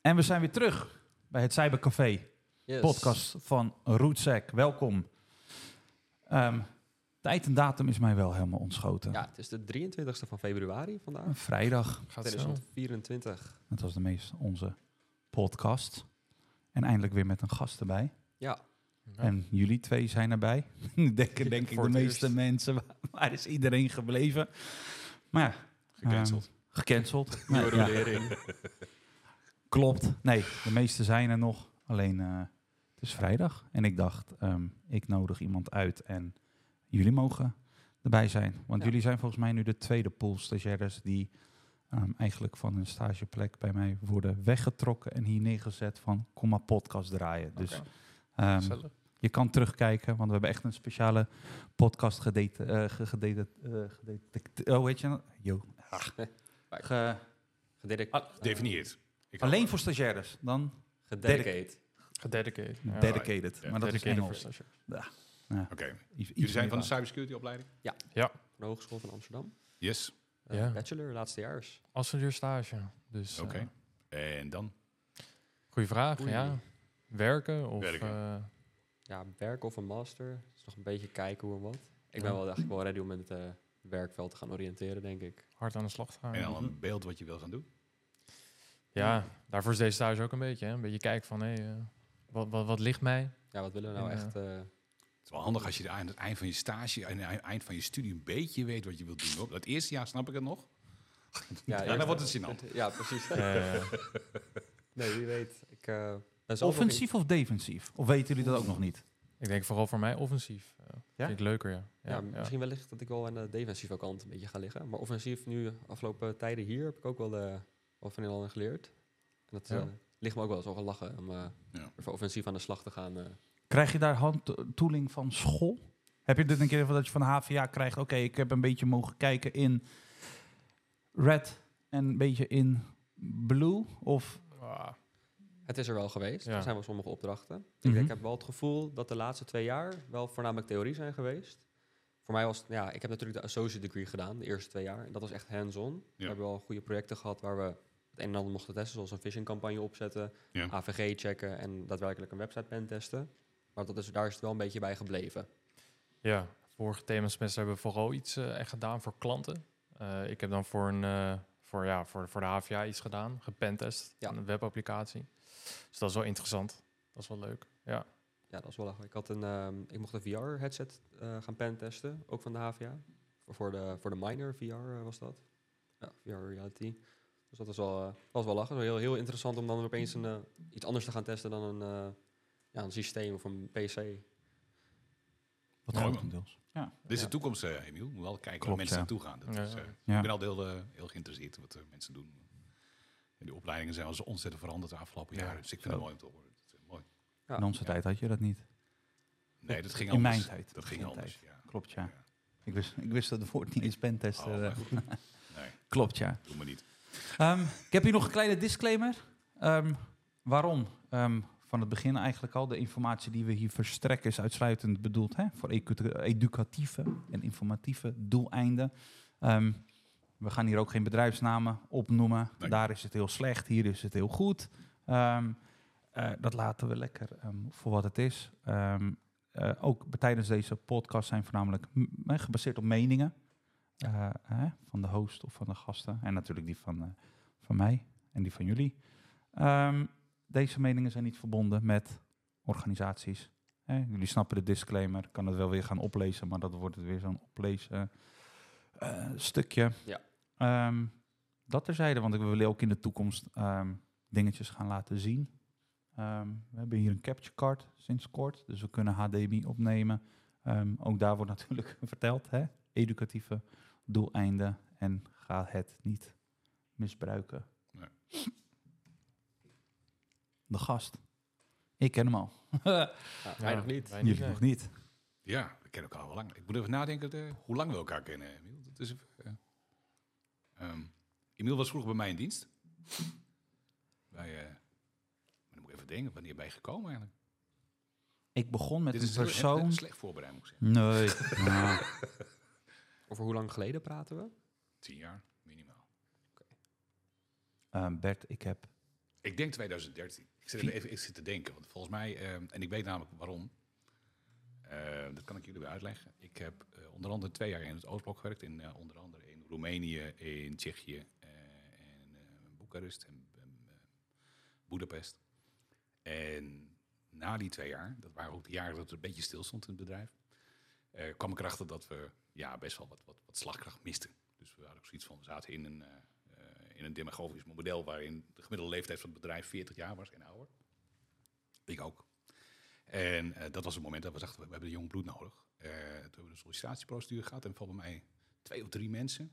En we zijn weer terug bij het Cybercafé, Yes. podcast van Rootsec. Welkom. Ehm, tijd en datum is mij wel helemaal ontschoten. Ja, het is de 23e van februari vandaag. Een vrijdag, Gaat zo. 2024. dat was de meest onze podcast. En eindelijk weer met een gast erbij. Ja, Ja. En jullie twee zijn erbij. Denken denk ik de meeste eerst. mensen, waar, is iedereen gebleven? Maar ja, Gecanceld. ehm, gecanceld. ja, klopt. Nee, de meeste zijn er nog. Alleen, eh, het is vrijdag. En ik dacht, ehm, ik nodig iemand uit en jullie mogen erbij zijn. Want Ja. jullie zijn volgens mij nu de tweede pool stagiaires die ehm, eigenlijk van hun stageplek bij mij worden weggetrokken en hier neergezet van kom maar podcast draaien. Dus Oké. Je kan terugkijken, want we hebben echt een speciale podcast gedate, eh, gedate, eh, oh, weet je nou? Yo. Ge- Gededic- Ah, Definieerd. Ik alleen voor stagiaires, dan Gededicate. Gededicated. Ja. dedicated. Ja, maar dat is Dedicated Engels. voor stagiaires. Oké. Jullie zijn van de cybersecurity opleiding? Van de Hogeschool van Amsterdam. Yes. Ja. Bachelor, laatstejaars. Afstudeer stage. Dus Oké. En dan? goeie vraag. Ja. Werken of Werken. eh, Ja, werk of een master. Dus nog een beetje kijken hoe en wat. Ik Ja. ben wel eigenlijk wel ready om in het eh, werkveld te gaan oriënteren, denk ik. hard aan de slag te gaan. En dan een beeld wat je wil gaan doen? Ja, daarvoor is deze stage ook een beetje. Hè? Een beetje kijken van, hé, eh, wat, wat, wat ligt mij? Ja, wat willen we nou En, echt... eh, Het is wel handig als je aan het eind van je stage, aan het eind van je studie een beetje weet wat je wilt doen. Het eerste jaar snap ik het nog. Ja, dan wordt het gênant. Ja, precies. Nee, wie weet. Ik Offensief of defensief? Of weten jullie dat ook nog niet? ik denk vooral voor mij offensief. eh, Vind ik leuker, ja. Ja, Ja, misschien wellicht dat ik wel aan de defensieve kant een beetje ga liggen. Maar offensief nu, afgelopen tijden hier, heb ik ook wel, eh wel van heel geleerd. En dat Ja. eh, ligt me ook wel eens wel gelachen om eh Ja. even offensief aan de slag te gaan. Krijg je daar handtoeling van school? Heb je dit een keer dat je van de HVA krijgt? Oké, ik heb een beetje mogen kijken in red en een beetje in blue? Of Ah, Het is er wel geweest. Ja. Er zijn wel sommige opdrachten. Mhm. Ik, ik heb wel het gevoel dat de laatste twee jaar wel voornamelijk theorie zijn geweest. Voor mij was het, ja, ik heb natuurlijk de associate degree gedaan, de eerste twee jaar. En dat was echt hands-on. We hebben wel goede projecten gehad waar we het een en ander mochten testen, zoals een phishing campagne opzetten, Ja. AVG checken en daadwerkelijk een website pen testen. Maar dat is, daar is het wel een beetje bij gebleven. Ja, vorige themasemester hebben we vooral iets eh, echt gedaan voor klanten. Eh, ik heb dan voor, een, eh, voor, ja, voor, voor de HVA iets gedaan, gepentest, Ja. een webapplicatie. Dus dat is wel interessant. Dat is wel leuk. Ja, Ja, dat is wel lachen. Ik, had een, ehm, ik mocht een VR-headset eh gaan pen testen, ook van de HVA. Voor- Voor de, voor de minor VR eh, was dat. Ja, VR reality. Dus dat was wel, eh, was wel lachen. Heel, heel interessant om dan opeens een, iets anders te gaan testen dan een, ja, een systeem of een PC. Wat Ja. grotendeels? Ja. Dit is de toekomst, eh Emiel. We moeten wel kijken Klopt, waar mensen ja. naartoe gaan. Dat Ja. is, eh, Ja. Ik ben al heel, eh, heel geïnteresseerd in wat eh, mensen doen. En die opleidingen zijn al zo ontzettend veranderd de afgelopen Ja, jaren. Dus ik vind zo. het mooi om te horen. Dat is, mooi. Ja. In onze Ja. tijd had je dat niet. Nee, dat ging In anders. mijn tijd. Dat In ging anders, tijd. ja. Klopt, ja. Ik wist, ik wist dat het woord niet eens. Oh, goed. Nee, klopt, ja. doe maar niet. Ehm, ik heb hier nog een kleine disclaimer. Ehm, waarom? Ehm, van het begin eigenlijk al. De informatie die we hier verstrekken is uitsluitend bedoeld hè, voor educatieve en informatieve doeleinden. Ehm, we gaan hier ook geen bedrijfsnamen opnoemen. Nee. Daar is het heel slecht, hier is het heel goed. Ehm, eh, dat laten we lekker ehm, voor wat het is. Eh, ook tijdens deze podcast zijn voornamelijk gebaseerd op meningen. eh, hè, van de host of van de gasten. En natuurlijk die van, van mij en die van jullie. Deze meningen zijn niet verbonden met organisaties. Jullie snappen de disclaimer. Ik kan het wel weer gaan oplezen, maar dat wordt het weer zo'n oplezen eh, stukje. Ja. Ehm, dat terzijde, want we willen ook in de toekomst ehm, dingetjes gaan laten zien. Ehm, we hebben hier een capture card sinds kort, dus we kunnen HDMI opnemen. Ook daar wordt natuurlijk verteld, hè? educatieve doeleinden en ga het niet misbruiken. Nee. De gast. Ik ken hem al. Ja, wij nog niet. wij Jullie nee. nog niet. Ja, we kennen elkaar al lang. Ik moet even nadenken eh, hoe lang we elkaar kennen, Emiel. Dat is even, eh, ehm, Emiel was vroeger bij mij in dienst. Bij, eh, maar dan moet ik even denken, wanneer ben je gekomen eigenlijk? Ik begon met Dit een is persoon... echt slecht voorbereid, moet ik zeggen. Nee. nou, Over hoe lang geleden praten we? Tien jaar, minimaal. ehm, Bert, ik heb... Ik denk 2013. Ik zit, even, ik zit te denken, want volgens mij, ehm, en ik weet namelijk waarom. Eh, dat kan ik jullie weer uitleggen. Ik heb eh, onder andere twee jaar in het Oostblok gewerkt. In, eh, onder andere in Roemenië, in Tsjechië, eh, en Boekarest en Boedapest. En na die twee jaar, dat waren ook de jaren dat het een beetje stil stond in het bedrijf, kwam ik erachter dat we ja, best wel wat, wat, wat slagkracht misten. Dus we hadden ook zoiets van, we zaten in een, in een demagogisch model waarin de gemiddelde leeftijd van het bedrijf 40 jaar was en ouder. Ik ook. En eh, dat was het moment dat we dachten, we hebben jong bloed nodig. Eh, toen hebben we een sollicitatieprocedure gehad en volgens mij twee of drie mensen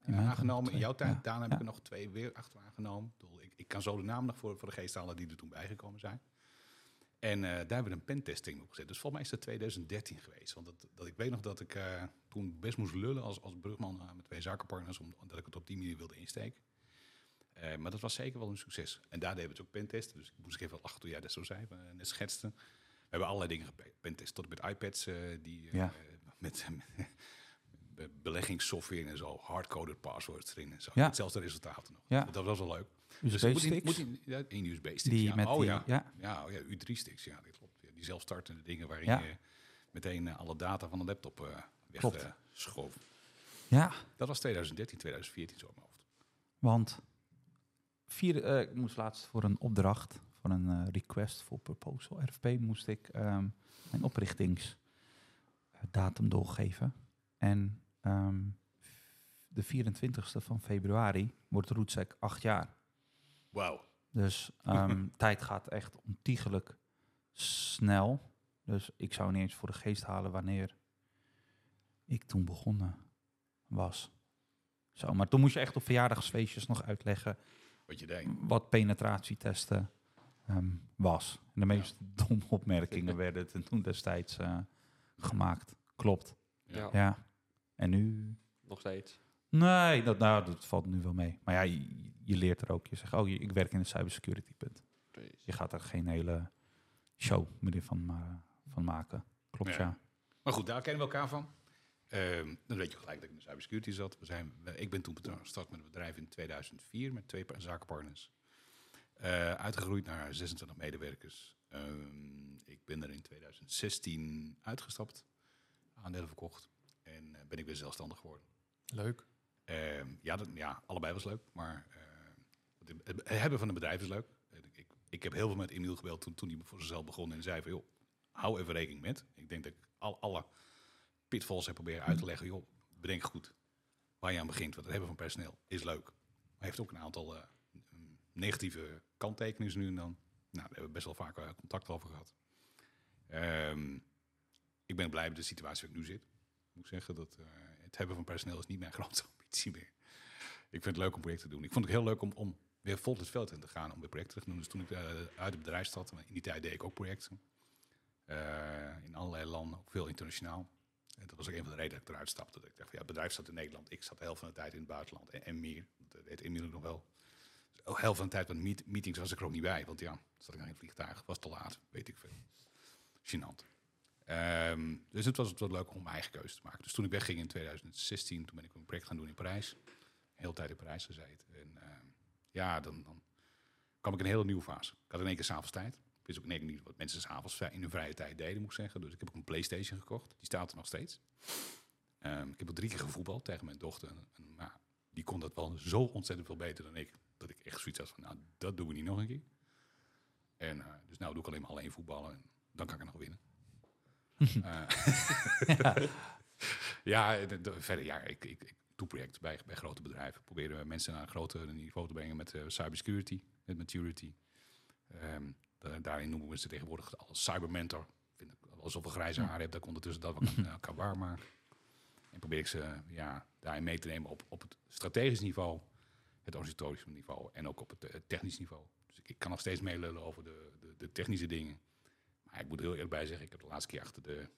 eh, aangenomen. In jouw tijd, daarna heb ik er nog twee weer achter aangenomen. Ik, ik, kan zo de naam nog voor, voor de geest halen die er toen bijgekomen zijn. En daar hebben we een pentesting op gezet. Dus volgens mij is dat 2013 geweest. Want dat, dat, ik weet nog dat ik toen best moest lullen als, als brugman met twee zakenpartners, om- omdat ik het op die manier wilde insteken. Eh, maar dat was zeker wel een succes. En daar deden we het ook pentesten. Dus ik moest even lachen toen jij dat zo zei, eh, net schetste. We hebben allerlei dingen gepentest. Tot met iPads eh, die Ja. met, beleggingssoftware en zo, hardcoded passwords erin en zo. Ja. Hetzelfde resultaten nog. Ja. Dat was wel leuk. Dus moet in- USB-sticks. moet in- ja, in USB-sticks. die ja. met oh die... ja. ja. Ja, oh ja U3-sticks, ja, dat klopt. Die zelfstartende dingen waarin Ja. je meteen alle data van de laptop weg Klopt. eh, schoof. ja, Dat was 2013, 2014 zo in mijn hoofd. want vier, eh, ik moest laatst voor een opdracht, voor een eh, request voor proposal, RFP, moest ik ehm, mijn oprichtingsdatum doorgeven. En ehm, de 24ste van februari wordt Rootsec acht jaar. Wauw. Dus ehm, tijd gaat echt ontiegelijk snel. Dus ik zou niet eens voor de geest halen wanneer ik toen begonnen was. Zo, maar toen moest je echt op verjaardagsfeestjes nog uitleggen Wat je deed. wat penetratietesten ehm, was. En de meest domme opmerkingen werden ten toen destijds eh, gemaakt. Klopt, Ja. ja. En nu... Nog steeds. Nee, dat, nou, dat valt nu wel mee. Maar ja, je, je leert er ook. Je zegt, oh, ik werk in de cybersecurity, punt. Je gaat er geen hele show meer van, ma- van maken. Klopt, Ja. ja. Maar goed, daar kennen we elkaar van. Ehm, dan weet je gelijk dat ik in de cybersecurity zat. We zijn, ik ben toen gestart met een bedrijf in 2004 met twee pa- zakenpartners. Eh, uitgegroeid naar 26 medewerkers. Ehm, ik ben er in 2016 uitgestapt, aandelen verkocht en eh, ben ik weer zelfstandig geworden. Leuk. Ehm, ja, dat, ja, allebei was leuk, maar eh, het, hebben van een bedrijf is leuk. Ik, ik, ik heb heel veel met Emiel gebeld toen, toen hij voor zichzelf begon en zei van, joh, hou even rekening met. Ik denk dat ik al, alle pitfalls heb proberen uit te leggen. Joh, bedenk goed waar je aan begint. Want het hebben van personeel is leuk. Maar heeft ook een aantal eh, mm, negatieve kanttekeningen nu en dan. Nou, daar hebben we best wel vaak eh, contact over gehad. Ehm, ik ben blij met de situatie waar ik nu zit. Ik moet zeggen dat eh, het hebben van personeel is niet mijn grootste ambitie meer. Ik vind het leuk om projecten te doen. Ik vond het heel leuk om, om weer vol het veld in te gaan om weer projecten te doen. Dus toen ik uit het bedrijf stapte, in die tijd deed ik ook projecten. In allerlei landen, ook veel internationaal. En dat was ook een van de redenen dat ik eruit stapte. Dat ik dacht, van, ja, het bedrijf staat in Nederland. Ik zat de helft van de tijd in het buitenland en, en meer. Dat weet nog wel. Dus de helft van de tijd meet, meetings was ik er ook niet bij. Want ja, zat ik in een vliegtuig, was te laat, weet ik veel. Gênant. Ehm, dus het was het wat leuk om mijn eigen keuze te maken. Dus toen ik wegging in 2016, toen ben ik een project gaan doen in Parijs. Heel tijd in Parijs gezeten. En ehm, ja, dan, dan kwam ik in een hele nieuwe fase. Ik had in één keer s'avonds tijd. Ik wist ook niet wat mensen s'avonds in hun vrije tijd deden, moet ik zeggen. Dus ik heb ook een Playstation gekocht. Die staat er nog steeds. Ehm, ik heb al drie keer gevoetbald tegen mijn dochter. En, maar die kon dat wel zo ontzettend veel beter dan ik. Dat ik echt zoiets had van, nou, dat doen we niet nog een keer. En eh, dus nou doe ik alleen maar alleen voetballen. En dan kan ik er nog winnen. Eh, ja, de- de- verder, ja, ik, ik, ik doe projecten bij, bij grote bedrijven. Proberen mensen naar een groter niveau te brengen met eh, cybersecurity, met maturity. Ehm, daarin noemen we ze tegenwoordig als cybermentor. Vind ik alsof een grijze haar heb, dat ik ondertussen dat wat kan, eh, kan waarmaken. En probeer ik ze ja, daarin mee te nemen op, op het strategisch niveau, het organisatorische niveau en ook op het eh, technisch niveau. Dus ik, ik kan nog steeds meelullen over de, de, de technische dingen. Maar ik moet er heel eerlijk bij zeggen, ik heb de laatste keer achter de,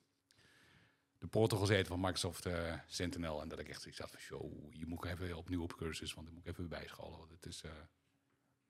de portal gezeten van Microsoft eh, Sentinel. En dat ik echt zoiets had van, show, hier moet ik even opnieuw op cursus, want dan moet ik even bijscholen. Want het is eh,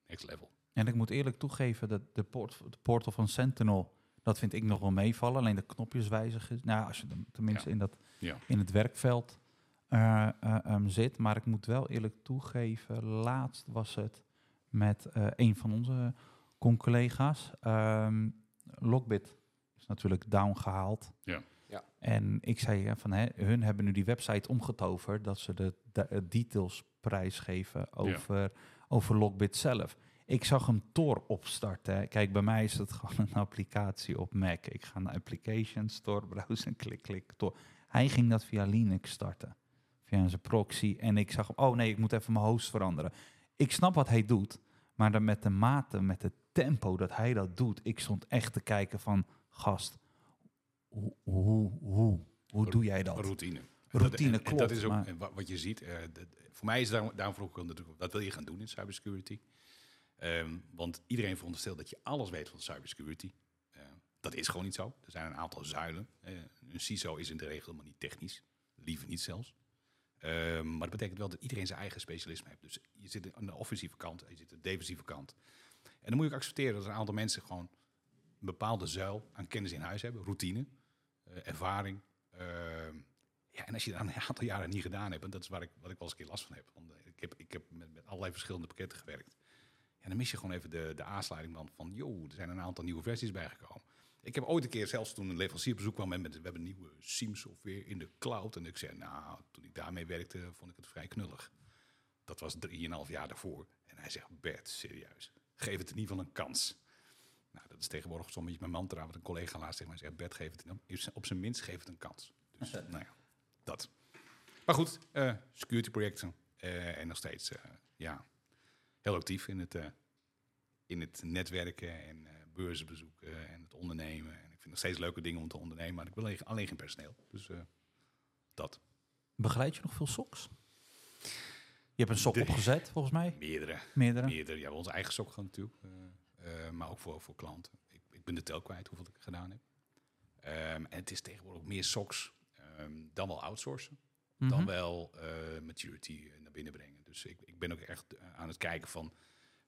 next level. En ik moet eerlijk toegeven dat de, port, de portal van Sentinel, Dat vind ik nog wel meevallen. Alleen de knopjes wijzigen. Nou, als je dan tenminste Ja. in, dat, Ja. in het werkveld eh, eh, ehm, zit. Maar ik moet wel eerlijk toegeven, laatst was het met eh, een van onze con-collega's. Ehm, Lockbit is natuurlijk down gehaald. Ja. Ja. En ik zei van, hè, hun hebben nu die website omgetoverd dat ze de, de details prijsgeven over, over Lockbit zelf. Ik zag hem Tor opstarten. Kijk, bij mij is het gewoon een applicatie op Mac. Ik ga naar Application Store, browsen, klik, klik, Tor. Hij ging dat via Linux starten. Via zijn proxy. En ik zag, oh nee, ik moet even mijn host veranderen. Ik snap wat hij doet. Maar dan met de mate, met het tempo dat hij dat doet. Ik stond echt te kijken van, gast, hoe, hoe, hoe, hoe doe jij dat? Routine. Routine, dat, en- en klopt, dat is ook maar- wat je ziet. eh, dat- voor mij is daarom, daarom vroeg ik natuurlijk, wat wil je gaan doen in cybersecurity? Ehm, want iedereen veronderstelt dat je alles weet van cybersecurity. Eh, dat is gewoon niet zo. Er zijn een aantal zuilen. Eh, een CISO is in de regel helemaal niet technisch. Liever niet zelfs. Ehm, maar dat betekent wel dat iedereen zijn eigen specialisme heeft. Dus je zit aan de offensieve kant, je zit aan de defensieve kant. En dan moet je accepteren dat een aantal mensen gewoon een bepaalde zuil aan kennis in huis hebben. Routine, eh, ervaring. ehm, ja, en als je dat een aantal jaren niet gedaan hebt, en dat is waar ik, wat ik wel eens een keer last van heb. Want ik heb, ik heb met, met allerlei verschillende pakketten gewerkt. En dan mis je gewoon even de, de aansluiting van, van, joh, er zijn een aantal nieuwe versies bijgekomen. Ik heb ooit een keer, zelfs toen een leverancier op bezoek kwam met, met we hebben een nieuwe SIEM software in de cloud. En ik zei, nou, toen ik daarmee werkte, vond ik het vrij knullig. Dat was drieënhalf jaar daarvoor. En hij zegt, Bert, serieus, geef het in ieder geval een kans. Nou, dat is tegenwoordig zo'n beetje mijn mantra, wat een collega laatst tegen mij zegt, Bert, geef het in- op zijn minst, geef het een kans. Dus, nou ja, dat. Maar goed, eh, security projecten eh, en nog steeds, eh, ja, heel actief in het, eh, in het netwerken en eh, beurzen bezoeken en het ondernemen. En ik vind nog steeds leuke dingen om te ondernemen, maar ik wil alleen, alleen geen personeel. Dus eh, dat. Begeleid je nog veel soks? Je hebt een sok De- opgezet, volgens mij. Meerdere. Meerdere. Meerdere. Ja, onze eigen sok gaan natuurlijk. maar ook voor, voor klanten. Ik, ik ben de tel kwijt hoeveel ik gedaan heb. Ehm, en het is tegenwoordig meer soks ehm, dan wel outsourcen. Dan Mhm. wel maturity naar binnen brengen. Dus ik, ik ben ook echt eh, aan het kijken van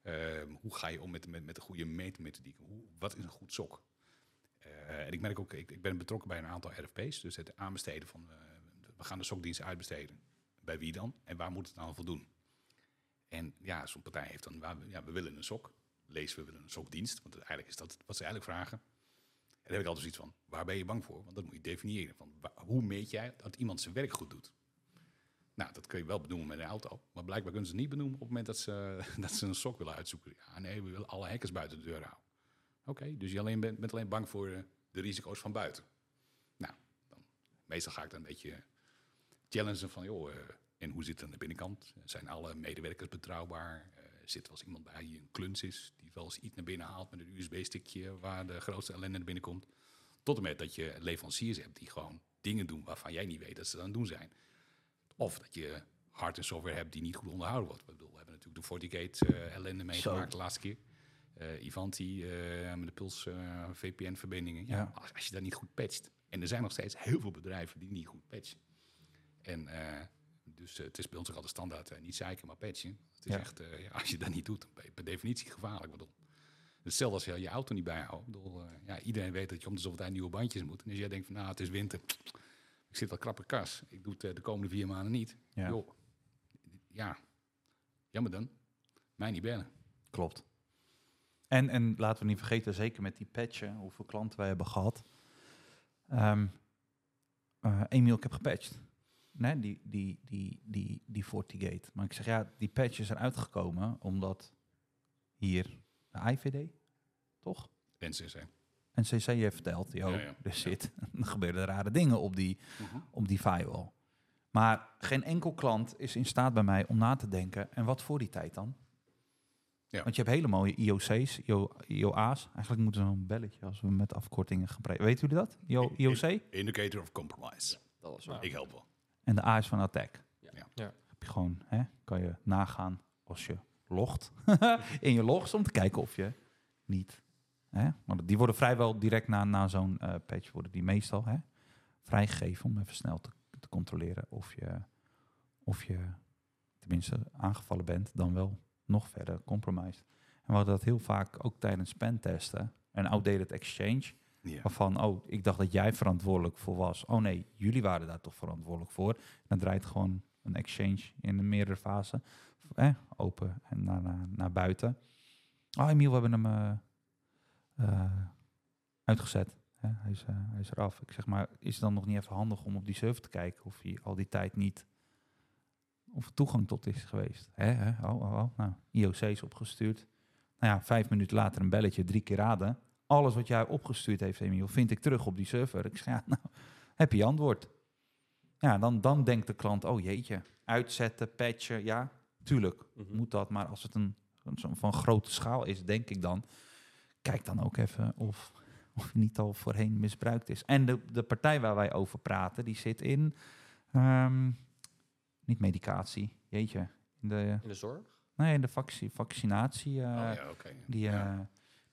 ehm, hoe ga je om met, met, met de goede meetmethodiek? Hoe, wat is een goed sok? Eh, en ik merk ook, ik, ik ben betrokken bij een aantal RFP's. Dus het aanbesteden van, eh, we gaan de sokdiensten uitbesteden. Bij wie dan? En waar moet het aan voldoen? En ja, zo'n partij heeft dan, ja, we willen een sok. Lees, we willen een sokdienst. Want eigenlijk is dat wat ze eigenlijk vragen. En dan heb ik altijd zoiets van, waar ben je bang voor? Want dat moet je definiëren. Van, hoe meet jij dat iemand zijn werk goed doet? Nou, dat kun je wel benoemen met een auto. Maar blijkbaar kunnen ze het niet benoemen op het moment dat ze, dat ze een sok willen uitzoeken. Ja, nee, we willen alle hackers buiten de deur houden. Oké, dus je alleen bent, alleen bang voor eh, de risico's van buiten. Nou, dan, meestal ga ik dan een beetje challengen van, joh, eh, en hoe zit het aan de binnenkant? Zijn alle medewerkers betrouwbaar? Eh, zit er wel eens iemand bij die een kluns is, die wel eens iets naar binnen haalt met een USB-stickje waar de grootste ellende naar binnen komt? Tot en met dat je leveranciers hebt die gewoon dingen doen waarvan jij niet weet dat ze dat aan het doen zijn. Of dat je hard en software hebt die niet goed onderhouden wordt. Ik bedoel, we hebben natuurlijk de FortiGate eh ellende meegemaakt de laatste keer. Eh Ivanti eh, met de Puls VPN-verbindingen. Ja, Ja. Als, als je dat niet goed patcht. En er zijn nog steeds heel veel bedrijven die niet goed patchen. En dus het is bij ons ook altijd standaard. niet zeiken, maar patchen. Het is Ja. echt, ja, als je dat niet doet, dan ben je per definitie gevaarlijk. Bedoel. Hetzelfde als je je auto niet bijhoudt. Ik bedoel, ja, iedereen weet dat je om de zoveel tijd nieuwe bandjes moet. En als jij denkt van, nou, het is winter. Ik zit wel krappe kas. Ik doe het eh, de komende vier maanden niet. Ja. Ja, jammer dan. Mij niet bellen. Klopt. En, en laten we niet vergeten, zeker met die patchen, hoeveel klanten wij hebben gehad. Ehm eh, Emiel, ik heb gepatcht. Nee, die, die, die, die, die FortiGate. Maar ik zeg, ja, die patches zijn uitgekomen omdat hier de IVD, toch? NCC. En CC heeft verteld, joh, Ja, ja. er, zit, er gebeuren rare dingen op die, op die firewall. Maar geen enkel klant is in staat bij mij om na te denken, en wat voor die tijd dan? Ja. Want je hebt hele mooie IOC's, IO, IOA's. Eigenlijk moeten we een belletje als we met afkortingen gebruiken. Weten jullie dat? IO, IOC? Indicator of compromise. Dat. Ja. Ik help wel. En de A is van attack. Ja. Ja. Ja. Heb je gewoon, hè, kan je nagaan als je logt in je logs om te kijken of je niet. Hè, want die worden vrijwel direct na, na zo'n eh, patch worden die meestal hè, vrijgegeven om even snel te, te controleren of je, of je tenminste aangevallen bent, dan wel nog verder compromised. En we hadden dat heel vaak ook tijdens pentesten. Een outdated exchange. Waarvan, oh, ik dacht dat jij verantwoordelijk voor was. Oh nee, jullie waren daar toch verantwoordelijk voor. Dan draait gewoon een exchange in een meerdere fase. Eh, open en naar, naar, naar buiten. Oh, Emiel, we hebben hem eh, uitgezet. Hè, hij, is, eh, hij is eraf. Ik zeg maar, is het dan nog niet even handig om op die server te kijken of hij al die tijd niet of er toegang tot is geweest? Hè, hè? Oh, oh, oh. Nou, IOC is opgestuurd. Nou ja, vijf minuten later een belletje, drie keer raden. Alles wat jij opgestuurd heeft, Emiel, vind ik terug op die server. Ik zeg, ja, nou, heb je antwoord. Ja, dan, dan denkt de klant, oh jeetje, uitzetten, patchen, ja, tuurlijk Mhm. moet dat. Maar als het een, een van grote schaal is, denk ik dan, kijk dan ook even of, of niet al voorheen misbruikt is. En de, de partij waar wij over praten, die zit in, ehm, niet medicatie, jeetje, in de, In de zorg? nee, in de vaccinatie, vaccinatie. eh, oh ja, die, Ja. eh,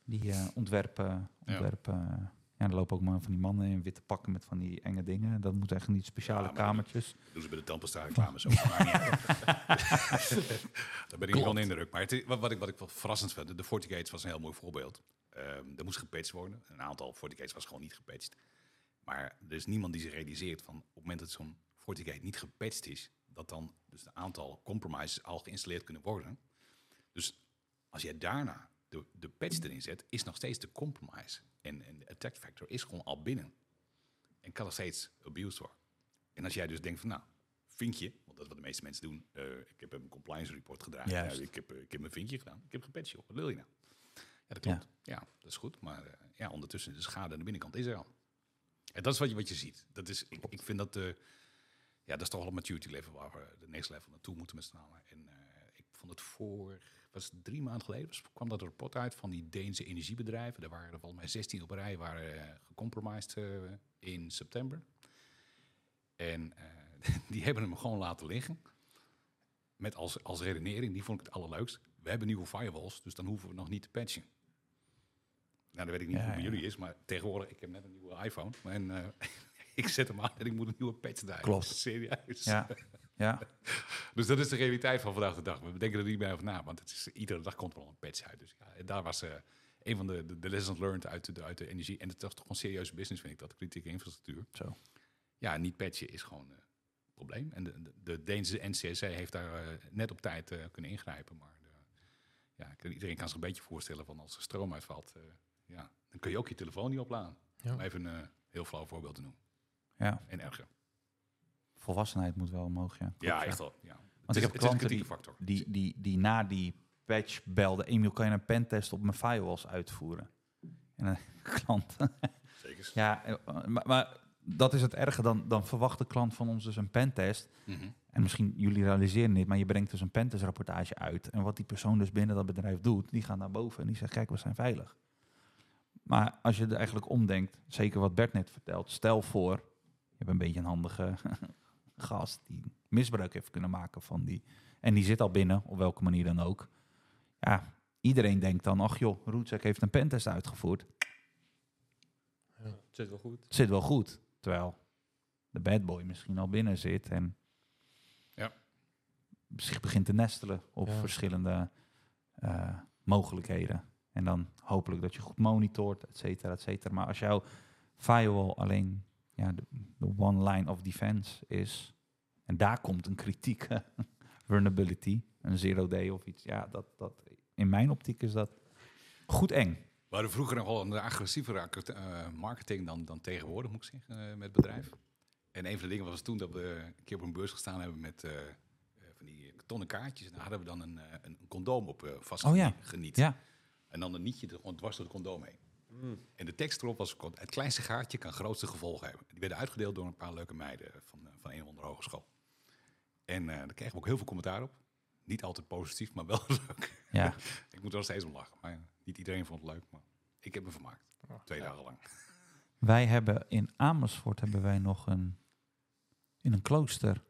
die eh, ontwerpen, ontwerpen ja, er lopen ook maar van die mannen in witte pakken met van die enge dingen. Dat moet echt niet speciale dat- kamertjes. Doen ze bij de tandpasta reclame zo. maar niet uit. Daar ben ik van in de indruk. Maar het, wat, wat ik, wat ik wel verrassend vind, de- FortiGates was een heel mooi voorbeeld. Ehm er moest gepatcht worden. Een aantal FortiGates was gewoon niet gepatcht. Maar er is niemand die zich realiseert van op het moment dat zo'n FortiGate niet gepatcht is, dat dan dus een aantal compromises al geïnstalleerd kunnen worden. Dus als jij daarna de, de patch erin zet, is nog steeds de compromise. En, en de attack factor is gewoon al binnen. En kan nog steeds abused worden. En als jij dus denkt van, nou, vinkje, want dat is wat de meeste mensen doen. eh, ik heb een compliance report. Juist. Ja, ik, heb, eh, ik heb mijn vinkje gedaan. Ik heb gepatcht, joh. Wat wil je nou? Ja, dat klopt. Ja, dat is goed. Maar eh, ja, ondertussen de schade aan de binnenkant is er al. En dat is wat je, wat je ziet. Dat is, ik, ik vind dat, de ja, dat is toch wel een maturity level waar we de next level naartoe moeten met z'n allen. En eh, ik vond het voor, was het drie maanden geleden, was- kwam dat rapport uit van die Deense energiebedrijven. Daar waren er volgens mij 16 op rij, waren eh, gecompromised in september. En die hebben hem gewoon laten liggen. Met als, als redenering, die vond ik het allerleukst. We hebben nieuwe firewalls, dus dan hoeven we nog niet te patchen. Nou, dan weet ik niet Ja, hoe het bij ja. jullie is, maar tegenwoordig, ik heb net een nieuwe iPhone. En eh, ik zet hem aan en ik moet een nieuwe patch draaien. Klopt. Serieus. Ja, ja. Dus dat is de realiteit van vandaag de dag. We denken er niet meer over na, want het is, iedere dag komt er wel een patch uit. Dus ja, daar was eh, een van de, de, de lessons learned uit de, uit de energie. En het is toch een serieuze business, vind ik dat, kritieke infrastructuur. Zo. Ja, niet patchen is gewoon eh, een probleem. En de, de, de Deense NCSC heeft daar eh, net op tijd eh, kunnen ingrijpen. Maar de, ja, iedereen kan zich een beetje voorstellen van als er stroom uitvalt, eh, ja, dan kun je ook je telefoon niet opladen. Ja. Om even een eh, heel flauw voorbeeld te noemen. ja. En erger. Volwassenheid moet wel omhoog, ja. Ja, echt wel. Ja. Want Het ik is- heb klanten. Die, die, die na die patch belden, Emiel, kan je een pentest op mijn firewalls uitvoeren? En een klant, Zeker. ja, eh, maar, maar dat is het erge. Dan, dan verwacht de klant van ons dus een pentest. Mhm. En misschien jullie realiseren dit, maar je brengt dus een pentest-rapportage uit. En wat die persoon dus binnen dat bedrijf doet, die gaat naar boven en die zegt, kijk, we zijn veilig. Maar als je er eigenlijk omdenkt, zeker wat Bert net vertelt, stel voor, je hebt een beetje een handige gast die misbruik heeft kunnen maken van die. En die zit al binnen, op welke manier dan ook. Ja, iedereen denkt dan, ach joh, Roetzek heeft een pentest uitgevoerd. Het zit wel goed. Het zit wel goed. Terwijl de bad boy misschien al binnen zit en Ja. zich begint te nestelen op Ja. verschillende eh, mogelijkheden. En dan hopelijk dat je goed monitort, et cetera, et cetera. Maar als jouw firewall alleen ja, de, de one line of defense is, en daar komt een kritieke vulnerability, een zero day of iets, ja, dat, dat, in mijn optiek is dat goed eng. We hadden vroeger nog wel een agressievere eh, marketing dan, dan tegenwoordig, moet ik zeggen, eh, met bedrijf. En een van de dingen was toen dat we een keer op een beurs gestaan hebben met eh, van die kartonnen kaartjes. En daar hadden we dan een, een condoom op vast Oh ja. geniet. Ja, En dan een nietje er dwars door het condoom heen. Mm. En de tekst erop was, het kleinste gaatje kan grootste gevolgen hebben. Die werden uitgedeeld door een paar leuke meiden van, eh, van een of andere hogeschool. En eh daar kregen we ook heel veel commentaar op. Niet altijd positief, maar wel leuk. ja. Ik moet er nog steeds om lachen. Maar niet iedereen vond het leuk, maar ik heb me vermaakt. Twee dagen lang. Wij hebben in Amersfoort hebben wij nog een in een klooster.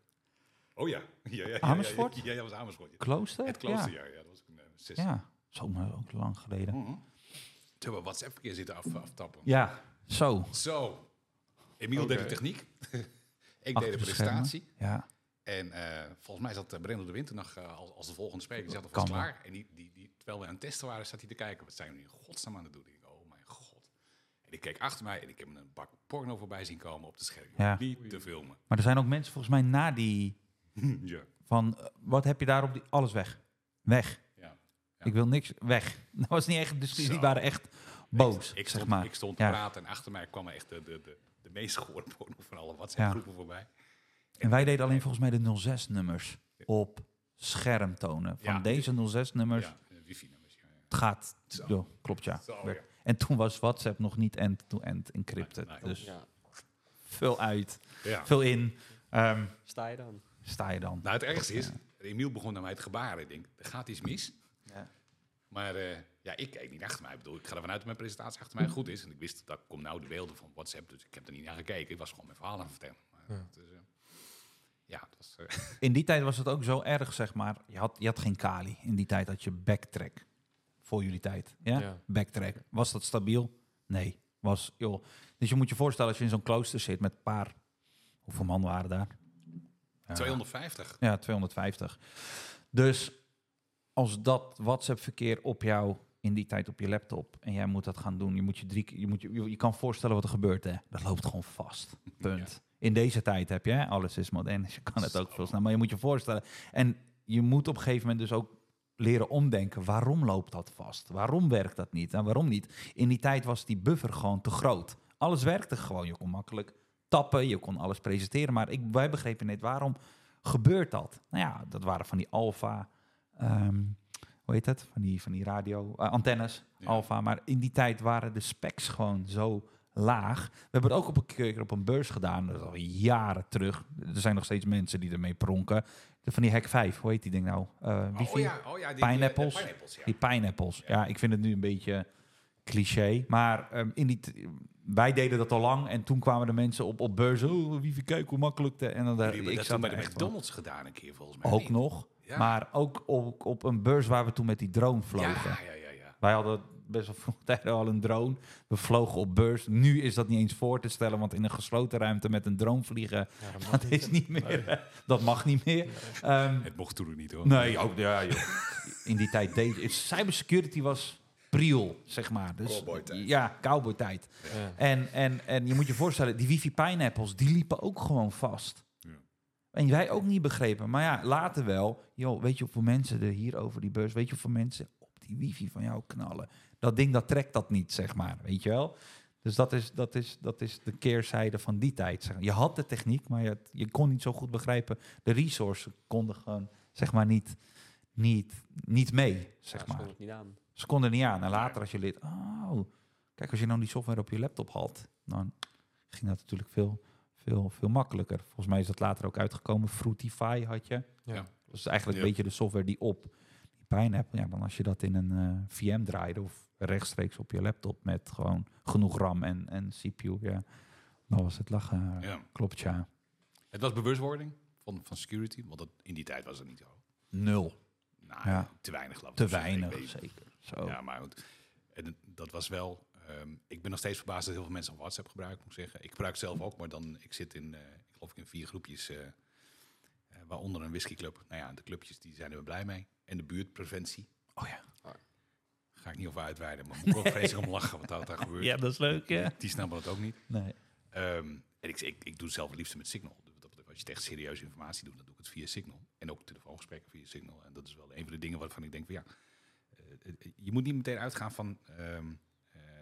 Oh ja. ja, ja, ja Amersfoort? Ja, ja, ja, dat was Amersfoort. ja. Klooster? Het klooster, Ja, ja. ja, dat was een uh, zes. ja. Zo maar ook lang geleden. Mhm. Toen hebben we WhatsApp-verkeer zitten af, aftappen. Ja, zo. Zo. Emiel deed de techniek. ik Achter deed de presentatie. Ja, En eh, volgens mij zat uh, Brenda de Winter nog eh, als, als de volgende spreker. Die zat alvast klaar. En die, die, die, terwijl we aan het testen waren, zat hij te kijken. Wat zijn we nu in godsnaam aan het doen? Ik denk, oh mijn god. En ik keek achter mij en ik heb een bak porno voorbij zien komen op de scherm. Ja. Niet te filmen. Maar er zijn ook mensen volgens mij na die ja. van eh, wat heb je daarop? Die, alles weg. Weg. Ik wil niks weg. Dat was niet echt een discussie. Die waren echt boos, Ik, ik zeg stond, maar. ik stond Ja. te praten en achter mij kwam echt de, de, de, de meest gehoorde porno van alle WhatsApp-groepen voorbij. En wij deden alleen volgens mij de 06-nummers op scherm tonen. Van Ja. deze 06-nummers. Ja, eh, wifi-nummers. Ja, ja. Het gaat. Zo. Ja, klopt, ja. Zo. En toen was WhatsApp nog niet end-to-end encrypted. Nee, nee. Dus Ja. vul uit, Ja. vul in. Ehm, Sta je dan? sta je dan. Nou, het ergste is, Emiel begon naar mij te gebaren. Ik denk, er gaat iets mis. Ja. Maar eh, ja, ik keek niet achter mij. Ik bedoel, ik ga ervan uit dat mijn presentatie achter mij goed is. En ik wist dat kom nou de beelden van WhatsApp, dus ik heb er niet naar gekeken. Ik was gewoon mijn verhaal aan het vertellen. Maar, Ja. eh, ja, dat was, eh, In die tijd was het ook zo erg, zeg maar. Je had, je had geen Kali. In die tijd had je backtrack. Voor jullie tijd. Ja? Ja. Backtrack. Was dat stabiel? Nee. Was, joh. Dus je moet je voorstellen als je in zo'n klooster zit met een paar... Hoeveel man waren daar? Ja. 250. Ja, 250. Dus als dat WhatsApp-verkeer op jou in die tijd op je laptop en jij moet dat gaan doen, je moet je drie keer, je moet je, je, kan voorstellen wat er gebeurt, hè? Dat loopt gewoon vast. Punt. In deze tijd heb je, hè? alles is modern, dus je kan het ook veel sneller. Maar je moet je voorstellen. En je moet op een gegeven moment dus ook leren omdenken. Waarom loopt dat vast? Waarom werkt dat niet? En waarom niet? In die tijd was die buffer gewoon te groot. Alles werkte gewoon. Je kon makkelijk tappen, je kon alles presenteren. Maar ik, wij begrepen net waarom gebeurt dat? Nou ja, dat waren van die alfa, ehm, hoe heet het? Van die, van die radio, eh, antennes, Ja. alfa. Maar in die tijd waren de specs gewoon zo laag. We hebben het ook op een keer op een beurs gedaan, dat is al jaren terug. Er zijn nog steeds mensen die ermee pronken. De, van die Hack 5, hoe heet die ding nou? Eh wifi? Oh ja, oh ja. Die, Pineapples? Die, pineapples, ja. Die pineapples. Ja. Ja. ik vind het nu een beetje cliché. Maar ehm, in die wij deden dat al lang. En toen kwamen de mensen op, op beurs. Oh, wifi, kijk hoe makkelijk. De, en dan Jullie ik, dat zat toen bij de. McDonald's gedaan een keer volgens mij. Ook niet? nog. Ja. Maar ook op, op een beurs waar we toen met die drone vlogen. Ja, ja, ja, ja. Wij hadden best wel vroeg al een drone. We vlogen op beurs. Nu is dat niet eens voor te stellen. Want in een gesloten ruimte met een drone vliegen... Ja, dat is niet meer. Dat mag niet meer. Ehm, Het mocht toen ook niet hoor. Nee, ook ja, joh. In die tijd deed cybersecurity was priel, zeg maar. Dus, Cowboytijd. Ja, cowboytijd. Ja. En, en, en je moet je voorstellen, die wifi pineapples, die liepen ook gewoon vast. En wij ook niet begrepen. Maar ja, later wel. Joh, weet je hoeveel mensen er hier over die beurs, weet je hoeveel mensen op die wifi van jou knallen? Dat ding, dat trekt dat niet, zeg maar. Weet je wel? Dus dat is, dat is, dat is de keerzijde van die tijd. Zeg. maar. Je had de techniek, maar je, je kon niet zo goed begrijpen. De resources konden gewoon, zeg maar, niet, niet, niet mee, zeg Ja, maar. stond het niet aan. Ze konden niet aan. En later als je lid, oh, kijk, als je nou die software op je laptop had, dan ging dat natuurlijk veel, veel, veel makkelijker. Volgens mij is dat later ook uitgekomen. Fruitify had je. Ja. Dat is eigenlijk een beetje de software die op die Pineapple, ja, dan als je dat in een eh, VM draaide of rechtstreeks op je laptop met gewoon genoeg RAM en, en CPU, ja, dan was het lachen. Ja. Klopt, ja. Het was bewustwording van, van security, want dat, in die tijd was het niet zo. Nul. Nou, Ja. te weinig geloof ik. Te weinig, zeker. Zo. Ja, maar goed. En dat was wel... ehm, ik ben nog steeds verbaasd dat heel veel mensen WhatsApp gebruiken, moet ik zeggen. Ik gebruik het zelf ook, maar dan... Ik zit in, eh, ik geloof ik in vier groepjes, eh, eh, waaronder een whiskyclub. Nou ja, de clubjes die zijn er blij mee. En de buurtpreventie. Oh ja. Ga ik niet over uitweiden, maar moet ik ook vreselijk om lachen wat daar, gebeurt. Ja, dat is leuk, ja. Die snappen het ook niet. Nee. Ehm, en ik, ik, ik doe het zelf het liefste met Signal. Dat Als je echt serieuze informatie doet, dan doe ik het via Signal. En ook telefoongesprekken via Signal. En dat is wel een van de dingen waarvan ik denk van ja, je moet niet meteen uitgaan van ehm, eh,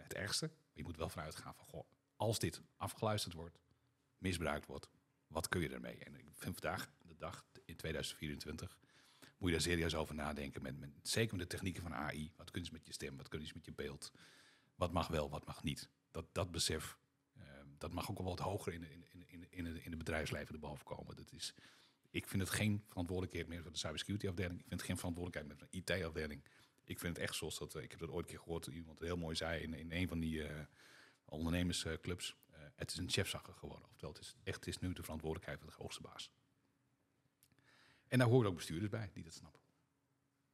het ergste. Maar je moet wel van uitgaan van, goh, als dit afgeluisterd wordt, misbruikt wordt, wat kun je ermee? En ik vind vandaag, de dag in 2024, moet je daar serieus over nadenken. Met, met, zeker met de technieken van AI. Wat kunnen ze met je stem? Wat kunnen ze met je beeld? Wat mag wel, wat mag niet? Dat, dat besef, eh, dat mag ook wel wat hoger in, in, in, in, in, het- in het bedrijfsleven erboven komen. Dat is, ik vind het geen verantwoordelijkheid meer voor de cybersecurity afdeling. Ik vind het geen verantwoordelijkheid meer voor de IT-afdeling. Ik vind het echt zoals dat, eh, ik heb dat ooit een keer gehoord, iemand heel mooi zei in, in een van die eh, ondernemersclubs. eh, het is een chefzakker geworden. Oftewel, het is echt is nu de verantwoordelijkheid van de hoogste baas. En daar horen ook bestuurders bij die dat snappen.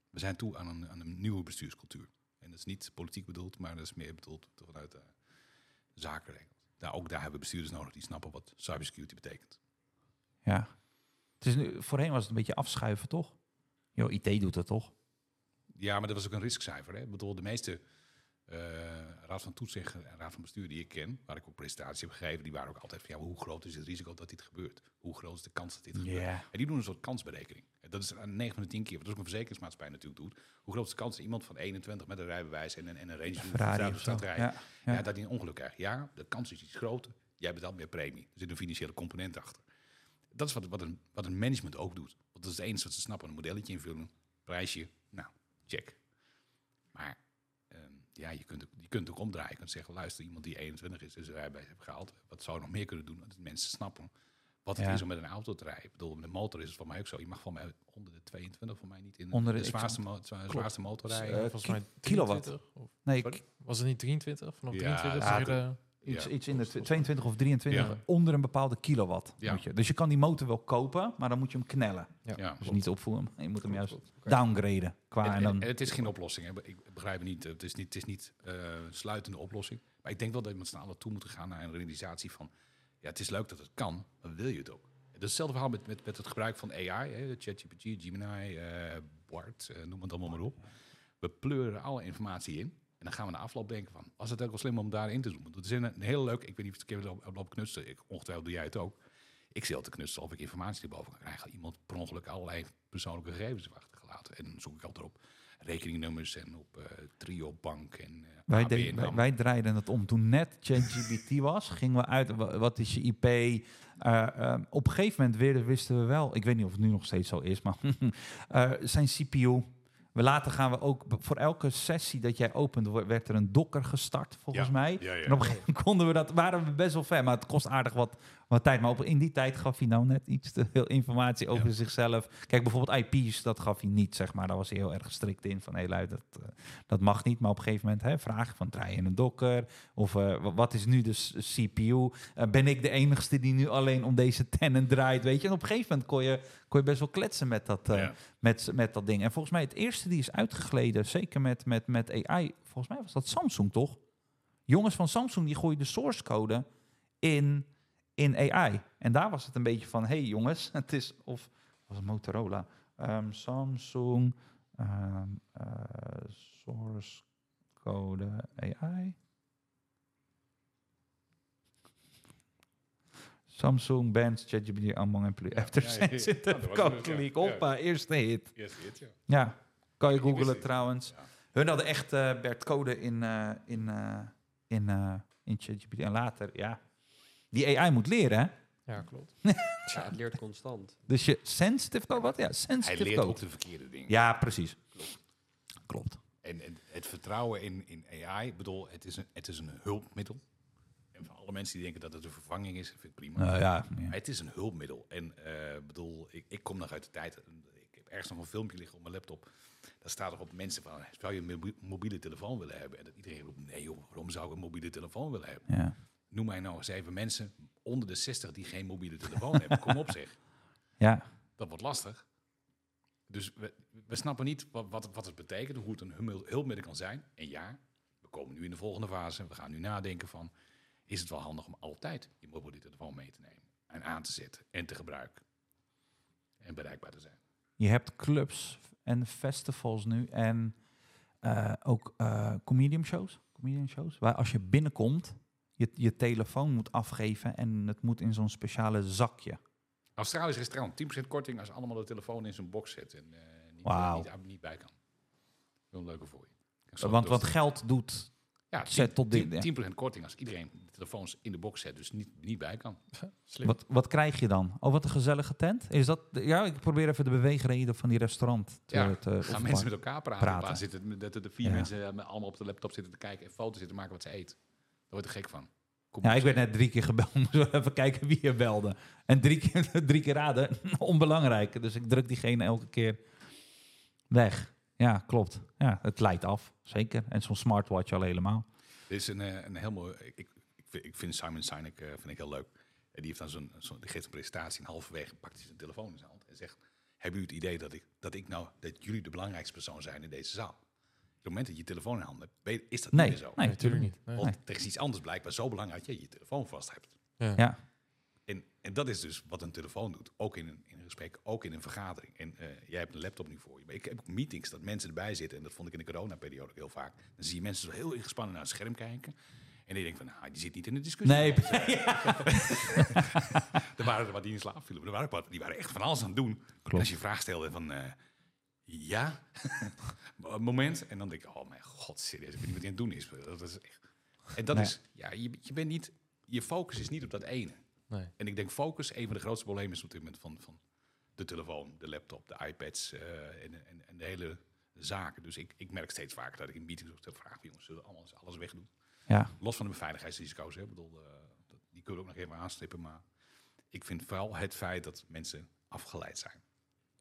We zijn toe aan een, aan een nieuwe bestuurscultuur. En dat is niet politiek bedoeld, maar dat is meer bedoeld vanuit de zakenregels. Daar, ook daar hebben bestuurders nodig die snappen wat cybersecurity betekent. Ja. Het is nu, voorheen was het een beetje afschuiven, toch? Jo, IT doet het toch? Ja, maar dat was ook een riskcijfer. Hè? Ik bedoel, de meeste eh, raad van toezicht en raad van bestuur die ik ken, waar ik ook presentaties heb gegeven, die waren ook altijd van ja, hoe groot is het risico dat dit gebeurt? Hoe groot is de kans dat dit gebeurt? En die doen een soort kansberekening. En Dat is aan 9 van de 10 keer, wat ook een verzekeringsmaatschappij natuurlijk doet. Hoe groot is de kans dat iemand van 21 met een rijbewijs en een, en een Range rijden, Ja, ja. ja. dat hij een ongeluk krijgt. Ja, de kans is iets groter. Jij betaalt meer premie. Er zit een financiële component achter. Dat is wat, wat, een, wat een management ook doet. Want dat is het enige wat ze snappen. Een modelletje invullen, prijsje, check. Maar ehm, ja, je kunt, ook, je kunt ook omdraaien. Je kunt zeggen, luister, iemand die 21 is, dus een rijbewijs heeft gehaald. Wat zou je nog meer kunnen doen? Dat mensen snappen wat het Ja. is om met een auto te rijden. Ik bedoel, met een motor is het voor mij ook zo. Je mag van mij onder de 22 voor mij niet in Onder de, de- zwaarste, mo- zwa- zwaarste motor rijden. Eh, volgens mij kilowatt. 23, of- Nee, Sorry? was het niet 23? Vanaf Ja, 23 ja, de- iets, Ja. iets in de tw- 22 of 23 Ja. onder een bepaalde kilowatt. Ja. Moet je. Dus je kan die motor wel kopen, maar dan moet je hem knellen. Ja. Ja, Dus niet opvoeren, maar je moet hem juist downgraden. Qua, En, en en- dan, en het is geen oplossing. Hè. Ik begrijp het niet. Het is niet, het is niet eh, een sluitende oplossing. Maar ik denk wel dat we met z'n allen toe moeten gaan naar een realisatie van... Ja, het is leuk dat het kan, maar wil je het ook? Dat is hetzelfde verhaal met, met, met het gebruik van AI. Hè, ChatGPT, Gemini, eh Bart, eh, noem het allemaal maar op. We pleuren alle informatie in. En dan gaan we na afloop denken van... Was het ook wel slim om daarin te zoomen? Dat is een, heel leuk... Ik weet niet of ik het op, op, op knutselen. Ik, ongetwijfeld doe jij het ook. Ik zie altijd knutselen of ik informatie erboven kan krijgen. Iemand per ongeluk allerlei persoonlijke gegevens heeft achtergelaten. En dan zoek ik altijd op rekeningnummers en op eh Trio Bank en eh wij, wij, draaiden het om. Toen net ChatGPT was, gingen we uit, wa- wat is je IP? Eh, eh, op een gegeven moment weer, wisten we wel, ik weet niet of het nu nog steeds zo is, maar eh, zijn CPU. We later gaan we ook, voor elke sessie dat jij opent, werd er een docker gestart, volgens Ja, mij. Ja, ja. En op een gegeven moment konden we dat, waren we best wel ver, maar het kost aardig wat, wat tijd. Maar op, in die tijd gaf hij nou net iets te veel informatie over Ja. zichzelf. Kijk, bijvoorbeeld IP's, dat gaf hij niet, zeg maar. Daar was hij heel erg strikt in van, hé, hey, dat, eh, dat mag niet. Maar op een gegeven moment hè, vraag je van, draai je een docker? Of eh, wa- wat is nu de CPU? Eh, ben ik de enigste die nu alleen om deze tenant draait, weet je? En op een gegeven moment kon je, kon je best wel kletsen met dat, Ja. met, met dat ding. En volgens mij het eerste die is uitgegleden, zeker met, met, met AI, volgens mij was dat Samsung toch? Jongens van Samsung die gooien de source code in, in AI. En daar was het een beetje van, hey jongens, het is, of was het Motorola? Ehm, Samsung ehm, eh, source code AI. Samsung bans ChatGPT among employees Ja, after ja, code leak. Hoppa, eerste hit. Ja. Ja, kan je googlen trouwens. Hun hadden echt eh, Bert Code in, eh in, in, in ChatGPT. En later, ja. Die AI moet leren, hè? Ja, klopt. Ja, het leert constant. Dus je sensitive code, wat? Ja, Hij sensitive leert code. ook de verkeerde dingen. Ja, precies. Klopt. En, en het vertrouwen in, in AI, ik bedoel, het is, een, het is een hulpmiddel. En voor alle mensen die denken dat het een vervanging is, vind ik prima. Nou ja, ja. Het is een hulpmiddel. En eh, ik bedoel, ik, ik kom nog uit de tijd. Ik heb ergens nog een filmpje liggen op mijn laptop. Daar staat er op mensen van, zou je een mobi- mobiele telefoon willen hebben? En dat iedereen roept, nee joh, waarom zou ik een mobiele telefoon willen hebben? ja. Noem mij nou eens even mensen onder de 60 die geen mobiele telefoon hebben. Kom op zeg. Ja, Dat wordt lastig. Dus we, we snappen niet wat, wat, wat het betekent, hoe het een hulpmiddel- kan zijn. En ja, we komen nu in de volgende fase. We gaan nu nadenken van, is het wel handig om altijd je mobiele telefoon mee te nemen? En aan te zetten en te gebruiken. En bereikbaar te zijn. je hebt clubs en festivals nu en eh, ook eh comedian shows. Comedian shows. Waar als je binnenkomt, je, je telefoon moet afgeven en het moet in zo'n speciale zakje. Australisch restaurant, 10% korting als allemaal de telefoon in zijn box zet en eh, niet, Wauw. niet, niet bij kan. Heel een leuke voor je. Want wat geld doet, ja, zet tot dit, 10%, 10% korting als iedereen de telefoons in de box zet, dus niet, niet bij kan. Slim. wat, wat krijg je dan? Oh, wat een gezellige tent. Is dat, ja, ik probeer even de beweegreden van die restaurant te, Ja, te gaan mensen met elkaar praten. praten. Zitten, dat er de vier Ja. mensen eh, allemaal op de laptop zitten te kijken en foto's zitten maken wat ze eten. Daar word ik gek van. Kom Ja, ik werd net drie keer gebeld. Moest even kijken wie je belde. En drie keer, drie keer raden. Onbelangrijk. Dus ik druk diegene elke keer weg. Ja, klopt. Ja, het leidt af. Zeker. En zo'n smartwatch al helemaal. Dit is een, eh, een heel mooi... Ik, ik, ik vind- ik vind Simon Sinek eh, vind ik heel leuk. En die, heeft dan zo'n, zo'n, die geeft een presentatie en halverwege pakt hij zijn telefoon in zijn hand en zegt... Hebben jullie het idee dat ik, dat ik nou, dat jullie de belangrijkste persoon zijn in deze zaal? Op het moment dat je je telefoon in handen hebt, is dat Nee, niet meer zo. nee, natuurlijk niet. Nee. Want er is iets anders blijkbaar zo belangrijk dat je je telefoon vast hebt. Ja. Ja. En, en dat is dus wat een telefoon doet. Ook in een, in een gesprek, ook in een vergadering. En eh, jij hebt een laptop nu voor je. Maar ik heb ook meetings dat mensen erbij zitten. En dat vond ik in de coronaperiode heel vaak. Dan zie je mensen zo heel ingespannen naar het scherm kijken. En die denken van, nou, die zit niet in de discussie. Nee, er waren er wat die in slaap vielen. Maar er waren ook wat, die waren echt van alles aan het doen. En als je een vraag stelde van, eh, ja, moment. En dan denk ik, oh mijn god, serieus, ik weet niet wat hij aan het doen is. Dat is echt... En dat Nee. is, ja, je, je bent niet, je focus is niet op dat ene. Nee. En ik denk focus, een van de grootste problemen is op dit moment van, van de telefoon, de laptop, de iPads eh, en, en, en de hele zaken. Dus ik, ik merk steeds vaker dat ik in meetings ook vragen, jongens, zullen we alles, alles wegdoen? ja. Los van de beveiligheidsrisico's, hè, ik bedoel, eh, dat, die kunnen we ook nog even aanstippen. Maar ik vind vooral het feit dat mensen afgeleid zijn.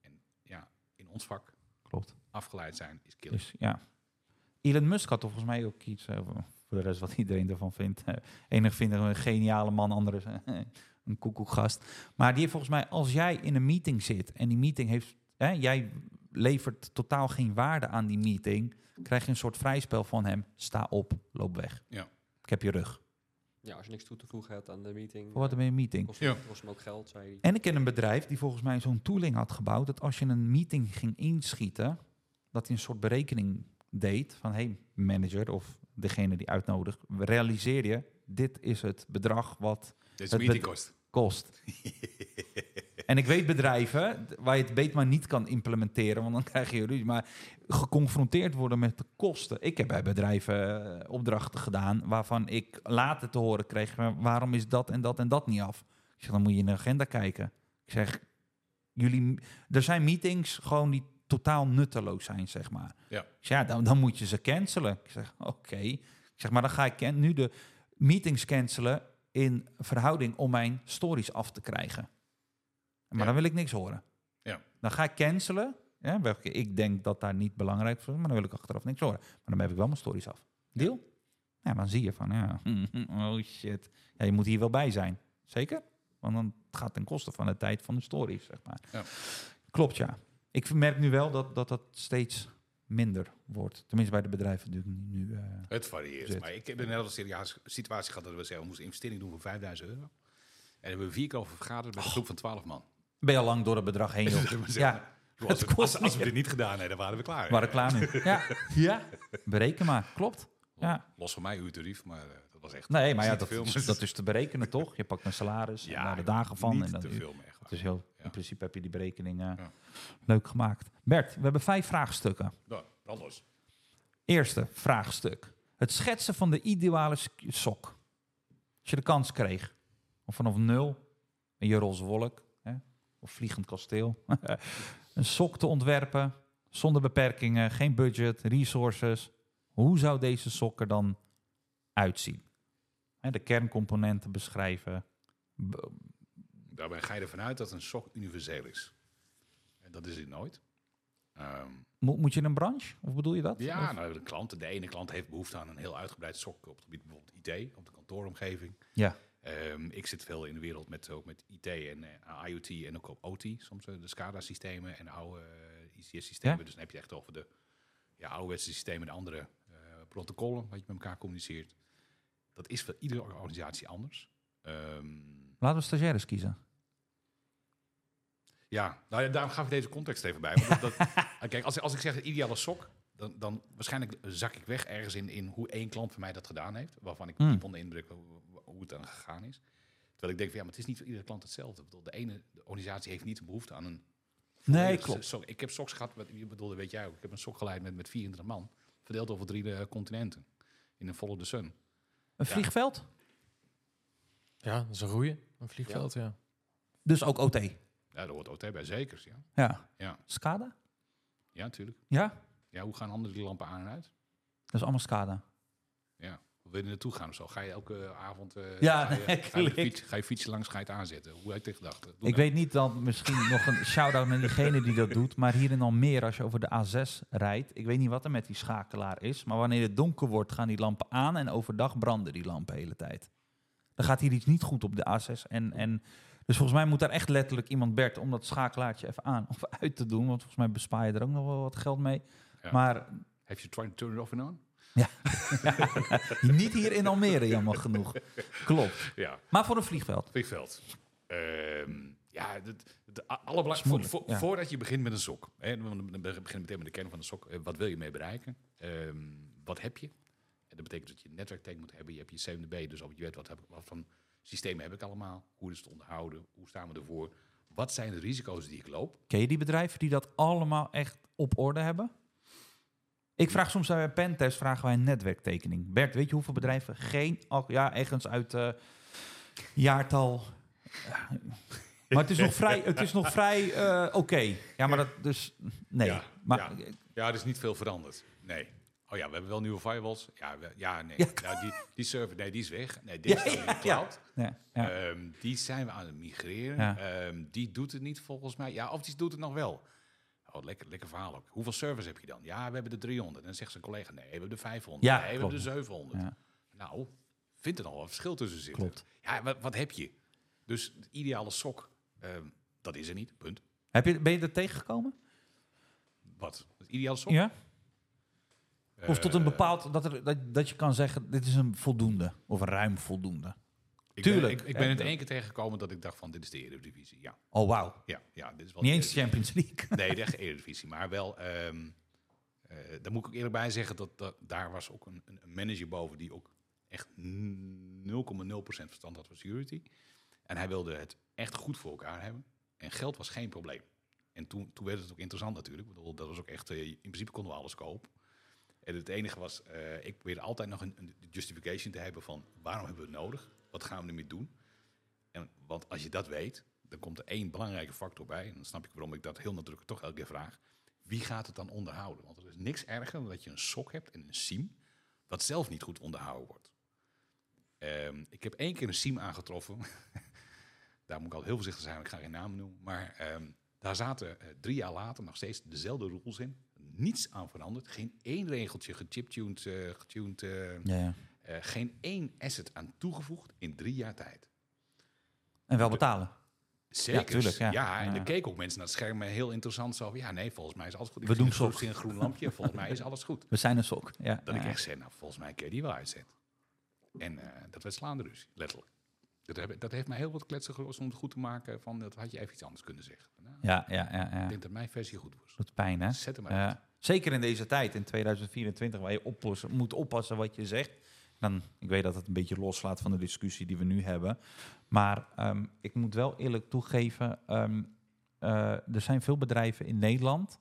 En ja, in ons vak, Klopt. afgeleid zijn is killer. Dus ja. Elon Musk had toch volgens mij ook iets eh, voor de rest wat iedereen ervan vindt. Enig vinden een geniale man, anderen eh, een koekoekgast. Maar die heeft volgens mij, als jij in een meeting zit en die meeting heeft, hè, jij levert totaal geen waarde aan die meeting, krijg je een soort vrijspel van hem. Sta op, loop weg. Ja. Ik heb je rug. Ja, als je niks toe te voegen hebt aan de meeting, Voor wat eh, een meeting? kost, Ja. kost hem ook geld, zei hij. En ik ken een bedrijf die volgens mij zo'n tooling had gebouwd dat als je een meeting ging inschieten, dat hij een soort berekening deed van hey manager of degene die uitnodigt, realiseer je, dit is het bedrag wat Dit is Het meeting kost. en ik weet bedrijven waar je het beet maar niet kan implementeren, want dan krijg je ruzie. Maar geconfronteerd worden met de kosten. Ik heb bij bedrijven eh, opdrachten gedaan waarvan ik later te horen kreeg, waarom is dat en dat en dat niet af? Ik zeg, dan moet je in de agenda kijken. Ik zeg, jullie, er zijn meetings gewoon die totaal nutteloos zijn, zeg maar. Ja. Ik zeg, ja, dan, dan moet je ze cancelen. Ik zeg, oké. Ik zeg, maar dan ga ik nu de meetings cancelen in verhouding om mijn stories af te krijgen. Maar Ja. dan wil ik niks horen. Ja. Dan ga ik cancelen. Ja, welke ik denk dat daar niet belangrijk voor is, maar dan wil ik achteraf niks horen. Maar dan heb ik wel mijn stories af. Deal? Ja, dan zie je van, ja, oh shit. Ja, je moet hier wel bij zijn. Zeker? Want dan gaat het ten koste van de tijd van de stories, zeg maar. Ja. Klopt, ja. Ik merk nu wel dat, dat dat steeds minder wordt. Tenminste bij de bedrijven die ik nu... eh, Het varieert. Zit. Maar ik heb een hele serieuze situatie gehad dat we zeggen, we moesten investering doen voor 5000 euro. En hebben we vier keer over vergaderd met een groep van 12 man. Ben je al lang door het bedrag heen, Ja, Als, we, als, als we dit niet gedaan hebben, dan waren we klaar. we waren klaar nu. Ja, ja. bereken maar. Klopt. Ja. Los van mij uw tarief, maar eh, dat was echt... Nee, maar ja, dat, is, dat is te berekenen, toch? Je pakt een salaris, Ja, ja, naar de dagen van. niet en dan te veel meer. is heel, Ja. In principe heb je die berekening eh, Ja. leuk gemaakt. Bert, we hebben vijf vraagstukken. Brand los. Eerste vraagstuk. Het schetsen van de ideale sok. Als je de kans kreeg, of vanaf nul, een je roze wolk, of vliegend kasteel, een sok te ontwerpen, zonder beperkingen, geen budget, resources. Hoe zou deze sok er dan uitzien? De kerncomponenten beschrijven. Daarbij ga je ervan uit dat een sok universeel is. En dat is het nooit. Mo- moet je in een branche? Of bedoel je dat? ja, nou, de klant, de ene klant heeft behoefte aan een heel uitgebreid sok op het gebied bijvoorbeeld IT, op de kantooromgeving. Ja. Ehm, ik zit veel in de wereld met, ook met IT en eh, IoT en ook op OT, soms eh, de SCADA-systemen en oude eh, ICS-systemen. Ja. Dus dan heb je echt over de ja, ouderwetse systemen en andere protocollen wat je met elkaar communiceert. Dat is voor iedere organisatie anders. Ehm, Laten we stagiaires kiezen. Ja, nou ja, daarom gaf ik deze context even bij. Want dat, dat- kijk, als, als ik zeg ideale sok, dan, dan waarschijnlijk zak ik weg ergens in, in hoe één klant van mij dat gedaan heeft. Waarvan ik Hmm. diep onder indruk hoe, het dan gegaan is. Terwijl ik denk van ja, maar het is niet voor iedere klant hetzelfde. Ik bedoel, de ene de organisatie heeft niet een behoefte aan een. Nee, klopt. sok. Ik heb soks gehad, wat je bedoelde, weet jij ook. Ik heb een sok geleid met, met 24 man, verdeeld over drie eh, continenten. In een volle de sun. Een Ja. vliegveld? Ja, dat is een goeie. Een vliegveld, ja. Dus ook OT. Ja, daar hoort OT bij, zeker. Ja, Ja. Ja. SCADA? ja natuurlijk. Ja, Ja, hoe gaan anderen die lampen aan en uit? dat is allemaal SCADA. Ja. Wil je er naartoe gaan of zo? Ga je elke avond eh, Ja, ga, je, nee, ga, je fiets, ga je fietsen langs, ga je het aanzetten? Hoe heb je gedacht? Ik weet niet dan misschien nog een shout-out naar diegene die dat doet. Maar hier in Almere, als je over de A6 rijdt. Ik weet niet wat er met die schakelaar is. Maar wanneer het donker wordt, gaan die lampen aan. En overdag branden die lampen de hele tijd. Dan gaat hier iets niet goed op de A6. En, en, dus volgens mij moet daar echt letterlijk iemand, Bert, om dat schakelaartje even aan of uit te doen. Want volgens mij bespaar je er ook nog wel wat geld mee. Ja. Maar Have you tried to turn it off and on? niet hier in Almere, jammer genoeg. Klopt. Ja, Maar voor een vliegveld. vliegveld. Ehm, ja, de, de, alle Dat is moeilijk, voor, ja. voordat je begint met een sok. Hè, dan dan begin je meteen met de kern van de sok. Eh, wat wil je mee bereiken? Ehm, wat heb je? En dat betekent dat je een netwerktank moet hebben. Je hebt je 7B, dus op je weet wat, heb ik, wat van systemen heb ik allemaal. Hoe is het onderhouden? Hoe staan we ervoor? Wat zijn de risico's die ik loop? Ken je die bedrijven die dat allemaal echt op orde hebben? Ik vraag soms bij Pentest vragen wij een netwerktekening. Bert, weet je hoeveel bedrijven geen... Ja, ergens uit eh, jaartal... Maar het is nog vrij, het is nog vrij eh, oké. Ja, maar dat dus... Nee. Ja, maar, ja. Ja, er is niet veel veranderd. Nee. Oh ja, we hebben wel nieuwe firewalls. Ja, we- ja nee. Ja. Ja, die, die server, nee, die is weg. Nee, dit is dan in de ja, cloud. Ehm, die zijn we aan het migreren. Ehm, die doet het niet volgens mij. Ja, of die doet het nog wel. Oh, lekker, lekker verhaal ook. Hoeveel servers heb je dan? Ja, we hebben de 300. En dan zegt zijn collega, nee, we hebben de 500. Ja, nee, we hebben de 700. Ja. Nou, vindt er wel een verschil tussen zitten. Klopt. Ja, wat, wat heb je? Dus de ideale sok, ehm, dat is er niet. Punt. Heb je, ben je er tegengekomen? Wat? Het ideale sok? Ja? Of tot een Eh, bepaald... Dat, er, dat, dat je kan zeggen, dit is een voldoende. Of een ruim voldoende. Ik Tuurlijk. Ben, ik, ik ben het één keer tegengekomen dat ik dacht van, dit is de Eredivisie. Ja, Oh, wauw. ja, ja dit is wel Niet de eens de. Champions League. Nee, de echte Eredivisie. Maar wel, eh, daar moet ik ook eerlijk bij zeggen, dat, dat daar was ook een, een manager boven die ook echt 0,0% verstand had van security. En hij wilde het echt goed voor elkaar hebben. En geld was geen probleem. En toen, toen werd het ook interessant natuurlijk. Ik bedoel, dat was ook echt, eh, in principe konden we alles kopen. En het enige was, eh, ik probeerde altijd nog een, een justification te hebben van waarom hebben we het nodig? Wat gaan we ermee doen? En, want als je dat weet, dan komt er één belangrijke factor bij. En dan snap ik waarom ik dat heel nadrukkelijk toch elke keer vraag. Wie gaat het dan onderhouden? Want er is niks erger dan dat je een sok hebt en een SIEM, wat zelf niet goed onderhouden wordt. Ehm, ik heb één keer een SIEM aangetroffen. Daar moet ik al heel voorzichtig zijn, ik ga geen namen noemen. Maar ehm, daar zaten eh, drie jaar later nog steeds dezelfde rules in. Niets aan veranderd. Geen één regeltje gechiptuned, eh getuned, eh, ja. Eh, geen één asset aan toegevoegd in drie jaar tijd. En wel betalen. Zeker. Ja, tuurlijk, ja. Ja, en Ja. keken ook mensen naar het scherm eh, heel interessant. Zo ja, nee, volgens mij is alles goed. Ik We doen zie een groen lampje. volgens mij is alles goed. We zijn een sok. Ja, Dat ik echt zei, nou, volgens mij kun je die wel uitzetten. En eh, dat werd slaande ruzie, letterlijk. Dat, heb, dat heeft mij heel wat kletsen gelost om het goed te maken. Van, dat had je even iets anders kunnen zeggen. Nou, Ja, ja, ja. ja. Ik denk dat mijn versie goed was. doet pijn, hè? Zet hem uit. Zeker in deze tijd, in 2024, waar je oppassen, moet oppassen wat je zegt. Dan, ik weet dat het een beetje loslaat van de discussie die we nu hebben. Maar ehm, ik moet wel eerlijk toegeven, ehm, eh, er zijn veel bedrijven in Nederland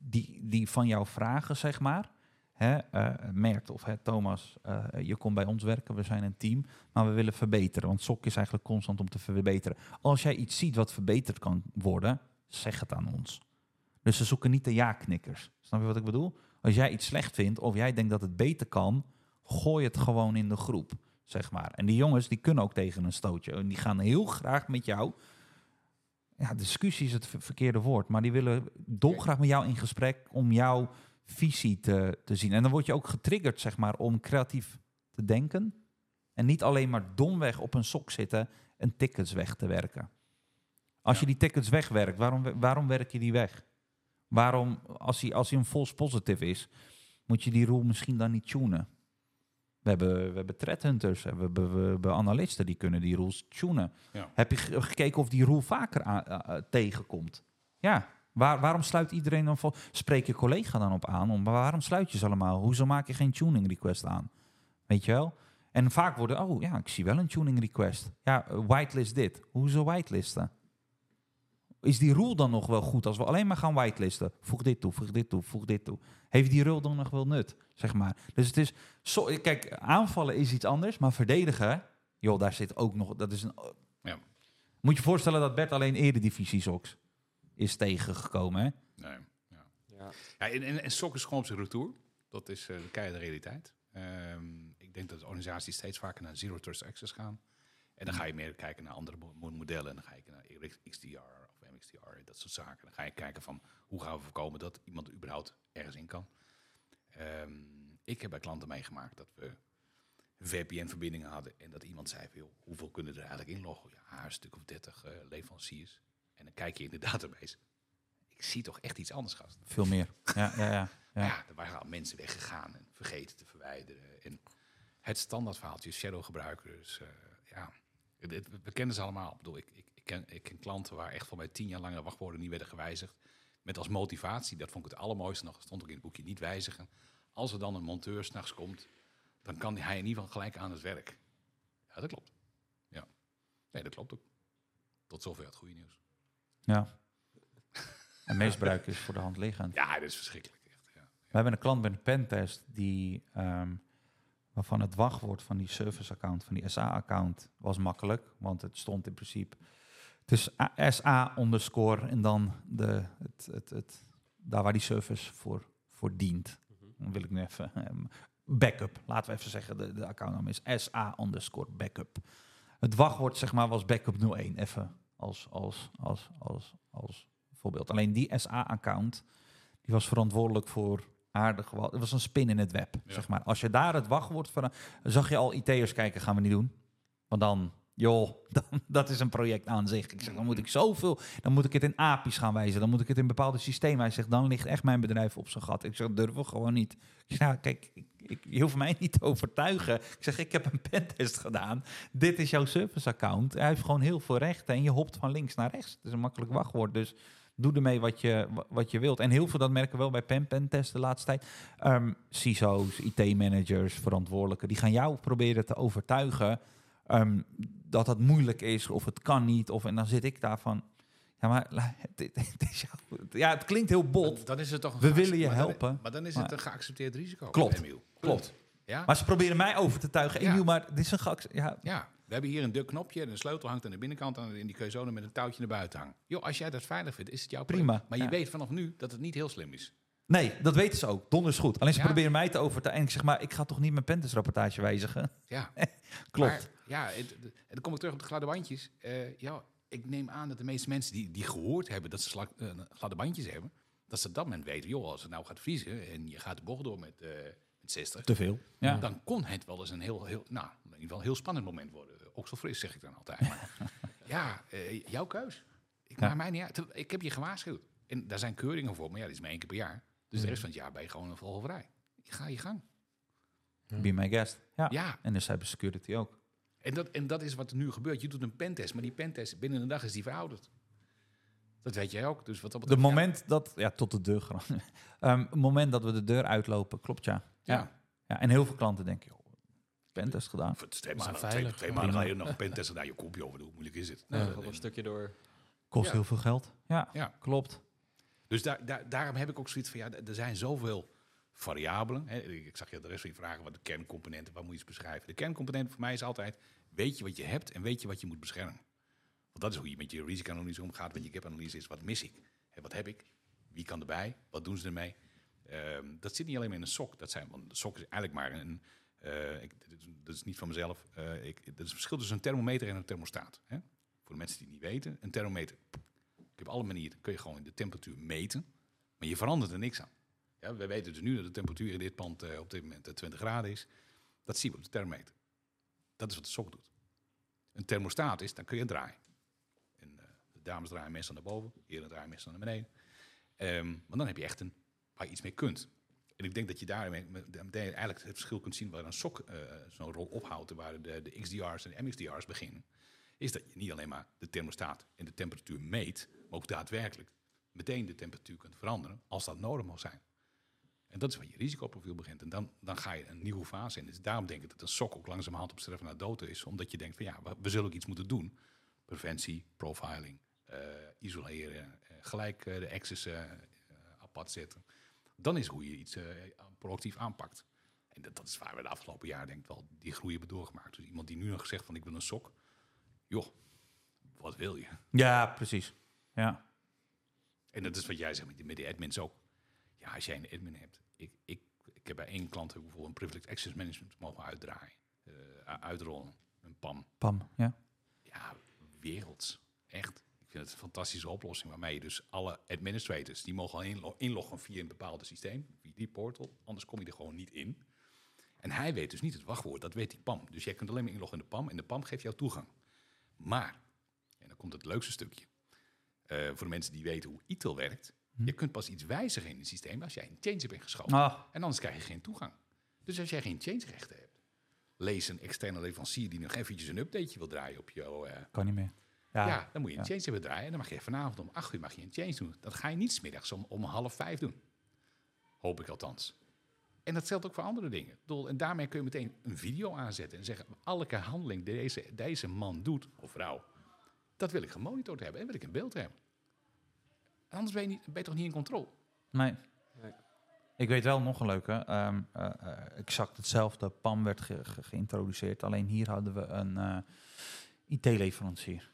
die, die van jou vragen, zeg maar. Eh, merkt of hè, Thomas, eh, je komt bij ons werken, we zijn een team, maar we willen verbeteren. Want SOC is eigenlijk constant om te verbeteren. Als jij iets ziet wat verbeterd kan worden, zeg het aan ons. Dus ze zoeken niet de ja-knikkers. Snap je wat ik bedoel? Als jij iets slecht vindt of jij denkt dat het beter kan, gooi het gewoon in de groep, zeg maar. En die jongens die kunnen ook tegen een stootje. En die gaan heel graag met jou. Ja, discussie is het ver- verkeerde woord, maar die willen dolgraag met jou in gesprek om jouw visie te, te zien. En dan word je ook getriggerd, zeg maar, om creatief te denken. En niet alleen maar domweg op een sok zitten en tickets weg te werken. Als Ja. je die tickets wegwerkt, waarom, waarom werk je die weg? Waarom, als hij, als hij een false positive is, moet je die rule misschien dan niet tunen? We hebben, we hebben threat hunters, we hebben, we hebben analisten die kunnen die rules tunen. Ja. Heb je ge- gekeken of die rule vaker tegenkomt? Ja, Waar, waarom sluit iedereen dan vol? Spreek je collega dan op aan? Om, maar waarom sluit je ze allemaal? Hoezo maak je geen tuning request aan? Weet je wel? En vaak worden, oh ja, ik zie wel een tuning request. Ja, whitelist dit. Hoezo whitelisten? Is die rule dan nog wel goed als we alleen maar gaan whitelisten? Voeg dit toe, voeg dit toe, voeg dit toe. Heeft die rule dan nog wel nut, zeg maar? Dus het is, zo, kijk, aanvallen is iets anders, maar verdedigen, joh, daar zit ook nog, dat is een... Ja. Moet je voorstellen dat Bert alleen eredivisie Sox is tegengekomen, hè? Nee. Ja. Ja. Ja, en, en, en sok is gewoon op zijn retour. Dat is eh, de keiharde realiteit. Ehm, ik denk dat de organisaties steeds vaker naar Zero Trust Access gaan. En dan ga je meer kijken naar andere mo- mo- modellen. En dan ga je naar XDR MXDR, dat soort zaken. Dan ga je kijken van hoe gaan we voorkomen dat iemand überhaupt ergens in kan. Ehm, ik heb bij klanten meegemaakt dat we VPN-verbindingen hadden. En dat iemand zei joh, hoeveel kunnen er eigenlijk inloggen? Ja, een stuk of 30 eh, leveranciers. En dan kijk je in de database. Ik zie toch echt iets anders, gast. Veel meer. Ja, ja, ja. Ja. ja. er waren al mensen weggegaan en vergeten te verwijderen. En het standaard verhaaltje, shadow gebruikers. eh, ja, we kennen ze allemaal. Ik, bedoel, ik, ik, ken, ik ken klanten waar echt voor mij tien jaar lange wachtwoorden niet werden gewijzigd. Met als motivatie, dat vond ik het allermooiste nog, stond ook in het boekje, niet wijzigen. Als er dan een monteur s'nachts komt, dan kan hij in ieder geval gelijk aan het werk. Ja, dat klopt. Ja. Nee, dat klopt ook. Tot zover het goede nieuws. Ja. En misbruik is voor de hand liggend. Ja, dat is verschrikkelijk. Echt, ja. We hebben een klant bij een pentest die, ehm, waarvan het wachtwoord van die service-account, van die SA-account, was makkelijk. Want het stond in principe, A- SA underscore en dan de, het, het, het, daar waar die service voor, voor dient. Dan wil ik nu even, ehm, backup, laten we even zeggen, de, de accountnaam is SA underscore backup. Het wachtwoord, zeg maar, was backup 01, even als, als, als, als, als voorbeeld. Alleen die SA-account, die was verantwoordelijk voor aardig wat. Het was een spin in het web, Ja. zeg maar. Als je daar het wachtwoord van... zag je al IT'ers kijken, gaan we niet doen. Want dan, joh, dan, dat is een project aan zich. Ik zeg, dan moet ik zoveel... Dan moet ik het in API's gaan wijzen. Dan moet ik het in bepaalde systemen wijzen. Ik zeg, dan ligt echt mijn bedrijf op zijn gat. Ik zeg, durven we gewoon niet. Ik zeg, nou, kijk, ik, ik, je hoeft mij niet te overtuigen. Ik zeg, ik heb een pentest gedaan. Dit is jouw service-account. Hij heeft gewoon heel veel rechten. En je hopt van links naar rechts. Het is een makkelijk wachtwoord, dus... Doe ermee wat je, wa- wat je wilt. En heel veel, dat merken we wel bij pen pentest de laatste tijd. Ehm CISO's, IT-managers, verantwoordelijken, die gaan jou proberen te overtuigen ehm, dat het moeilijk is of het kan niet. Of, en dan zit ik daar van, ja, maar het, het- is ja, het klinkt heel bot. Dan, is het toch We willen je dan- helpen. maar dan is Maar- het een geaccepteerd risico. Klopt. Emiel. Klopt. Ja? Maar ze proberen mij over te tuigen. Ja. Emiel, maar dit is een geacce- ja, Ja, we hebben hier een duk knopje en een sleutel hangt aan de binnenkant en in die kun je zo met een touwtje naar buiten hangen. Joh, als jij dat veilig vindt, is het jouw Prima, probleem. Maar je weet vanaf nu dat het niet heel slim is. Nee, dat weten ze ook. Donders goed. Alleen ze Ja. proberen mij te overtuigen. En ik zeg maar, ik ga toch niet mijn pentest-rapportage wijzigen? Ja, Klopt. Maar, ja, en dan kom ik terug op de gladde bandjes. Eh, ja, ik neem aan dat de meeste mensen die, die gehoord hebben dat ze slak- eh, gladde bandjes hebben, dat ze op dat moment weten, joh, als het nou gaat vriezen en je gaat de bocht door met, eh, met 60, Te veel. Ja. dan kon het wel eens een heel, heel, nou, in ieder geval een heel spannend moment worden. Ook zo fris, zeg ik dan altijd. Maar, ja, jouw keus. Ik Ja. maak mij niet uit. Ik heb je gewaarschuwd. En daar zijn keuringen voor, maar ja, die is maar één keer per jaar. Dus de rest van het jaar ben je gewoon een vogelvrij. Ga je gang. Be my guest. Ja. Ja, En de cybersecurity ook. en dat, en dat is wat er nu gebeurt. Je doet een pentest, maar die pentest binnen een dag is die verouderd. Dat weet jij ook. Dus wat dat De betreft, ja. moment dat, ja, tot de deur gewoon. Ehm, het moment dat we de deur uitlopen, klopt ja. Ja. Ja. ja. En heel veel klanten denken, joh, pentest gedaan. Voor twee Is maanden, twee, veilig? twee Ja. maanden nog een pentest gedaan. Je kopje over, hoe moeilijk is het? Nou, een stukje door. Kost Ja. heel veel geld. Ja, Ja. klopt. Dus daar, daar, daarom heb ik ook zoiets van, ja, er zijn zoveel variabelen. Hè. Ik zag je de rest van je vragen, wat de kerncomponenten, wat moet je eens beschrijven? De kerncomponent voor mij is altijd, weet je wat je hebt en weet je wat je moet beschermen. Want dat is hoe je met je risicoanalyse omgaat, met je gap-analyse is, wat mis ik? Hè, wat heb ik? Wie kan erbij? Wat doen ze ermee? Ehm, dat zit niet alleen maar in een sok. Dat zijn, want de sok is eigenlijk maar een, eh, ik, dit, is, niet van mezelf. Eh, ik, dat is het verschil tussen een thermometer en een thermostaat. Hè? Voor de mensen die het niet weten, een thermometer. Heb alle manieren, kun je gewoon de temperatuur meten. Maar je verandert er niks aan. Ja, we weten dus nu dat de temperatuur in dit pand eh, op dit moment eh, 20 graden is. Dat zien we op de thermometer. Dat is wat de sok doet. Een thermostaat is, dan kun je draaien. En, eh, de dames draaien meestal naar boven, heren draaien meestal naar beneden. Ehm, maar dan heb je echt een waar je iets mee kunt. En ik denk dat je daarmee eigenlijk het verschil kunt zien waar een sok eh, zo'n rol ophoudt, waar de, de XDR's en de MXDR's beginnen. Is dat je niet alleen maar de thermostaat en de temperatuur meet, maar ook daadwerkelijk meteen de temperatuur kunt veranderen als dat nodig mag zijn. En dat is waar je risicoprofiel begint. En dan, dan ga je een nieuwe fase in. Dus daarom denk ik dat een sok ook langzamerhand op sterven naar dood is. Omdat je denkt van ja, we, zullen ook iets moeten doen. Preventie, profiling, eh, isoleren, eh, gelijk eh, de access apart zetten. Dan is hoe je iets proactief aanpakt. En dat, dat is waar we de afgelopen jaren denk ik wel die groei hebben doorgemaakt. Dus iemand die nu nog zegt van ik wil een sok. Joh, wat wil je? Ja, precies. Ja. En dat is wat jij zegt met die, admins ook. Ja, als jij een admin hebt. Ik, ik, ik heb bij één klant bijvoorbeeld een privileged access management mogen uitdraaien. eh, uitrollen. Een PAM. Pam. Ja. Ja, werelds. Echt. Ik vind het een fantastische oplossing waarmee je dus alle administrators, die mogen al inlo- inloggen via een bepaald systeem, via die portal, anders kom je er gewoon niet in. En hij weet dus niet het wachtwoord, dat weet die PAM. Dus jij kunt alleen maar inloggen in de PAM en de PAM geeft jou toegang. Maar, en dan komt het leukste stukje, eh, voor de mensen die weten hoe ITIL werkt, je kunt pas iets wijzigen in het systeem als jij een change hebt ingeschoven. Ah, En anders krijg je geen toegang. Dus als jij geen change-rechten hebt, Lees een externe leverancier die nog eventjes een updateje wil draaien op jouw... eh, Kan niet meer. ja, Ja, dan moet je een ja. change hebben draaien. En dan mag je vanavond om 8 uur mag je een change doen. Dat ga je niet smiddags om, om half vijf doen. Hoop ik althans. En dat geldt ook voor andere dingen. En daarmee kun je meteen een video aanzetten en zeggen... elke handeling die deze, deze man doet, of vrouw... dat wil ik gemonitord hebben en wil ik in beeld hebben. Anders ben je, niet, ben je toch niet in controle? Nee. Nee. Ik weet wel nog een leuke. ehm, eh, eh, exact hetzelfde. PAM werd ge- ge- geïntroduceerd. Alleen hier hadden we een eh, IT-leverancier.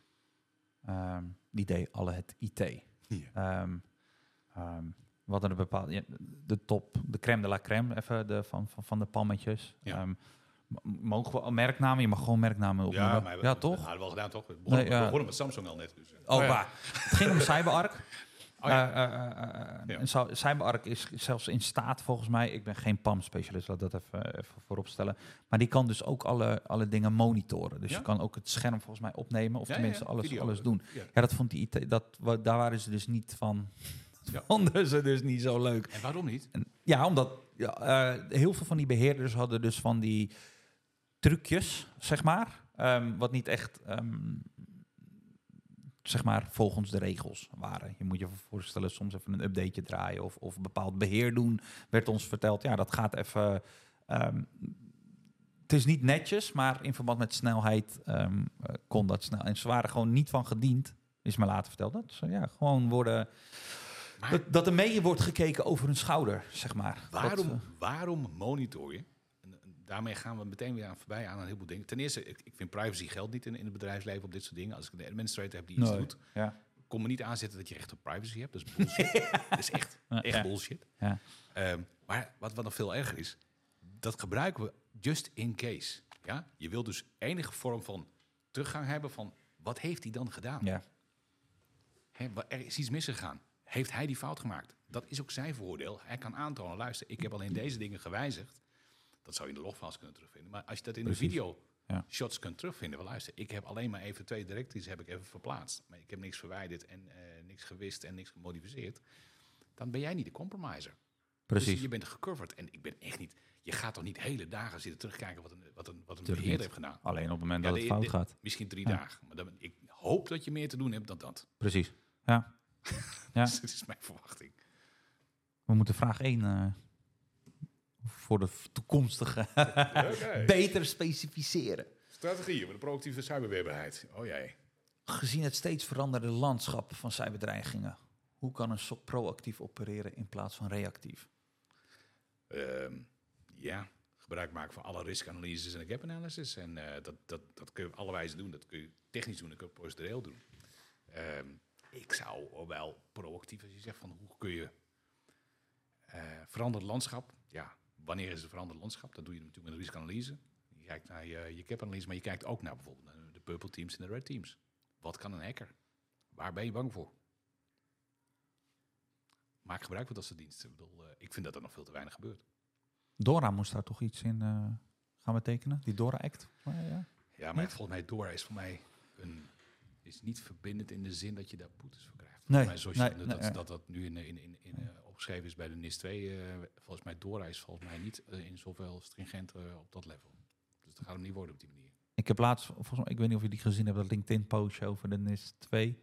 Ehm, die deed alle het IT. Ja. Ehm, hadden een bepaalde... ja, de top, de crème de la crème even de, van, van, van de pammetjes. Ja. Ehm, mogen we al merknamen? Je mag gewoon merknamen maar we- ja we toch? hadden we wel gedaan, toch? We begonnen, Nee, ja. we begonnen met Samsung al net. Dus, eh. Oh, Oh ja. waar. Het ging om CyberArk. Oh ja. Eh, eh, Ja. CyberArk is zelfs in staat, volgens mij, ik ben geen PAM-specialist, laat dat even, even voorop stellen. Maar die kan dus ook alle, alle dingen monitoren. Dus Ja? je kan ook het scherm volgens mij opnemen, of Ja, tenminste ja, ja, alles, video. alles doen. Ja. Ja, dat vond die IT, dat, daar waren ze dus niet van. Ja. Vonden ze dus niet zo leuk. En waarom niet? En, ja, omdat ja, eh, heel veel van die beheerders hadden dus van die trucjes, zeg maar. ehm, wat niet echt, ehm, zeg maar, volgens de regels waren. Je moet je voorstellen, soms even een updateje draaien of, of bepaald beheer doen. Werd ons verteld, ja, dat gaat even... ehm, het is niet netjes, maar in verband met snelheid eh, kon dat snel. En ze waren gewoon niet van gediend, is me later verteld. Dat ze ja, gewoon worden... Dat, dat er mee wordt gekeken over hun schouder, zeg maar. waarom, Dat, eh, waarom monitor je? En, en daarmee gaan we meteen weer aan voorbij aan een heleboel dingen. Ten eerste, ik, ik vind privacy geldt niet in, in het bedrijfsleven op dit soort dingen. Als ik een administrator heb die iets Nee. doet, ja. kom me niet aanzetten dat je recht op privacy hebt. Dat is bullshit. dat is echt, echt ja. bullshit. Ja. Ehm, maar wat, wat nog veel erger is, dat gebruiken we just in case. Ja? Je wil dus enige vorm van teruggang hebben van wat heeft hij dan gedaan? Ja. Er is iets misgegaan. Heeft hij die fout gemaakt? Dat is ook zijn voordeel. Hij kan aantonen, luister, ik heb alleen deze dingen gewijzigd. Dat zou je in de logfiles kunnen terugvinden. Maar als je dat in Precies. de video Ja. shots kunt terugvinden, wel luister, ik heb alleen maar even twee directies heb ik even verplaatst. Maar ik heb niks verwijderd en eh, niks gewist en niks gemodificeerd. Dan ben jij niet de compromiser. Precies. Dus je bent gecoverd. En ik ben echt niet. Je gaat toch niet hele dagen zitten terugkijken wat een, wat een, wat een beheerder heeft gedaan. Alleen op het moment Ja, dat het fout de- gaat. Misschien drie Ja. dagen. Maar dan, ik hoop dat je meer te doen hebt dan dat. Precies. Ja. Ja. dat is mijn verwachting. We moeten vraag 1 eh, voor de toekomstige beter specificeren. Strategieën voor de proactieve cyberweerbaarheid. Oh jee. Gezien het steeds veranderde landschap van cyberdreigingen, hoe kan een SOC proactief opereren in plaats van reactief? Ehm, ja, gebruik maken van alle riskanalyses en gap analysis. En eh, dat, dat, dat kun je op alle wijzen doen. Dat kun je technisch doen, dat kun je procedureel doen. Ehm, ik zou wel proactief, als je zegt van hoe kun je eh veranderd landschap. Ja, wanneer is het veranderd landschap? Dat doe je natuurlijk met een riskanalyse. Je kijkt naar je, je cap-analyse, maar je kijkt ook naar bijvoorbeeld de purple teams en de red teams. Wat kan een hacker? Waar ben je bang voor? Maak gebruik van dat soort diensten. Ik, bedoel, eh, ik vind dat er nog veel te weinig gebeurt. Dora moest daar toch iets in eh, gaan betekenen? Die Dora-act? Maar ja. Ja, maar volgens mij Dora is voor mij een, is niet verbindend in de zin dat je daar boetes voor krijgt. Nee, mij zoals nee, je, dat, nee. dat dat nu in, in, in, in, eh, opgeschreven is bij de NIS 2, eh, volgens mij Dora is volgens mij niet eh, in zoveel stringent op dat level. Dus dat gaat hem niet worden op die manier. Ik heb laatst, volgens mij, ik weet niet of je die gezien hebt, dat LinkedIn-postje over de NIS 2.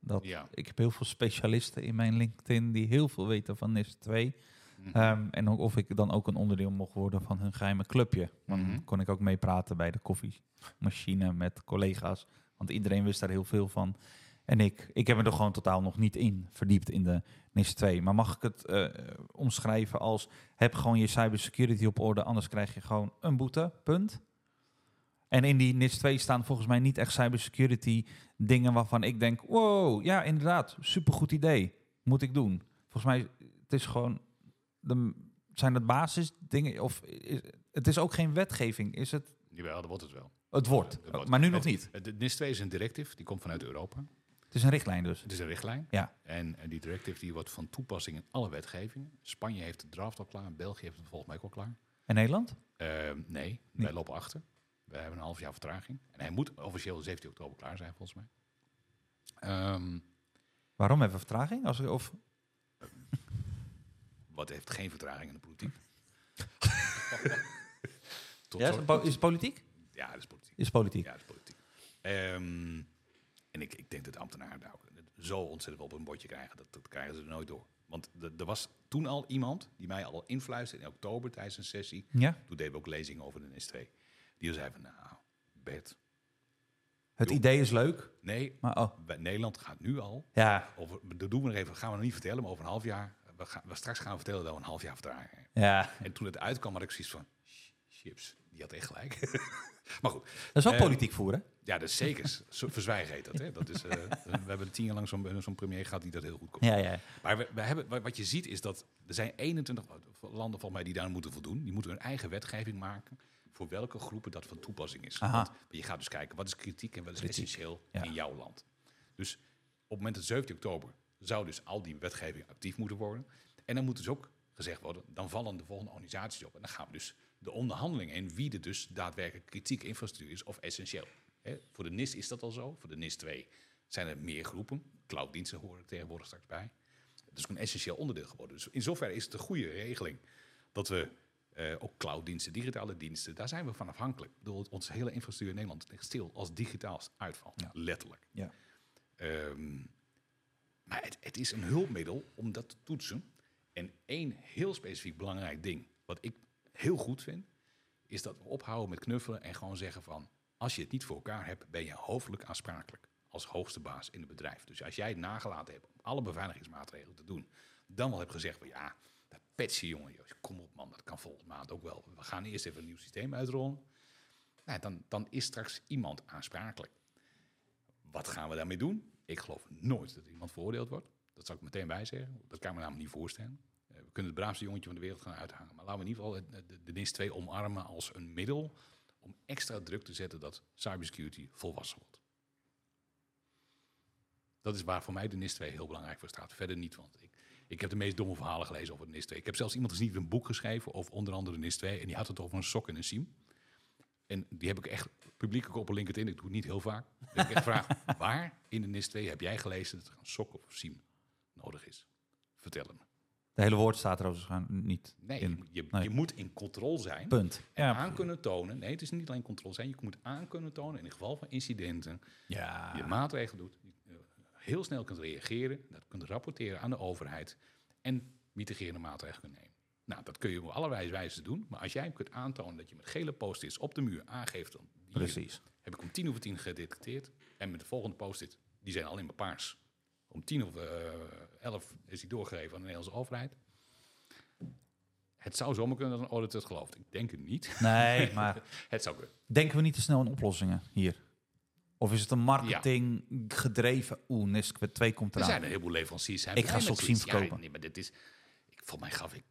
Dat, Ja. Ik heb heel veel specialisten in mijn LinkedIn die heel veel weten van NIS 2. Mhm. Ehm, en ook of ik dan ook een onderdeel mocht worden van hun geheime clubje. Dan Mhm. kon ik ook meepraten bij de koffiemachine met collega's. Want iedereen wist daar heel veel van. En ik, ik heb me er gewoon totaal nog niet in verdiept in de NIS 2. Maar mag ik het eh, omschrijven als... heb gewoon je cybersecurity op orde, anders krijg je gewoon een boete, punt. En in die NIS 2 staan volgens mij niet echt cybersecurity dingen waarvan ik denk... wow, ja inderdaad, supergoed idee, moet ik doen. Volgens mij, het is gewoon... De, zijn het basisdingen? Of is, het is ook geen wetgeving, is het? Jawel, dat wordt het wel. Het wordt, maar nu nog niet. het- De NIS 2 is een directive, die komt vanuit Europa. Het is een richtlijn dus. Het is een richtlijn. Ja. En, en die directive die wordt van toepassing in alle wetgevingen. Spanje heeft de draft al klaar, België heeft het volgens mij ook al klaar. En Nederland? Ehm, nee, wij lopen achter. We hebben een half jaar vertraging. En hij moet officieel 17 oktober klaar zijn, volgens mij. Ehm, Waarom hebben we vertraging? Als, of, wat heeft geen vertraging in de politiek? tot Ja, is het politiek? Ja, dat is politiek. Is politiek. Ja, dat is politiek. Ehm, en ik, ik denk dat de ambtenaren daar ook zo ontzettend op een bordje krijgen. Dat, dat krijgen ze er nooit door. Want er- was toen al iemand die mij al influisterde in oktober tijdens een sessie. Ja? Toen deden we ook lezingen over de NS2. Die zei van, nou, Bert, Het idee is leuk, nee, maar oh, bij- Nederland gaat nu al ja, over, dat doen we nog even, gaan we nog niet vertellen, maar over een half jaar, we, gaan, we straks gaan we vertellen dat we een half jaar vertraging hebben. ja. En toen het uitkwam, had ik zoiets van, "Sh- chips, die had echt gelijk. maar goed, Dat is ook Eh, politiek voeren. ja, dat is zeker. Zo- Verzwijgen heet dat. Hè? dat is, eh, we hebben tien jaar lang zo'n zo'n premier gehad die dat heel goed kon. Ja, ja. Maar we, we hebben, wa- wat je ziet is dat er zijn 21 landen volgens mij die daar moeten voldoen. Die moeten hun eigen wetgeving maken voor welke groepen dat van toepassing is. Want je gaat dus kijken wat is kritiek en wat is Kritiek, essentieel ja. in jouw land. Dus op het moment dat 17 oktober zou dus al die wetgeving actief moeten worden. En dan moet dus ook gezegd worden, dan vallen de volgende organisaties op. En dan gaan we dus de onderhandeling in wie er dus daadwerkelijk kritieke infrastructuur is of essentieel. Voor de NIS is dat al zo. Voor de NIS 2 zijn er meer groepen. Clouddiensten horen er tegenwoordig straks bij. Het is een essentieel onderdeel geworden. Dus in zoverre is het een goede regeling dat we eh, ook clouddiensten, digitale diensten, daar zijn we van afhankelijk. Ik bedoel, onze hele infrastructuur in Nederland ligt stil als digitaal uitvalt. Ja. Letterlijk. Ja. Ehm, maar het, het is een hulpmiddel om dat te toetsen. En één heel specifiek belangrijk ding, wat ik heel goed vind, is dat we ophouden met knuffelen en gewoon zeggen van, als je het niet voor elkaar hebt, ben je hoofdelijk aansprakelijk als hoogste baas in het bedrijf. Dus als jij het nagelaten hebt om alle beveiligingsmaatregelen te doen, dan wel hebt gezegd van ja, dat patchen jongen, kom op man, dat kan volgende maand ook wel. We gaan eerst even een nieuw systeem uitrollen. Nou, dan, dan is straks iemand aansprakelijk. Wat gaan we daarmee doen? Ik geloof nooit dat iemand veroordeeld wordt. Dat zou ik meteen bij zeggen. Dat kan ik me namelijk niet voorstellen. Kunnen het braafste jongetje van de wereld gaan uithangen. Maar laten we in ieder geval het- de, de NIS 2 omarmen als een middel om extra druk te zetten dat cybersecurity volwassen wordt. Dat is waar voor mij de NIS 2 heel belangrijk voor staat. Verder niet, want ik, ik heb de meest domme verhalen gelezen over de NIS 2. Ik heb zelfs iemand gezien die heeft een boek geschreven over onder andere de NIS 2. En die had het over een sok en een siem. En die heb ik echt publiek ook op LinkedIn. Ik doe het niet heel vaak. Dus ik heb gevraagd, waar in de NIS 2 heb jij gelezen dat er een sok of siem nodig is? Vertel me. De hele woord staat er overigens niet Nee, in. je, Nee. je moet in controle zijn. Punt. En Ja. aan kunnen tonen. Nee, het is niet alleen controle zijn. Je moet aan kunnen tonen in het geval van incidenten. Ja. Je maatregelen doet. eh, heel snel kunt reageren. Dat kunt rapporteren aan de overheid. En mitigerende maatregelen kunt nemen. Nou, dat kun je op allerlei wijzen doen. Maar als jij kunt aantonen dat je met gele post-its op de muur aangeeft... Precies. heb ik om tien over tien gedetecteerd. En met de volgende post-it, die zijn alleen maar paars. Om tien over eh, elf is die doorgegeven aan de Nederlandse overheid. Het zou zomaar kunnen dat een audit het gelooft. Ik denk het niet. Nee, maar Het zou kunnen. denken we niet te snel aan oplossingen hier? Of is het een marketing gedreven? Oeh, NISC 2 komt Er eraan. zijn een heleboel leveranciers. Zijn Ik ga ze met ook zien. Ja, verkopen. nee, maar dit is... Ik, volgens mij gaf ik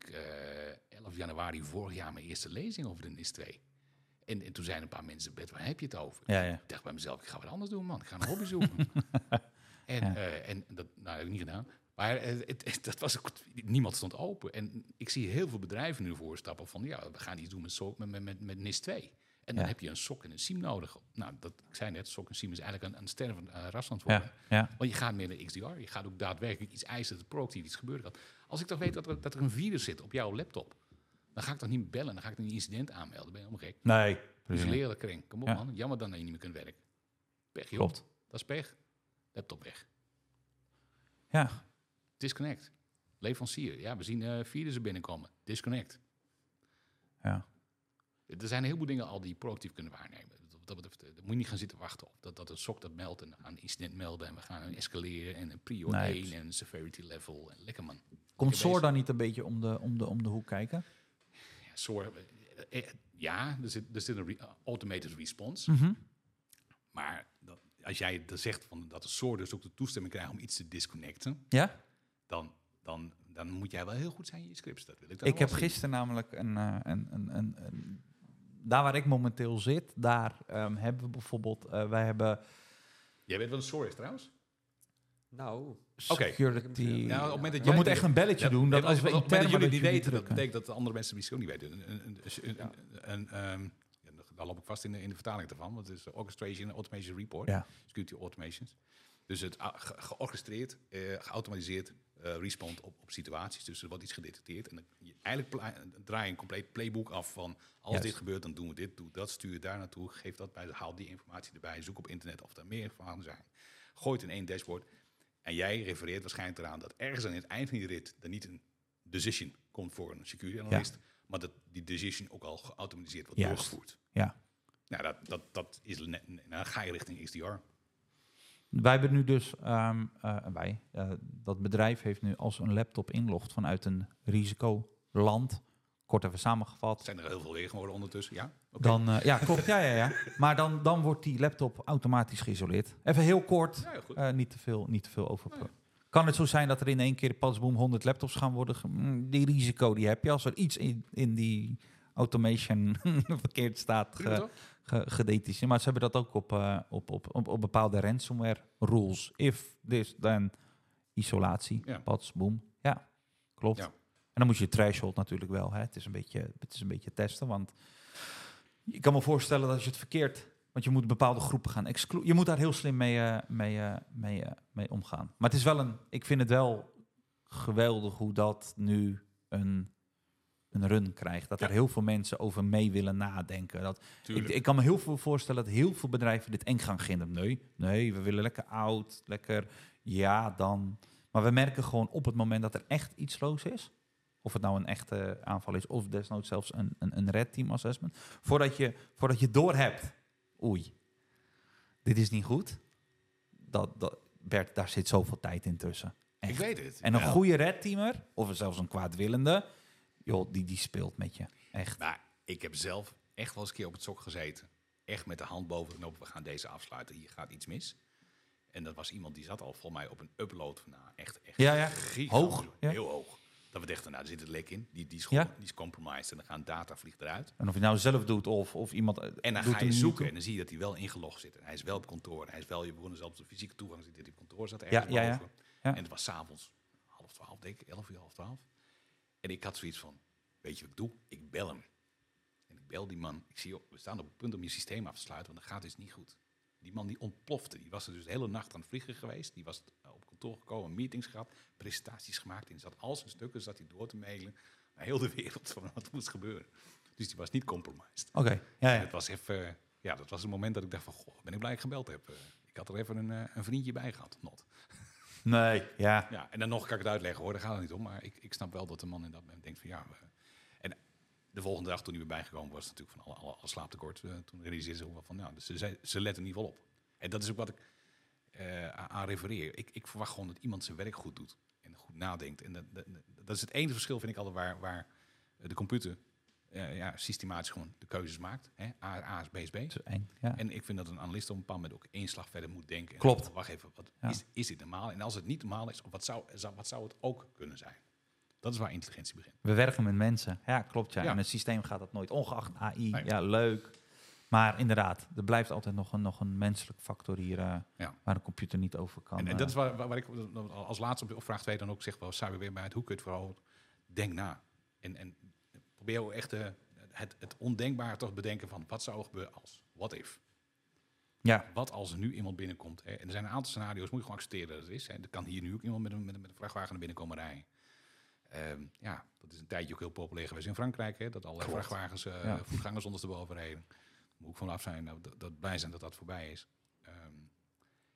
eh 11 januari vorig jaar mijn eerste lezing over de NIS 2. En, en toen zeiden een paar mensen, Bert, waar heb je het over? Ja, ja. Ik dacht bij mezelf, ik ga wat anders doen, man. Ik ga een hobby zoeken. en, Ja. eh, en dat nou, heb ik niet gedaan. Maar eh, het, het- dat was ook, niemand stond open. En ik zie heel veel bedrijven nu voorstappen van... ja, we gaan iets doen met, met, met, met, NIS 2. En dan Ja. heb je een sok en een SIEM nodig. Nou, dat, ik zei net, sok en SIEM is eigenlijk een, een stervend uh, ras aan het worden. Ja, ja. Want je gaat meer naar XDR. Je gaat ook daadwerkelijk iets eisen dat er proactief iets gebeuren kan. Als ik toch weet dat er, dat er een virus zit op jouw laptop... dan ga ik toch niet bellen, dan ga ik een incident aanmelden. Ben je helemaal gek? Nee, Dus leren kring. Kom op man. Jammer dan dat je niet meer kunt werken. Pech joh. Klopt. Dat is pech. Laptop weg. Ja, Disconnect. Leverancier. Ja, we zien eh virussen binnenkomen. Disconnect. ja. Er zijn een heleboel dingen al die je proactief kunnen waarnemen. Dat, dat, eh, daar moet je niet gaan zitten wachten op. Dat, dat een SOC dat meldt en een incident melden en we gaan escaleren en een prior Nee, 1 precies. en severity level. En lekker man. Komt SOAR dan niet een beetje om de, om de, om de hoek kijken? Ja, SOAR, eh, ja er, zit, er zit een re- uh, automated response. Mhm. Maar dat, als jij er zegt van dat de SOAR dus ook de toestemming krijgt om iets te disconnecten, Ja? dan, dan, dan moet jij wel heel goed zijn in je scripts. Dat wil ik dan Ik heb zien. gisteren namelijk een, eh, een, een, een, een- Daar waar ik momenteel zit, daar ehm, hebben we bijvoorbeeld... eh, wij hebben Jij weet wat een SOAR is trouwens? Nou, security... Nou, op het moment dat we jij- moeten echt een belletje Ja, doen. Dat als we op het moment intern dat jullie die niet weten, dat betekent dat de andere mensen misschien ook niet weten. Een, een, een, een, ehm, daar loop ik vast in de, in de vertaling ervan, want het is Orchestration and Automation Report, Ja. Security Automations. Dus het a- ge- georchestreerd, eh, geautomatiseerd, eh, eh, respond op, op situaties. Dus er wordt iets gedetecteerd. En dan, je, eigenlijk draai je een compleet playbook af van... als dit gebeurt, dan doen we dit, doe dat, stuur daar naartoe... geef dat bij, haal die informatie erbij, zoek op internet of er meer verhalen zijn. Gooi het in één dashboard. En jij refereert waarschijnlijk eraan dat ergens aan het eind van die rit... er niet een decision komt voor een security analyst... maar dat die decision ook al geautomatiseerd wordt Juist. doorgevoerd. Ja. Nou, dat, dat, dat is... net- Nou, ga je richting XDR. Wij hebben nu dus, ehm, eh, wij, eh, dat bedrijf heeft nu als een laptop inlogt vanuit een risicoland, kort even samengevat, Zijn er heel veel weer geworden ondertussen, ja? Oké. dan, eh, ja klopt, ja, ja, ja. Maar dan, dan wordt die laptop automatisch geïsoleerd. Even heel kort, Ja, heel niet, te veel, niet te veel over. Nee. Kan het zo zijn dat er in één keer pasboom 100 laptops gaan worden? mm, Die risico die heb je als er iets in, in die automation verkeerd staat ge, ge, gedetacheerd. Maar ze hebben dat ook op, eh, op, op, op, op bepaalde ransomware rules. If this, then isolatie. Ja. Boom. Ja, klopt. Ja. En dan moet je threshold natuurlijk wel. Hè. Het, is een beetje, het is een beetje testen. Want je kan me voorstellen dat als je het verkeerd... Want je moet bepaalde groepen gaan excluderen. Je moet daar heel slim mee, eh, mee, eh, mee, eh, mee omgaan. Maar het is wel een... Ik vind het wel geweldig hoe dat nu een, een run krijgt. Dat Ja. er heel veel mensen over mee willen nadenken. Dat, ik, ik kan me heel veel voorstellen dat heel veel bedrijven dit eng gaan beginnen. Nee, nee, we willen lekker oud, lekker, ja, dan. Maar we merken gewoon op het moment dat er echt iets los is, of het nou een echte aanval is, of desnoods zelfs een, een, een red team assessment, voordat je, voordat je door hebt, oei, dit is niet goed, dat, dat, Bert, daar zit zoveel tijd in tussen. ik Echt. weet het. En een Ja. goede red teamer, of zelfs een kwaadwillende, joh, die, die speelt met je. Echt. Maar ik heb zelf echt wel eens een keer op het sok gezeten. Echt met de hand boven knop. We gaan deze afsluiten. Hier gaat iets mis. En dat was iemand die zat al voor mij op een upload van nou, echt, echt Ja, ja. Hoog, ja. Heel hoog. Dat we dachten, nou, er zit het lek in. Die, die, is, Ja. die is compromised. En dan gaan data vliegt eruit. En of je nou zelf doet of, of iemand. eh, En dan ga je zoeken en dan zie je dat hij wel ingelogd zit. En hij is wel op kantoor. Hij is wel, je begon zelfs de fysieke toegang dat hij op kantoor zat. Ergens ja, ja. En het was s'avonds half twaalf, denk ik. Elf uur, half twaalf. En ik had zoiets van, weet je wat ik doe? Ik bel hem. En ik bel die man. Ik zie, we staan op het punt om je systeem af te sluiten, want dan gaat iets niet goed. Die man die ontplofte. Die was er dus de hele nacht aan het vliegen geweest. Die was eh, op kantoor gekomen, meetings gehad, presentaties gemaakt. En zat al zijn stukken zat hij door te mailen naar heel de wereld van wat moest gebeuren. Dus die was niet compromised. Oké, ja, ja. het was even, ja, dat was het moment dat ik dacht van, goh, ben ik blij dat ik gebeld heb. Eh, ik had er even een, eh, een vriendje bij gehad, not. Nee, ja. Ja, en dan nog kan ik het uitleggen hoor, daar gaat het niet om. Maar ik, ik snap wel dat de man in dat moment denkt van ja. we- en de volgende dag toen hij weer bijgekomen was, natuurlijk van alle, alle, alle slaaptekort. eh, toen realiseerde ze ook wel van nou, dus ze, ze, ze letten in ieder geval op. En dat is ook wat ik eh, aan, refereer. Ik, ik verwacht gewoon dat iemand zijn werk goed doet en goed nadenkt. En dat, dat, dat is het enige verschil, vind ik altijd, waar, waar de computer eh, ja, systematisch gewoon de keuzes maakt. Hè? A, A is B is B. Het is eng. Ja. En ik vind dat een analist op een bepaald moment ook één slag verder moet denken. En Klopt. Wacht even, wat, Ja. is, is dit normaal? En als het niet normaal is, wat zou, wat zou het ook kunnen zijn? Dat is waar intelligentie begint. We werken met mensen. Ja, klopt. Ja. Ja. En een systeem gaat dat nooit. Ongeacht AI. Nee. Ja, leuk. Maar inderdaad, er blijft altijd nog een, nog een menselijk factor hier eh, Ja. waar een computer niet over kan. en, en eh. dat is waar, waar, waar ik als laatste op- vraag 2 dan ook zeg, wel het hoe kun je het vooral denk na. En, en probeer ook echt eh, het, het ondenkbare toch bedenken van wat zou er gebeuren als? What if? ja, Wat als er nu iemand binnenkomt? Hè? En er zijn een aantal scenario's, moet je gewoon accepteren dat het is. Hè? Er kan hier nu ook iemand met een, met een, met een vrachtwagen naar binnen komen rijden. Ehm, ja, dat is een tijdje ook heel populair geweest in Frankrijk. Hè? Dat alle vrachtwagens, Ja. voetgangers ondersteboven reden. Moet ik vanaf zijn, nou, dat, dat blij zijn dat dat voorbij is. Ehm,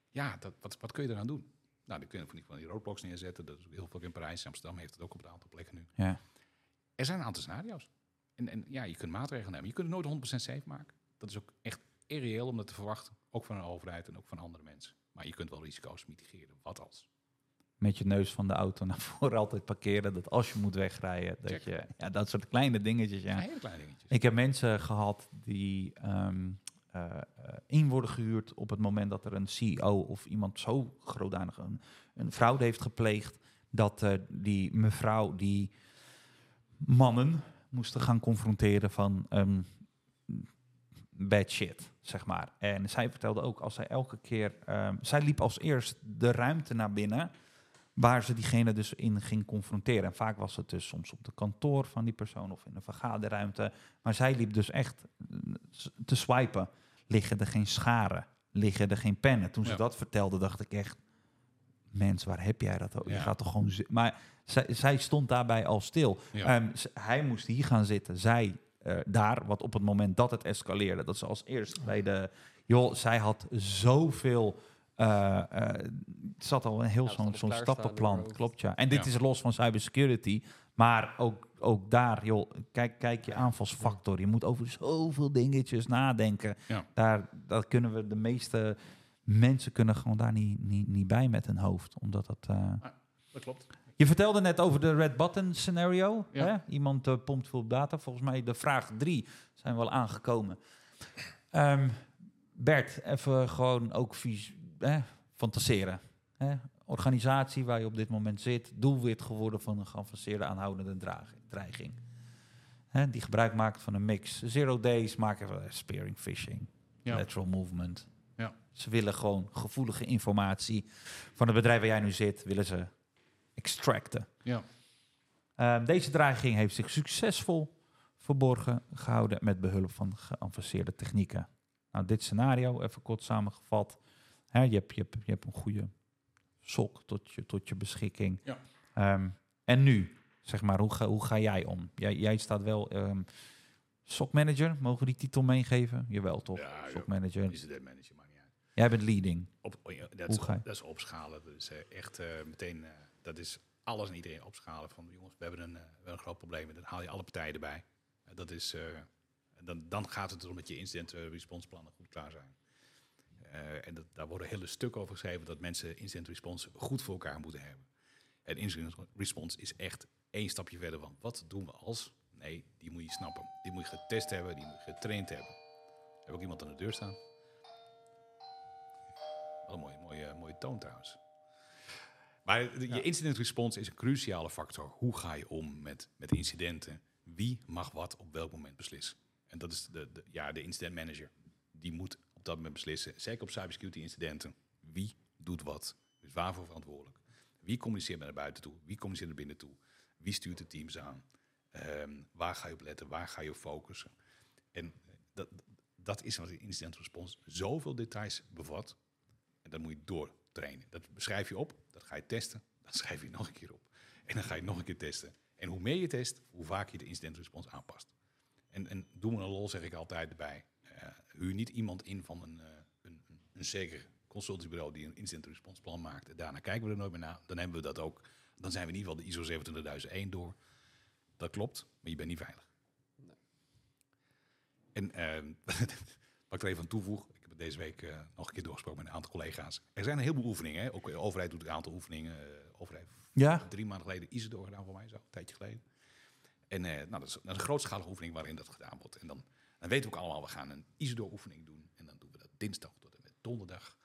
ja, dat, wat, wat kun je eraan doen? Nou, dan kun je van die, van die roadblocks neerzetten. Dat is ook heel veel in Parijs. Amsterdam heeft het ook op een aantal plekken nu. ja. Er zijn een aantal scenario's. En, en ja, je kunt maatregelen nemen. Je kunt het nooit 100% safe maken. Dat is ook echt irreëel om dat te verwachten. Ook van een overheid en ook van andere mensen. Maar je kunt wel risico's mitigeren. Wat als? Met je neus van de auto naar voren altijd parkeren. Dat als je moet wegrijden, dat Check. je... Ja, dat soort kleine dingetjes, Ja. Hele kleine dingetjes. Ik heb mensen gehad die ehm, eh, eh, in worden gehuurd op het moment dat er een CEO of iemand zo grootdanig een, een fraude heeft gepleegd, dat eh, die mevrouw die mannen moesten gaan confronteren van ehm, bad shit, zeg maar. En zij vertelde ook als zij elke keer, ehm, zij liep als eerst de ruimte naar binnen waar ze diegene dus in ging confronteren. En vaak was het dus soms op de kantoor van die persoon of in een vergaderruimte. Maar zij liep dus echt eh, te swipen. Liggen er geen scharen? Liggen er geen pennen? Toen ze Ja. dat vertelde, dacht ik echt... mens, waar heb jij dat over? Je gaat toch gewoon... Maar zij, zij stond daarbij al stil. Ja. Ehm, hij moest hier gaan zitten, zij eh, daar. Wat op het moment dat het escaleerde, dat ze als eerst bij de... Joh, zij had zoveel... eh eh, het zat al een heel Ja, zo'n stappenplan, klopt ja. En dit Ja. is los van cybersecurity, maar ook, ook daar, joh, kijk, kijk je aanvalsfactor. Je moet over zoveel dingetjes nadenken. Ja. Daar, dat kunnen we, de meeste mensen kunnen gewoon daar niet, niet, niet bij met hun hoofd, omdat dat... eh, Dat klopt. je vertelde net over de red button scenario. Ja. Hè? Iemand pompt veel data. Volgens mij de vraag drie zijn wel aangekomen. Ehm, Bert, even gewoon ook vis- hè, fantaseren. Organisatie waar je op dit moment zit, doelwit geworden van een geavanceerde aanhoudende dreiging. Die gebruik maakt van een mix. Zero days maken we spearing, phishing, Ja. lateral movement. Ja. Ze willen gewoon gevoelige informatie van het bedrijf waar jij nu zit, willen ze extracten. Ja. Ehm, deze dreiging heeft zich succesvol verborgen gehouden met behulp van geavanceerde technieken. Nou, dit scenario, even kort samengevat. Hè, je, hebt, je, hebt, je hebt een goede sok tot je, tot je beschikking. Ja. Ehm, en nu, zeg maar, hoe ga, hoe ga jij om? Jij, jij staat wel ehm SOC manager, mogen we die titel meegeven? Jawel, toch? Ja, joh. SOC manager. Incident manager, niet uit. Jij bent leading. Op, oh ja, dat, Hoe is, ga je? dat is opschalen. Dat is eh, echt eh, meteen, eh, dat is alles en iedereen opschalen. Van jongens, we hebben een, we hebben een groot probleem. En dan haal je alle partijen erbij. Dat is, dan, dan gaat het erom dat je incident response plannen goed klaar zijn. Eh, en dat, daar worden hele stukken over geschreven dat mensen incident response goed voor elkaar moeten hebben. En incident response is echt één stapje verder van wat doen we als? Nee, die moet je snappen. Die moet je getest hebben, die moet je getraind hebben. Heb ook iemand aan de deur staan? Wat een mooie, mooie, mooie toon trouwens. Maar je incident response is een cruciale factor. Hoe ga je om met, met incidenten? Wie mag wat op welk moment beslissen? En dat is de, de, ja, de incident manager. Die moet dat moment beslissen. Zeker op cybersecurity incidenten. Wie doet wat? Dus waarvoor verantwoordelijk? Wie communiceert naar buiten toe? Wie communiceert naar binnen toe? Wie stuurt de teams aan? Ehm, waar ga je op letten? Waar ga je op focussen? En dat, dat is wat de incident response zoveel details bevat. En dat moet je doortrainen. Dat beschrijf je op, dat ga je testen, dat schrijf je nog een keer op. En dan ga je nog een keer testen. En hoe meer je test, hoe vaak je de incident response aanpast. En, en doe me een lol, zeg ik altijd erbij. Eh, huur niet iemand in van een, eh, een, een, een zeker consultiebureau die een incident response plan maakt. En daarna kijken we er nooit meer naar. Dan hebben we dat ook. Dan zijn we in ieder geval de ISO 27001 door. Dat klopt, maar je bent niet veilig. En ehm, wat ik er even aan toevoeg, ik heb het deze week eh, nog een keer doorgesproken met een aantal collega's. Er zijn een heleboel oefeningen. Hè? Ook de overheid doet een aantal oefeningen. eh overheid Ja. drie maanden geleden ISO gedaan voor mij, zo, een tijdje geleden. En eh, nou, dat, is, dat is een grootschalige oefening waarin dat gedaan wordt. En dan, dan weten we ook allemaal, we gaan een ISO-oefening doen. En dan doen we dat dinsdag tot en met donderdag.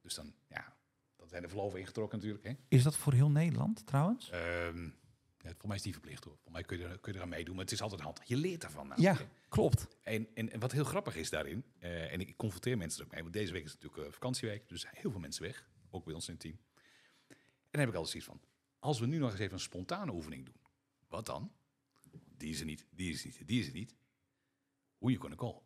Dus dan, ja, dan zijn de verloven ingetrokken natuurlijk. Hè? Is dat voor heel Nederland trouwens? Ehm, ja, voor mij is niet verplicht hoor. Voor mij kun je, kun je eraan meedoen, maar het is altijd handig. Je leert daarvan Ja, namelijk. hè. klopt. En, en, en wat heel grappig is daarin, eh, en ik confronteer mensen er ook mee, want deze week is natuurlijk eh, vakantieweek, dus heel veel mensen weg, ook bij ons in het team. En dan heb ik altijd zoiets van, als we nu nog eens even een spontane oefening doen, wat dan? Die is er niet, die is er niet, die is er niet. Hoe je kunnen call.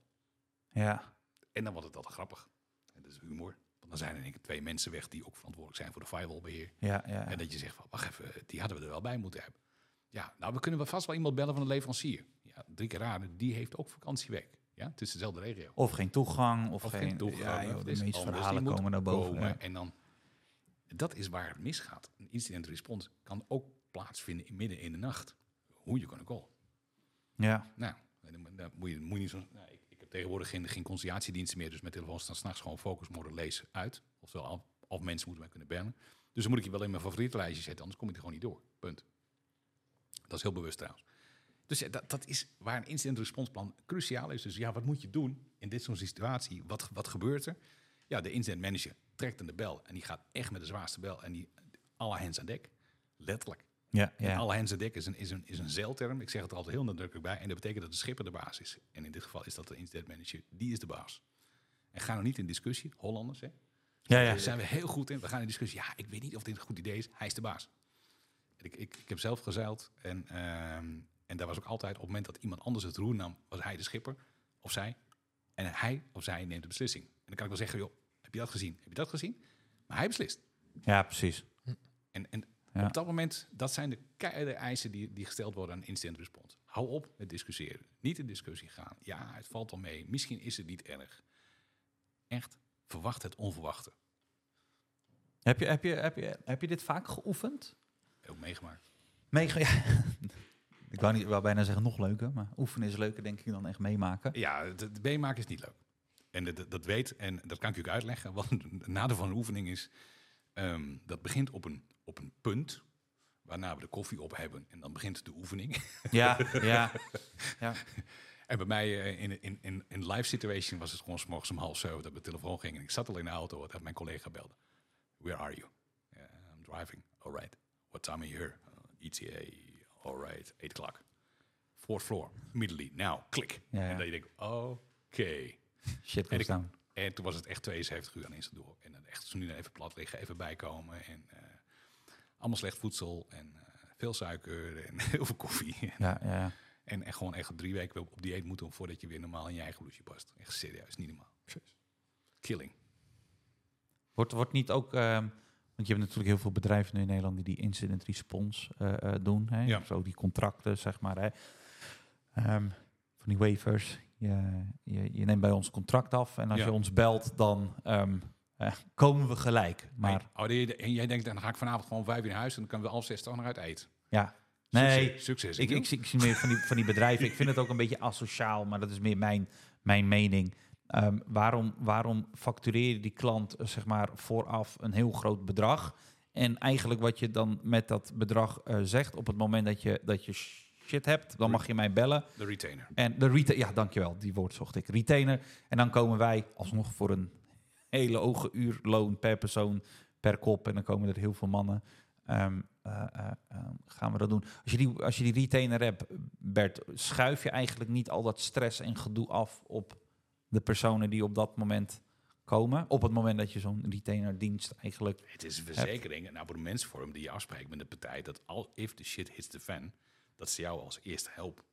Ja. En dan wordt het altijd grappig. En dat is humor. Want dan zijn er twee mensen weg die ook verantwoordelijk zijn voor de firewallbeheer. Ja, ja, En dat je zegt van, wacht even, die hadden we er wel bij moeten hebben. Ja, nou, we kunnen wel vast wel iemand bellen van een leverancier. Ja, drie keer raden, die heeft ook vakantieweek. Ja, het is dezelfde regio. Of geen toegang, of, Of geen, geen toegang. Ja, joh, de meeste anders, verhalen die moet komen naar boven. komen. En dan, dat is waar het misgaat. Een incident response kan ook plaatsvinden in midden in de nacht. Hoe je kunnen call. Ja. Nou, dan, dan moet, je, niet zo... Nou, ik, ik heb tegenwoordig geen, geen conciliatiediensten meer, dus mijn telefoon staat s'nachts gewoon focus mode lees uit. Oftewel, of, of mensen moeten mij kunnen bellen. Dus dan moet ik je wel in mijn favoriete lijstje zetten, anders kom ik er gewoon niet door. Punt. Dat is heel bewust trouwens. Dus ja, dat, dat is waar een incident response plan cruciaal is. Dus ja, wat moet je doen in dit soort situatie? Wat, wat gebeurt er? Ja, de incident manager trekt aan de bel en die gaat echt met de zwaarste bel en die alle hens aan dek. Letterlijk. Ja, En ja. alle hens dek is een, is, een, is een zeilterm. Ik zeg het er altijd heel nadrukkelijk bij. En dat betekent dat de schipper de baas is. En in dit geval is dat de incident manager. Die is de baas. En ga nou niet in discussie. Hollanders, hè? ja, ja. Daar zijn we heel goed in. We gaan in discussie. Ja, ik weet niet of dit een goed idee is. Hij is de baas. En Ik, ik, ik heb zelf gezeild. En, ehm, en daar was ook altijd op het moment dat iemand anders het roer nam, was hij de schipper. Of zij. En hij of zij neemt de beslissing. En dan kan ik wel zeggen, joh, heb je dat gezien? Heb je dat gezien? Maar hij beslist. Ja, precies. En, en Ja. op dat moment, dat zijn de keiharde eisen die, die gesteld worden aan instant response. Hou op met discussiëren. Niet in discussie gaan. Ja, het valt wel mee. Misschien is het niet erg. Echt, verwacht het onverwachte. Heb je, heb, je, heb, je, heb je dit vaak geoefend? Ook meegemaakt. Meege ja. ik wou, niet, wou bijna zeggen nog leuker, maar oefenen is leuker denk ik dan echt meemaken. Ja, het meemaken is niet leuk. En dat, dat weet, en dat kan ik ook uitleggen. Want het nadeel van een oefening is, ehm, dat begint op een, op een punt, waarna we de koffie op hebben. En dan begint de oefening. Ja, ja. ja. En bij mij eh, in, in, in, in live situation was het gewoon 's morgens om half zeven dat mijn telefoon ging. En ik zat al in de auto, dat mijn collega belde. Where are you? "Yeah, I'm driving. All right. What time are you here? "Uh, ETA. All right. 8 o'clock. Fourth floor. Immediately. Now. Klik. Ja, ja. En dan denk ik, oké. Shit En ik-. En toen was het echt 72 uur aan instant door. En dan echt zo nu even plat liggen, even bijkomen. En eh, allemaal slecht voedsel en eh, veel suiker en heel veel koffie. Ja, ja, ja. En, en gewoon echt drie weken op dieet moeten voordat je weer normaal in je eigen bloedje past. Echt serieus, niet normaal. Killing. Wordt, wordt niet ook... ehm, want je hebt natuurlijk heel veel bedrijven nu in Nederland die die incident response eh, eh, doen. Hè? Ja. Zo die contracten, zeg maar. Hè? Ehm, van die waivers. Je, je, je neemt bij ons contract af en als Ja. je ons belt, dan ehm, eh, komen we gelijk. Maar oh, en jij denkt, dan ga ik vanavond gewoon vijf uur naar huis en dan kunnen we half zes toch nog uit eten. ja, nee, Succes. succes Ik, ik zie meer van die, van die bedrijven. Ik vind het ook een beetje asociaal, maar dat is meer mijn, mijn mening. Ehm, waarom, waarom factureer je die klant eh, zeg maar vooraf een heel groot bedrag? En eigenlijk wat je dan met dat bedrag eh, zegt, op het moment dat je, dat je shit hebt, dan mag je mij bellen. de retainer. En de retainer, ja, dankjewel, die woord zocht ik. Retainer. En dan komen wij alsnog voor een hele hoge uurloon per persoon, per kop. En dan komen er heel veel mannen. Ehm, eh, eh, ehm, gaan we dat doen? Als je, die, als je die retainer hebt, Bert, schuif je eigenlijk niet al dat stress en gedoe af op de personen die op dat moment komen. Op het moment dat je zo'n retainerdienst eigenlijk. Het is een verzekering, een abonnementsvorm die je afspreekt met de partij. Dat al if the shit hits the fan, dat ze jou als eerste helpen.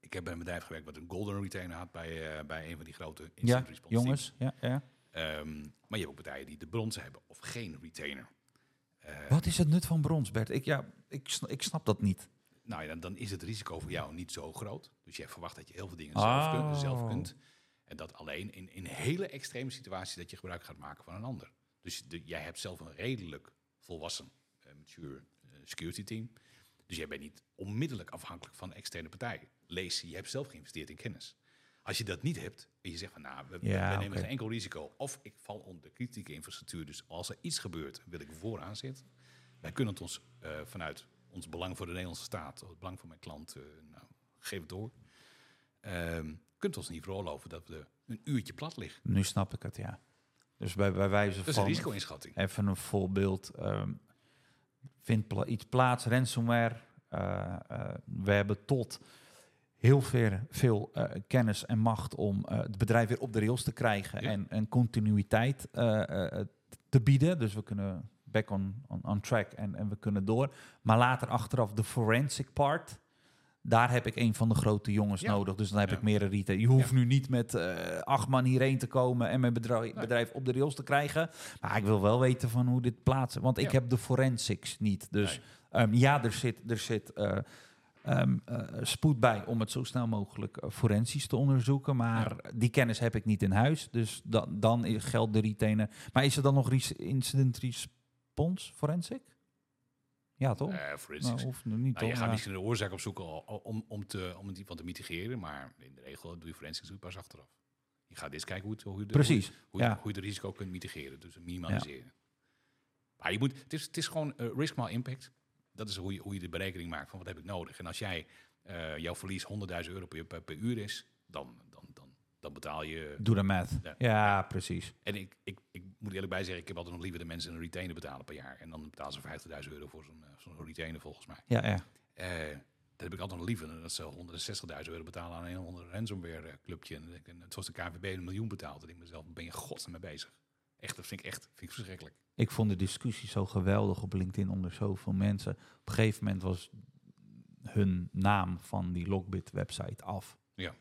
Ik heb bij een bedrijf gewerkt wat een golden retainer had bij, eh, bij een van die grote Ja, instant response jongens. Ja, ja. Ehm, maar je hebt ook partijen die de bronzen hebben of geen retainer. Eh, Wat is het nut van brons, Bert? Ik, ja, ik, ik snap dat niet. Nou ja, dan, dan is het risico voor jou niet zo groot. Dus je verwacht dat je heel veel dingen zelf, kunt, zelf Oh. kunt. En dat alleen in, in hele extreme situaties dat je gebruik gaat maken van een ander. Dus de, jij hebt zelf een redelijk volwassen, eh, mature eh, security team. Dus jij bent niet onmiddellijk afhankelijk van externe partij. Lees, je hebt zelf geïnvesteerd in kennis. Als je dat niet hebt en je zegt van nou, we, Ja, we nemen geen enkel risico. Of ik val onder de kritieke infrastructuur. Dus als er iets gebeurt, wil ik vooraan zitten. Wij kunnen het ons eh, vanuit ons belang voor de Nederlandse staat, het belang van mijn klant, eh, nou, geef het door. Ehm kunt ons niet veroorloven dat we een uurtje plat liggen. Nu snap ik het, ja. Dus bij, bij wijze Dat is van... een risico-inschatting. Even een voorbeeld. ehm vindt pla- iets plaats, ransomware. eh, we hebben tot heel veel, veel eh, kennis en macht om eh, het bedrijf weer op de rails te krijgen Ja. en, en continuïteit eh, te bieden. Dus we kunnen back on, on, on track en, en we kunnen door. Maar later achteraf de forensic part. Daar heb ik een van de grote jongens Ja. nodig. Dus dan heb Ja. ik meer een retail. Je hoeft nu niet met acht man hierheen te komen en mijn bedrijf, bedrijf op de rails te krijgen. Maar ik wil wel weten van hoe dit plaatsen. Want ik heb de forensics niet. Dus ehm, ja, er zit, er zit eh, ehm, eh, spoed bij om het zo snel mogelijk eh, forensisch te onderzoeken. Maar die kennis heb ik niet in huis. Dus dan, geldt de retainer. Maar is er dan nog incident response forensic? Ja, toch? Forensics. nou, of nu niet, Nou, toch? je gaat Ja. misschien de oorzaak opzoeken om, om, te, om het van te mitigeren, maar in de regel doe je forensics pas achteraf. Je gaat eerst kijken hoe, het, hoe, je de, Precies, hoe, je, ja. hoe je het risico kunt mitigeren, dus minimaliseren. Maar je moet, het, is, het is gewoon risk maal impact. Dat is hoe je, hoe je de berekening maakt van wat heb ik nodig. En als jij eh, jouw verlies 100.000 euro per, per, per uur is, dan, dan, dan, dan betaal je... Doe de math. Ja. Ja, precies. En ik, ik, ik moet eerlijk bij zeggen, ik heb altijd nog liever de mensen een retainer betalen per jaar. En dan betalen ze 50.000 euro voor zo'n eh, zo'n retainer volgens mij. Ja, ja. Eh, dat heb ik altijd nog liever dan dat ze 160.000 euro betalen aan een onder ransomware clubje. En, en zoals de KVB een miljoen betaalt, dan denk ik mezelf, ben je gods mee bezig? Echt, dat vind ik echt vind ik verschrikkelijk. Ik vond de discussie zo geweldig op LinkedIn onder zoveel mensen. Op een gegeven moment was hun naam van die Logbit-website af. Ja.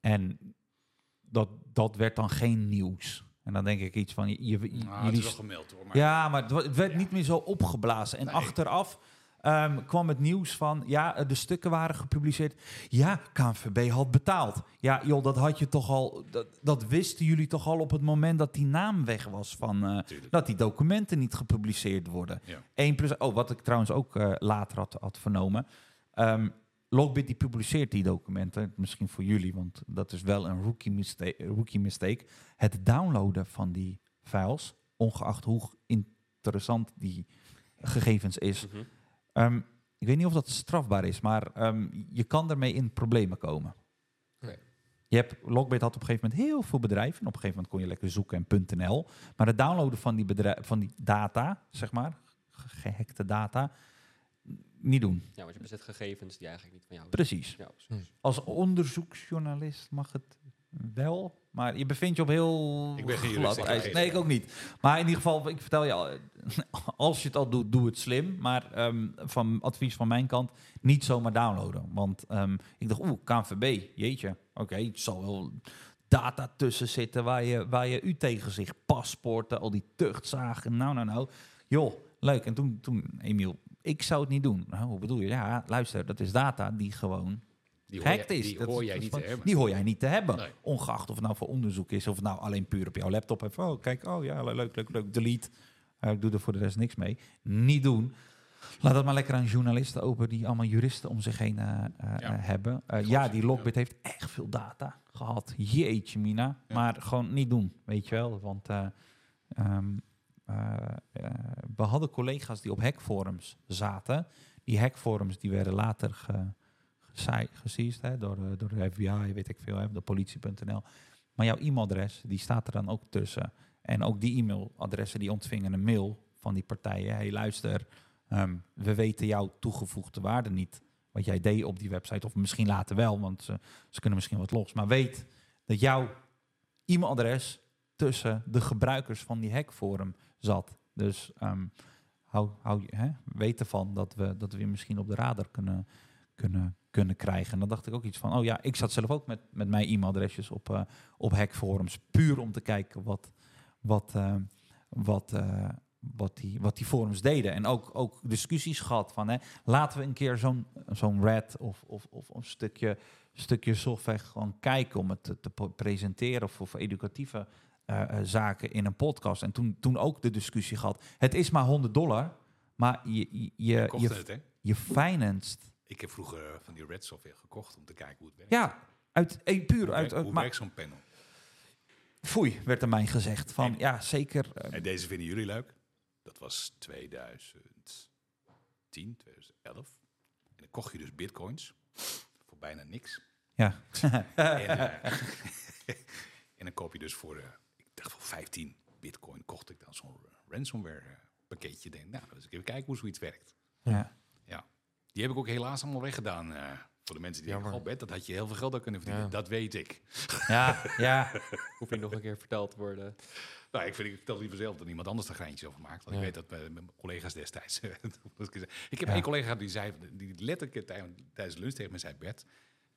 En dat, dat werd dan geen nieuws. En dan denk ik iets van, je, je- Nou, jullie... gemeld hoor. Maar ja, maar het, werd Ja. niet meer zo opgeblazen. En Nee. achteraf ehm, kwam het nieuws van, ja, eh, de stukken waren gepubliceerd. Ja, KNVB had betaald. Ja, joh, dat had je toch al, dat, dat wisten jullie toch al op het moment dat die naam weg was van... eh, dat die documenten niet gepubliceerd worden. Ja. 1 plus, oh, wat ik trouwens ook eh, later had, had vernomen. Ehm Logbit die publiceert die documenten, misschien voor jullie, want dat is wel een rookie mistake. Rookie mistake. Het downloaden van die files, ongeacht hoe interessant die gegevens is. Mhm. Ehm, ik weet niet of dat strafbaar is, maar ehm, je kan ermee in problemen komen. Je hebt, Logbit had op een gegeven moment heel veel bedrijven. En op een gegeven moment kon je lekker zoeken en .nl. Maar het downloaden van die, bedrijf, van die data, zeg maar, ge- gehackte data, niet doen. Ja, want je bezit gegevens die eigenlijk niet van jou Precies. Ja, precies. Als onderzoeksjournalist mag het wel, maar je bevindt je op heel Ik ben geen glad ijs. Nee, ik ook niet. Maar in ieder geval, ik vertel je al, als je het al doet, doe het slim. Maar ehm, van advies van mijn kant, niet zomaar downloaden. Want ehm, ik dacht, oeh, KNVB, jeetje. Oké, het zal wel data tussen zitten waar je, waar je u tegen zich, paspoorten, al die tuchtzagen. Nou, nou, nou. Joh, leuk. En toen, toen Emiel, ik zou het niet doen. Nou, hoe bedoel je? Ja, luister, dat is data die gewoon Die hoor, jij, is. die Dat hoor jij niet te hebben. Die hoor jij niet te hebben. Nee. Ongeacht of het nou voor onderzoek is of het nou alleen puur op jouw laptop even. Oh, kijk, oh ja, leuk, leuk, leuk. Delete. Ik doe er voor de rest niks mee. Niet doen. Laat dat maar lekker aan journalisten open die allemaal juristen om zich heen eh, eh, Ja. hebben. Eh, ja, die ja. Lockbit heeft echt veel data gehad. Jeetje, Mina. Ja. Maar gewoon niet doen, weet je wel. Want eh, ehm, eh, eh, we hadden collega's die op hackforums zaten. Die hackforums die werden later ge, geseized hè, door, de, door de FBI, weet ik veel, hè, politie.nl. Maar jouw e-mailadres, die staat er dan ook tussen. En ook die e-mailadressen, die ontvingen een mail van die partijen. hey, luister, ehm, we weten jouw toegevoegde waarde niet. Wat jij deed op die website, of misschien later wel, want ze, kunnen misschien wat los. Maar weet dat jouw e-mailadres tussen de gebruikers van die hackforum zat. Dus ehm, hou, hou, hè, weet ervan dat we, dat we je misschien op de radar kunnen, kunnen, kunnen krijgen. En dan dacht ik ook iets van, oh ja, ik zat zelf ook met, met mijn e-mailadresjes op, eh, op hackforums. Puur om te kijken wat, wat, eh, wat, eh, wat, die, wat die forums deden. En ook, ook discussies gehad van, hè, laten we een keer zo'n zo'n red of, of, of een stukje, stukje software gewoon kijken om het te, presenteren of voor educatieve zaken in een podcast. En toen, toen ook de discussie gehad. Het is maar 100 dollar, maar je, je, je, je, het, je financed. Ik heb vroeger eh, van die Red software gekocht om te kijken hoe het werkt. Ja, uit, eh, puur hoe uit, werkt, uit hoe maar, werkt zo'n panel? foei, werd er mij gezegd. Van En- ja, zeker. eh, En deze vinden jullie leuk. Dat was 2010, 2011. En dan kocht je dus bitcoins voor bijna niks. ja. En, eh, en dan koop je dus voor, eh, ik dacht voor 15 bitcoin, kocht ik dan zo'n eh, ransomware eh, pakketje. Denk, nou, dus even kijken hoe zoiets werkt. ja. Die heb ik ook helaas allemaal weggedaan. eh, voor de mensen die denken, oh Bert, dat had je heel veel geld aan kunnen verdienen. Ja. Dat weet ik. ja, ja, Hoef je nog een keer verteld te worden. Nou, ik, vind, ik vertel liever zelf dat iemand anders er geintjes over maakt. Want Ja. ik weet dat mijn, mijn collega's destijds... dat ik heb Ja. één collega die zei, die letterlijk tij- tijdens lunch tegen me zei... Bert,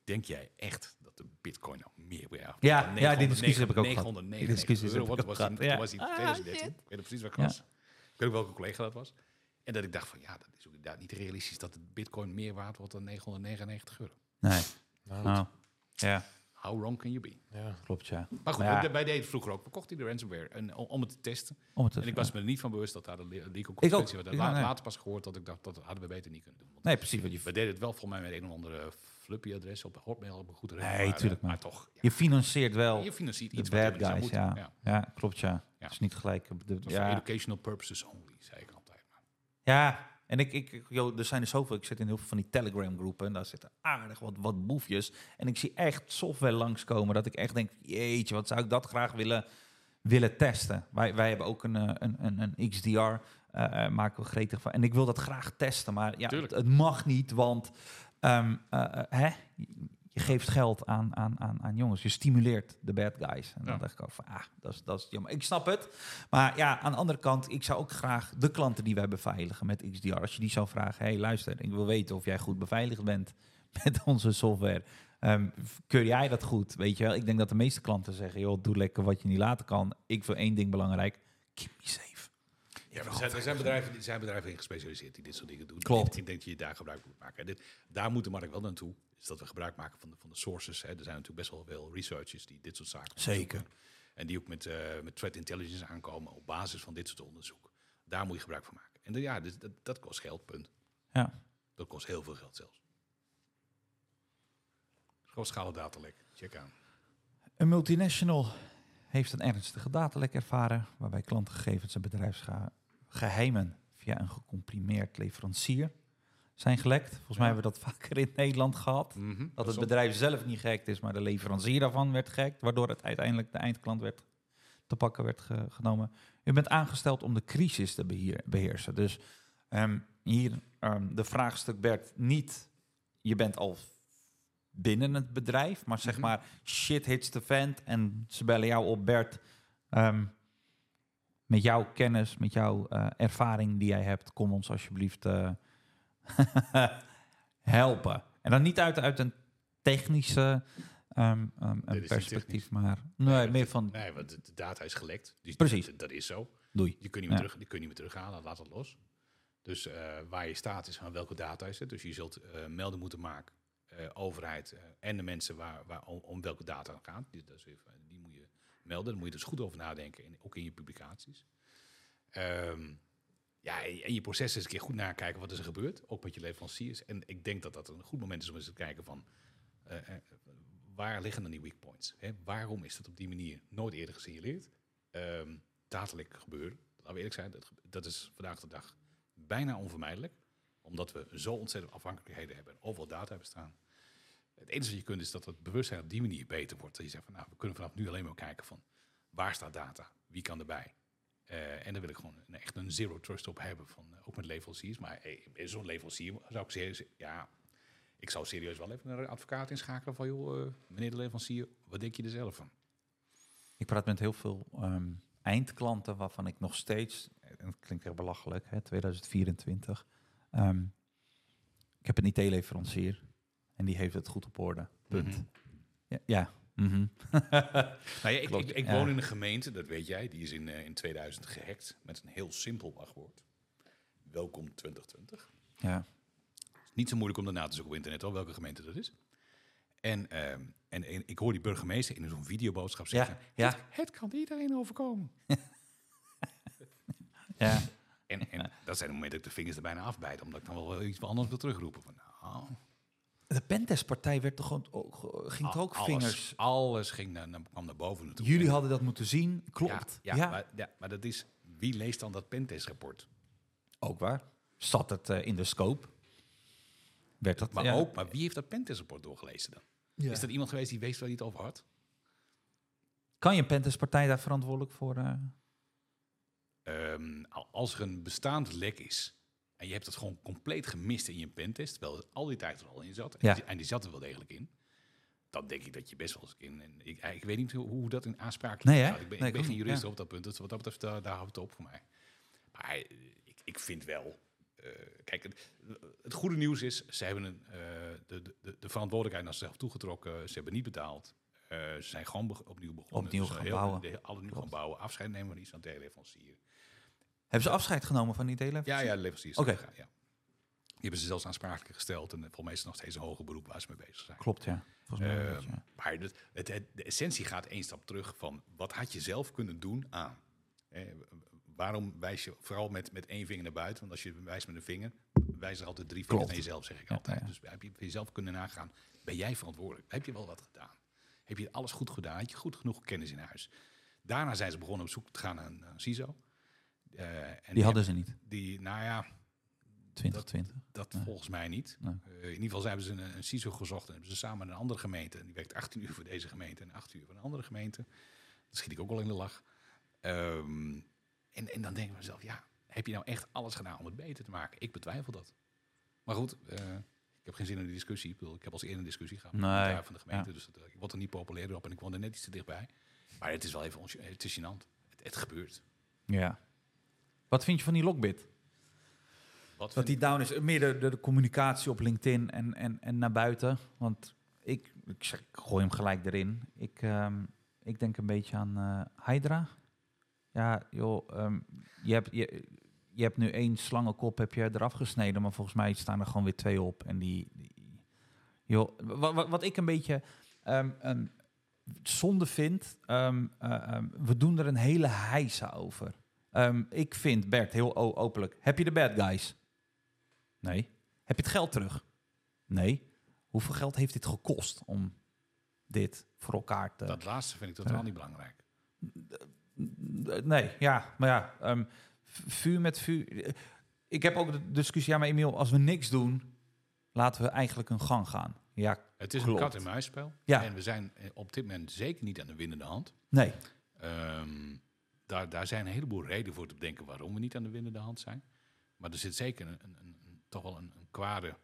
denk jij echt dat de bitcoin nou meer... Ja, Ja, ja, die discussie heb ik ook gehad. 999 Die discussies euro. heb ik Wat ook was gehad, ja. was die 2013? Ik weet precies waar ik was. Ik weet ook welke collega dat was. En dat ik dacht van, ja, dat is ook inderdaad niet realistisch... dat de bitcoin meer waard wordt dan 999 euro. nee. Nou, Nou, ja, How wrong can you be? ja. Maar klopt, ja. goed, Maar ja, deden het vroeger ook. We kochten die ransomware en, om, om het te testen. om het te- En ik was me er niet van bewust dat daar de le- legal Ik ook. consequentie was. La- nee. Later pas gehoord dat ik dacht, dat hadden we beter niet kunnen doen. Want Nee, precies. Wat je, We deden het wel volgens mij met een of andere fluppy adres op de hotmail op een goede reden. Nee, maar, tuurlijk, eh, maar- maar toch. Ja, je financiert wel je financiert de iets wat je bad guys, moeten. ja. ja. Ja, klopt, ja. Ja. Het is niet gelijk. De, Het voor ja, educational purposes only, zei ik. Ja, en ik, ik, joh, er zijn er zoveel. Ik zit in heel veel van die Telegram groepen en daar zitten aardig wat, wat boefjes. En ik zie echt software langskomen dat ik echt denk, jeetje, wat zou ik dat graag willen, willen testen. Wij, wij hebben ook een, eh, een, een, een XDR, eh, eh, maken we gretig van. En ik wil dat graag testen, maar ja, het, mag niet, want ehm, eh, eh, hè? Je geeft geld aan, aan, aan, aan jongens. Je stimuleert de bad guys. En dan Ja. dacht ik ook van, ah, dat is, dat is jammer. Ik snap het. Maar ja, aan de andere kant, ik zou ook graag de klanten die wij beveiligen met XDR, als je die zou vragen, hey luister, ik wil weten of jij goed beveiligd bent met onze software. Ehm, keur jij dat goed? Weet je wel? Ik denk dat de meeste klanten zeggen, joh, doe lekker wat je niet laten kan. Ik wil één ding belangrijk. Keep me safe. Ja, maar er zijn, er zijn bedrijven, er zijn bedrijven in gespecialiseerd die dit soort dingen doen. Klopt. Ik, denk dat je daar gebruik moet maken. En dit, daar moet de markt wel naartoe. Is dat we gebruik maken van de, van de sources. Hè. Er zijn natuurlijk best wel veel researchers die dit soort zaken Zeker. En die ook met, eh, met threat intelligence aankomen op basis van dit soort onderzoek. Daar moet je gebruik van maken. En de- ja, dus dat, dat kost geld, punt. Ja. Dat kost heel veel geld zelfs. Grootschalig datalek. Check aan. Een multinational heeft een ernstige datalek ervaren, waarbij klantengegevens en bedrijfsgeheimen via een gecomprimeerd leverancier zijn gelekt. Volgens mij hebben we dat vaker in Nederland gehad. Dat het bedrijf zelf niet gehackt is, maar de leverancier daarvan werd gehackt, waardoor het uiteindelijk de eindklant werd te pakken werd ge- genomen. U bent aangesteld om de crisis te beheer- beheersen. Dus ehm, hier ehm, de vraagstuk Bert, niet je bent al binnen het bedrijf, maar zeg Mhm. maar shit hits the fan en ze bellen jou op Bert. ehm, met jouw kennis, met jouw eh, ervaring die jij hebt, kom ons alsjeblieft eh, helpen. En dan niet uit, uit een technische ehm, ehm, een perspectief, maar nee, meer van Nee, want de, data is gelekt. Dus Precies. Dat, dat is zo. doei. Die kun je niet, Ja. terug, die kun je niet meer terughalen, laat het los. Dus eh, waar je staat is van welke data is het. Dus je zult melding moeten maken, overheid en de mensen waar, waar, om, om welke data het gaat. Die, dat is even, die moet je melden. Moet je dus goed over nadenken, en ook in je publicaties. Ehm, ja, en je proces is een keer goed nakijken wat is er gebeurd, ook met je leveranciers. En ik denk dat dat een goed moment is om eens te kijken van... eh, eh, waar liggen dan die weak points? Hè? Waarom is dat op die manier nooit eerder gesignaleerd? Ehm datalek gebeuren, laten we eerlijk zijn, dat, dat is vandaag de dag bijna onvermijdelijk. Omdat we zo ontzettend afhankelijkheden hebben en overal data hebben staan. Het enige wat je kunt is dat het bewustzijn op die manier beter wordt. Dat je zegt van nou, we kunnen vanaf nu alleen maar kijken van waar staat data? Wie kan erbij? Eh, en daar wil ik gewoon echt een zero trust op hebben, van, eh, ook met leveranciers. Maar in zo'n leverancier zou ik serieus, ja, ik zou serieus wel even een advocaat inschakelen van joh, eh, meneer de leverancier, wat denk je er zelf van? Ik praat met heel veel ehm, eindklanten waarvan ik nog steeds, en het klinkt echt belachelijk, hè, 2024. ehm, ik heb een IT-leverancier en die heeft het goed op orde. Punt. Mhm. Ja. ja. mhm. Nou ja, ik, ik, ja. woon in een gemeente, dat weet jij, die is in, eh, in 2000 gehackt met een heel simpel wachtwoord. Welkom 2020. ja. Niet zo moeilijk om daarna te zoeken op internet, hoor, welke gemeente dat is. En, ehm, en, en ik hoor die burgemeester in zo'n videoboodschap zeggen: ja. Het, het kan iedereen overkomen. ja. En, en dat zijn de momenten dat ik de vingers er bijna afbijt, omdat ik dan wel iets anders wil terugroepen. Van, nou, De pentestpartij werd toch gewoon, ging toch ook alles, vingers. Alles ging naar, kwam naar boven naartoe. Jullie En- hadden dat moeten zien, klopt. Ja, ja, Maar, ja, maar dat is, wie leest dan dat pentestrapport? ook waar. Zat het eh, in de scope? Werd dat, Maar, ook, maar wie heeft dat pentestrapport doorgelezen dan? Is dat iemand geweest die wist waar hij het over had? Kan je een pentestpartij daar verantwoordelijk voor? eh? Ehm, al- als er een bestaand lek is en je hebt het gewoon compleet gemist in je pentest, terwijl er al die tijd er al in zat, en, Ja. die, en die zat er wel degelijk in, dan denk ik dat je best wel eens in. En ik, ik weet niet hoe, hoe dat in aanspraak Nee, gaat. Ik ben, Nee, ik ben geen jurist ja. op dat punt, dus wat dat betreft, daar, daar houdt het op voor mij. Maar eh, ik, ik vind wel. eh, kijk, het, het goede nieuws is, ze hebben een, eh, de, de, de verantwoordelijkheid naar zichzelf toegetrokken. Ze hebben niet betaald. Eh, ze zijn gewoon opnieuw begonnen. Opnieuw Dus gaan heel- bouwen. de- alle nieuw gaan bouwen. Afscheid nemen van iets aan teleleverancier. Hebben ze afscheid genomen van die delen? Ja, ja, de leveranciers. Oké. ja. Die hebben ze zelfs aansprakelijk gesteld. En volgens mij is er nog steeds een hoger beroep waar ze mee bezig zijn. Klopt, ja. Volgens mij Ehm, ja. Maar het, het, het- de essentie gaat één stap terug van wat had je zelf kunnen doen aan? Waarom wijs je vooral met, met één vinger naar buiten? Want als je wijst met een vinger, wijs er altijd drie vingers Klopt. naar jezelf, zeg ik Ja, altijd. ja. Dus heb je voor jezelf kunnen nagaan, ben jij verantwoordelijk? Heb je wel wat gedaan? Heb je alles goed gedaan? Had je goed genoeg kennis in huis? Daarna zijn ze begonnen op zoek te gaan naar een CISO. Eh, en Die hadden ze niet, Die, nou ja, 2020. dat Nee. volgens mij niet. Nee. Eh, in ieder geval hebben ze een, een CISO gezocht en hebben ze samen met een andere gemeente. En die werkt 18 uur voor deze gemeente en 8 uur voor een andere gemeente. Dat schiet ik ook wel in de lach. Ehm, en, en dan denk ik mezelf, ja, heb je nou echt alles gedaan om het beter te maken? Ik betwijfel dat. Maar goed, eh, ik heb geen zin in die discussie. Ik, bedoel, ik heb al eens eerder een discussie gehad met Nee, de ambtenaar van de gemeente. ja. Dus dat, ik word er niet populairder op en ik woon er net iets te dichtbij. Maar het is wel even, het is gênant. Het, het gebeurt. Ja. Wat vind je van die lockbit? Wat Dat die down is, meer de, de, de communicatie op LinkedIn en, en, en naar buiten. Want ik, ik, zeg, ik gooi hem gelijk erin. Ik, ehm, ik denk een beetje aan eh, Hydra. Ja, joh, ehm, je, hebt, je, je hebt nu één slangenkop heb je eraf gesneden, maar volgens mij staan er gewoon weer twee op. En die, die- joh, wat, wat, wat ik een beetje ehm, een zonde vind, ehm, eh, ehm, we doen er een hele heisa over. Ehm, ik vind, Bert, heel openlijk, heb je de bad guys? Nee. Heb je het geld terug? Nee. Hoeveel geld heeft dit gekost om dit voor elkaar te... Dat laatste vind ik totaal Ja. niet belangrijk. Nee, ja, maar ja, ehm, vuur met vuur. Ik heb ook de discussie, ja, maar Emiel, als we niks doen, laten we eigenlijk een gang gaan. Ja, Het is Klopt. een kat-en-muisspel. Ja. En we zijn eh, op dit moment zeker niet aan de winnende hand. nee. Ehm, daar, daar zijn een heleboel redenen voor te bedenken waarom we niet aan de winnende hand zijn. Maar er zit zeker een, een, toch wel een, een kwade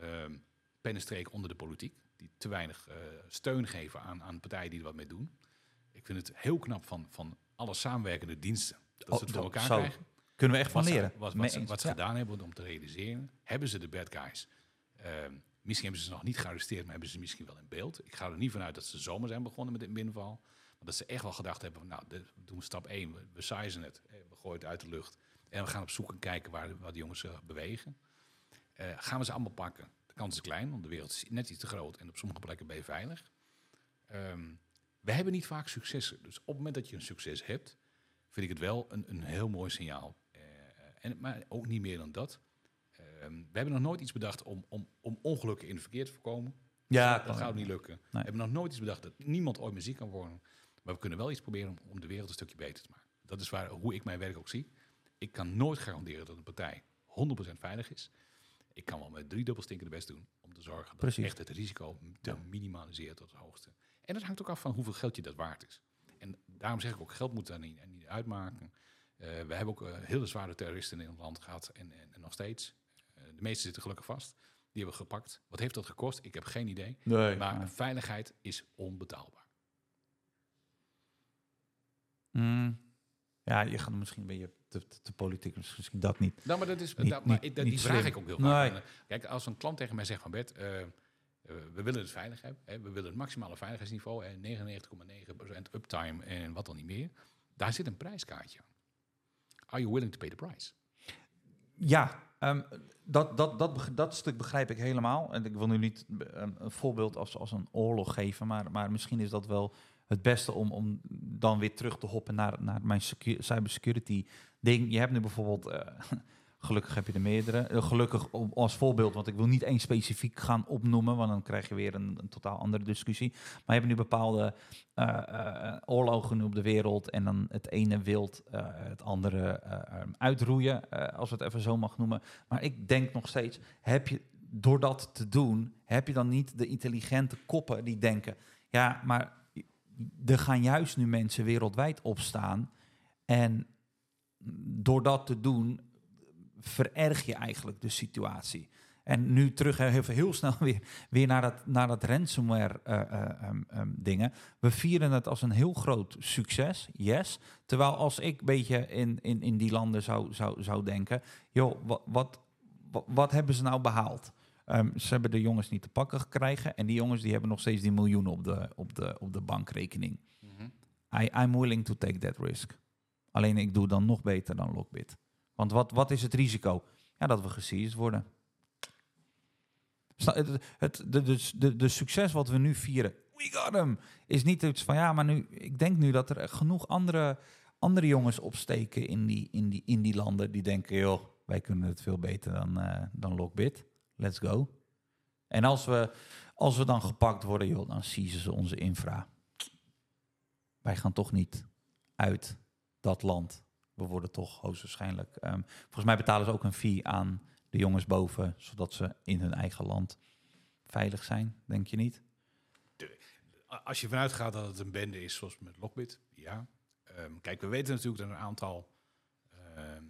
ehm pennenstreek onder de politiek. Die te weinig eh, steun geven aan, aan partijen die er wat mee doen. Ik vind het heel knap van, van alle samenwerkende diensten. Dat Oh, ze het voor elkaar zo. krijgen. Kunnen we echt van Wat ze, leren. wat, wat ze, eens. wat ze Ja. gedaan hebben om te realiseren. Hebben ze de bad guys? Ehm, misschien hebben ze ze nog niet gearresteerd, maar hebben ze misschien wel in beeld. Ik ga er niet vanuit dat ze zomaar zijn begonnen met een binnenval. Dat ze echt wel gedacht hebben nou, we doen stap 1, we, we sizen het, eh, we gooien het uit de lucht. En we gaan op zoek en kijken waar, waar de jongens bewegen. Eh, gaan we ze allemaal pakken? De kans is klein, want de wereld is net iets te groot en op sommige plekken ben je veilig. Ehm, we hebben niet vaak successen. Dus op het moment dat je een succes hebt, vind ik het wel een, een heel mooi signaal. Eh, en, maar ook niet meer dan dat. Ehm, we hebben nog nooit iets bedacht om, om, om ongelukken in het verkeer te voorkomen. Ja, dat gaat niet lukken. We hebben nog nooit iets bedacht dat niemand ooit meer ziek kan worden. Maar we kunnen wel iets proberen om, om de wereld een stukje beter te maken. Dat is waar, hoe ik mijn werk ook zie. Ik kan nooit garanderen dat een partij 100% veilig is. Ik kan wel met drie dubbelstinken de best doen om te zorgen dat echt het risico te minimaliseren tot het hoogste. En dat hangt ook af van hoeveel geld je dat waard is. En daarom zeg ik ook, geld moet daar niet, er niet uitmaken. Eh, we hebben ook eh, hele zware terroristen in ons land gehad en, en, en nog steeds. Eh, de meeste zitten gelukkig vast. Die hebben we gepakt. Wat heeft dat gekost? Ik heb geen idee. Nee, Maar maar- veiligheid is onbetaalbaar. Mm. Ja, je gaat misschien een beetje te, te, te politiek, dus misschien dat niet. Nou, maar dat is, Niet- dat, maar niet- dat- die vraag ik ook heel vaak. Eh, Kijk, als een klant tegen mij zegt van Bert, eh, eh, we willen het veilig hebben. Hè, we willen het maximale veiligheidsniveau en 99,9% uptime en wat dan niet meer. Daar zit een prijskaartje aan. Are you willing to pay the price? Ja, ehm, dat, dat, dat, dat stuk begrijp ik helemaal. En ik wil nu niet ehm, een voorbeeld als, als een oorlog geven, maar, maar misschien is dat wel het beste om, om dan weer terug te hoppen naar, naar mijn secu- cybersecurity ding. Je hebt nu bijvoorbeeld, eh, gelukkig heb je er meerdere, Eh, gelukkig als voorbeeld, want ik wil niet één specifiek gaan opnoemen, want dan krijg je weer een, totaal andere discussie. Maar je hebt nu bepaalde eh, oorlogen op de wereld en dan het ene wilt het andere eh, eh, uitroeien, als we het even zo mag noemen. Maar ik denk nog steeds, heb je door dat te doen, heb je dan niet de intelligente koppen die denken, ja, maar er gaan juist nu mensen wereldwijd opstaan en door dat te doen vererg je eigenlijk de situatie. En nu terug heel snel weer, weer naar dat, naar dat ransomware eh, eh, ehm, ehm, dingen. We vieren het als een heel groot succes, yes. Terwijl als ik een beetje in, in, in die landen zou, zou, zou denken, joh, wat, wat, wat hebben ze nou behaald? Ehm, ze hebben de jongens niet te pakken gekregen en die jongens die hebben nog steeds die miljoenen op de, op de, op de bankrekening. I, I'm willing to take that risk. Alleen ik doe dan nog beter dan Lockbit. Want wat, wat is het risico? Ja, dat we geseized worden. Het, het, de, de, de, de succes wat we nu vieren, we got hem, is niet iets van ja, maar nu, ik denk nu dat er genoeg andere, andere jongens opsteken in die, in, die, in die landen die denken, joh, wij kunnen het veel beter dan, eh, dan Lockbit. Let's go. En als we, als we dan gepakt worden, joh, dan seizen ze onze infra. Wij gaan toch niet uit dat land. We worden toch hoogstwaarschijnlijk. ehm, volgens mij betalen ze ook een fee aan de jongens boven, zodat ze in hun eigen land veilig zijn, denk je niet? Als je vanuit gaat dat het een bende is, zoals met Lockbit, ja. Ehm, kijk, we weten natuurlijk dat een aantal ehm,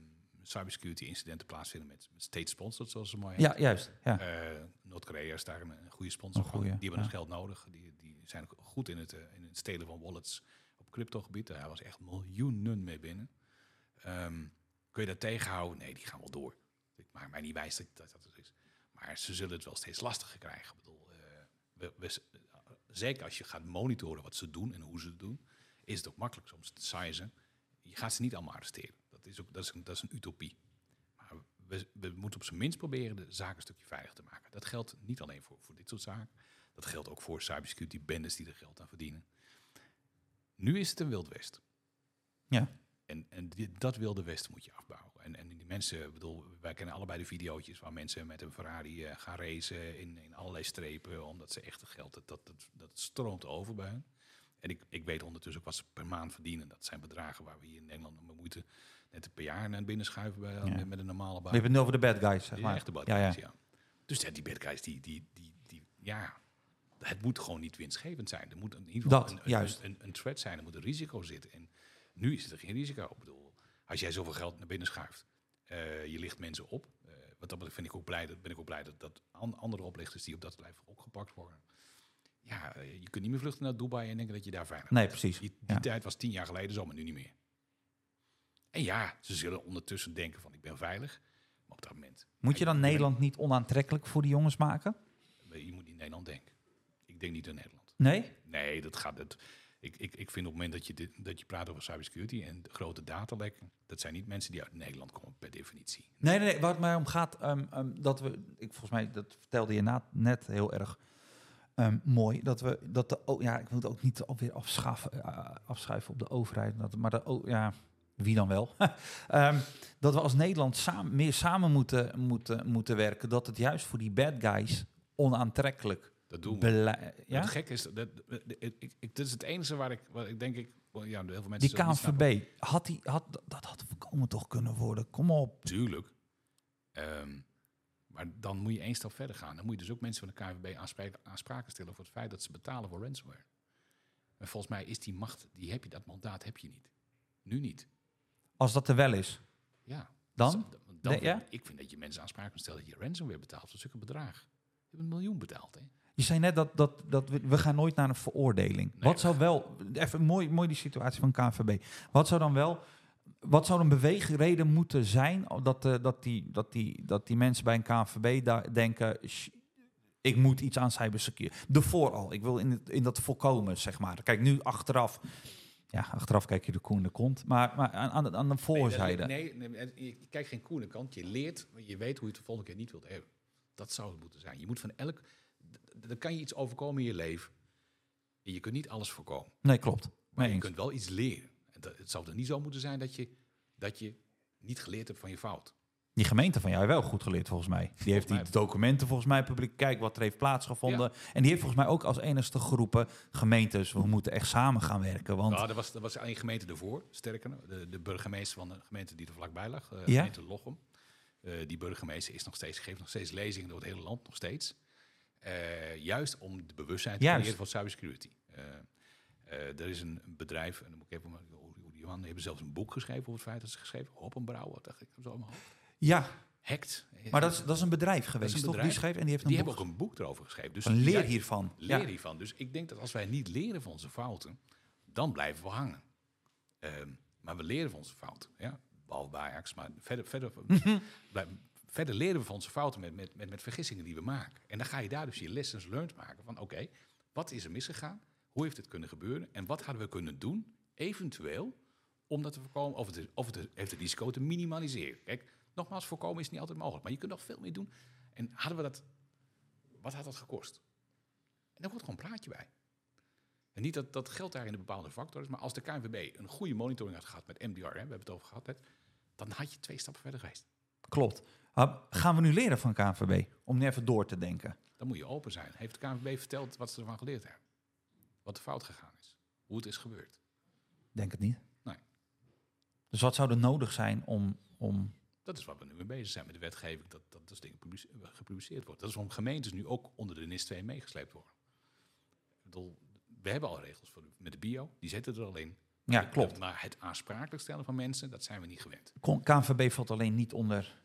cybersecurity incidenten plaatsvinden met, met state sponsored, zoals ze mooi. Ja, juist. Ja. Eh, Noord-Korea is daar een, een goede sponsor van. Die hebben ja. het geld nodig. Die, die zijn ook goed in het, eh, in het stelen van wallets op cryptogebied. Daar was echt miljoenen mee binnen. Ehm, kun je dat tegenhouden? Nee, die gaan wel door. Ik maak mij niet wijs dat dat, is. Maar ze zullen het wel steeds lastiger krijgen. Ik bedoel, eh, we we- we- zeker als je gaat monitoren wat ze doen en hoe ze het doen, is het ook makkelijk soms te sizen. Je gaat ze niet allemaal arresteren. Dat is, ook, dat is, een, dat is een utopie. Maar we, we moeten op zijn minst proberen de zaak een stukje veiliger te maken. Dat geldt niet alleen voor, voor dit soort zaken. Dat geldt ook voor cybersecurity bendes die er geld aan verdienen. Nu is het een Wild West. Ja. En, en die- dat Wilde West moet je afbouwen. En, en die mensen, ik bedoel, wij kennen allebei de videootjes waar mensen met een Ferrari eh, gaan racen in, in allerlei strepen, omdat ze echt geld, dat, dat, dat, dat stroomt over bij hen. En ik, ik weet ondertussen ook wat ze per maand verdienen. Dat zijn bedragen waar we hier in Nederland met moeite net per jaar naar binnen schuiven bij, Ja. met, een normale We baan. hebben het nu over de bad guys, zeg Ja, maar. echte bad ja, ja. guys, ja. Dus ja, die bad guys, die, die, die, die, ja, het moet gewoon niet winstgevend zijn. Er moet in ieder geval Dat, een, juist. Een, een, threat zijn, er moet een risico zitten. En nu is er geen risico. Ik bedoel, als jij zoveel geld naar binnen schuift, eh, je licht mensen op. eh wat dat vind ik ook blij, dat ben ik ook blij dat, dat an- andere oplichters die op dat lijf opgepakt worden. Ja, eh, je kunt niet meer vluchten naar Dubai en denken dat je daar veilig Nee, bent. precies. Die, die Ja. tijd was tien jaar geleden zo, maar nu niet meer. En ja, ze zullen ondertussen denken van ik ben veilig. Maar op dat moment Moet je dan Nederland niet onaantrekkelijk voor die jongens maken? je moet niet Nederland denken. Ik denk niet aan Nederland. Nee? Nee, dat gaat. Het, ik, ik, ik vind op het moment dat je, dit, dat je praat over cybersecurity en grote datalekken, dat zijn niet mensen die uit Nederland komen per definitie. Nee, nee, nee. Waar het mij om gaat, ehm, ehm, dat we, ik, volgens mij, dat vertelde je na, net heel erg ehm, mooi, dat we, dat de, oh, ja, ik wil het ook niet alweer afschaffen, eh, afschuiven op de overheid, dat, maar de, oh, ja, wie dan wel? Ehm, dat we als Nederland samen, meer samen moeten, moeten, moeten werken, dat het juist voor die bad guys onaantrekkelijk Dat doen we. Ja? Het gek is, dat, ik, ik, dit is het enige waar ik, waar ik denk ik, ja, heel veel mensen Die. KNVB, had die, had, dat- had voorkomen toch kunnen worden, kom op. Tuurlijk. Ehm, maar dan moet je één stap verder gaan. Dan moet je dus ook mensen van de KNVB aanspreken, aanspraken stellen voor het feit dat ze betalen voor ransomware. En volgens mij is die macht, die heb je, dat mandaat heb je niet. Nu niet. Als dat er wel is, Ja. dan? Dan, Nee, ja? Ik vind dat je mensen aanspraken kunt stellen dat je ransomware betaalt voor zulke bedragen. Je hebt een miljoen betaald, hè? Je zei net dat, dat, dat we, we gaan nooit naar een veroordeling. Nee, wat zou wel, even mooi, mooi die situatie van KNVB. Wat zou dan wel, wat zou een beweegreden moeten zijn dat, de, dat, die, dat, die, dat die mensen bij een KNVB daar denken, "Sh- ik moet iets aan cybersecurity. De vooral, ik wil in, het, in dat voorkomen, zeg maar. Kijk, nu achteraf, ja, achteraf kijk je de koe in de kont, maar, maar aan, aan, de- aan de voorzijde. Nee, nee, nee, je kijkt geen koele kant. Je leert, je weet hoe je het de volgende keer niet wilt hebben. Dat zou het moeten zijn. Je moet van elk... Dan kan je iets overkomen in je leven. En je kunt niet alles voorkomen. Nee, klopt. Maar je kunt wel iets leren. En dat- Het zou er niet zo moeten zijn dat je, dat je niet geleerd hebt van je fout. Die gemeente van jou wel goed geleerd, volgens mij. Die heeft die documenten volgens mij publiek. Kijk wat er heeft plaatsgevonden. En die heeft volgens mij ook als enigste geroepen... gemeentes, we moeten echt samen gaan werken. Want Nou, er was, er was een gemeente ervoor, sterker. De, de burgemeester van de gemeente die er vlakbij lag, eh, Ja? gemeente Lochem. Eh, die burgemeester is nog steeds, geeft nog steeds lezingen door het hele land, nog steeds. Eh, juist om de bewustzijn te creëren van cybersecurity. Er is een bedrijf, en dan moet ik even, die hebben zelfs een boek geschreven over het feit dat ze geschreven, Hoppenbrouwer, dacht ik zo hoofd. Ja, Hackt. maar dat is, dat is een bedrijf geweest, een toch? bedrijf. Die schreef en die heeft een die boek. hebben ook een boek erover geschreven. Dus een leer hiervan. Leer ja. hiervan. Dus ik denk dat als wij niet leren van onze fouten, dan blijven we hangen. Ehm, maar we leren van onze fouten. Ja? Behalve bij Ajax. Maar verder, verder, blij- verder leren we van onze fouten met, met, met, met vergissingen die we maken. En dan ga je daar dus je lessons learned maken. Van oké, wat is er misgegaan? Hoe heeft het kunnen gebeuren? En wat hadden we kunnen doen, eventueel, om dat te voorkomen? Of het, of het heeft het risico te minimaliseren. Kijk, nogmaals, voorkomen is niet altijd mogelijk. Maar je kunt nog veel meer doen. En hadden we dat... Wat had dat gekost? En daar wordt gewoon een praatje bij. En niet dat, dat geld daar in een bepaalde factor is, maar als de KNVB een goede monitoring had gehad met MDR, hè, we hebben het over gehad, net, dan had je twee stappen verder geweest. Klopt. Ah, gaan we nu leren van KNVB? Om even door te denken. Dan moet je open zijn. Heeft de KNVB verteld wat ze ervan geleerd hebben? Wat er fout gegaan is? Hoe het is gebeurd? Denk het niet. Nee. Dus wat zou er nodig zijn om... om Dat is waar we nu mee bezig zijn met de wetgeving, dat dat, dat dingen publice- gepubliceerd wordt. Dat is waarom gemeentes nu ook onder de NIS 2 meegesleept worden. Ik bedoel, we hebben al regels voor de- met de bio, die zitten er al in. ja, klopt. Maar het aansprakelijk stellen van mensen, dat zijn we niet gewend. Kon- KNVB valt alleen niet onder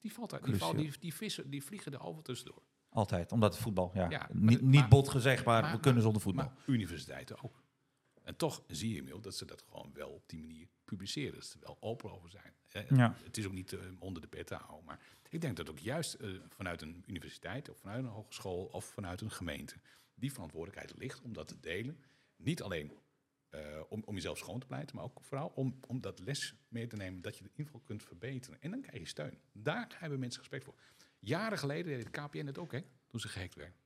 Die, valt uit, die, val, die, die, vissen, die vliegen er over tussendoor. altijd. Omdat het voetbal, ja. Niet, niet bot gezegd, maar, maar- we kunnen zonder voetbal. Maar universiteiten ook. En toch zie je inmiddels dat ze dat gewoon wel op die manier publiceren. Dat ze er wel open over zijn. Ja. Het is ook niet eh, onder de pet te houden. Maar ik denk dat ook juist eh, vanuit een universiteit of vanuit een hogeschool of vanuit een gemeente die verantwoordelijkheid ligt om dat te delen. Niet alleen eh, om, om jezelf schoon te pleiten, maar ook vooral om, om dat les mee te nemen dat je de inval kunt verbeteren. En dan krijg je steun. Daar hebben mensen respect voor. Jaren geleden deed het KPN het ook, hè, toen ze gehackt werden.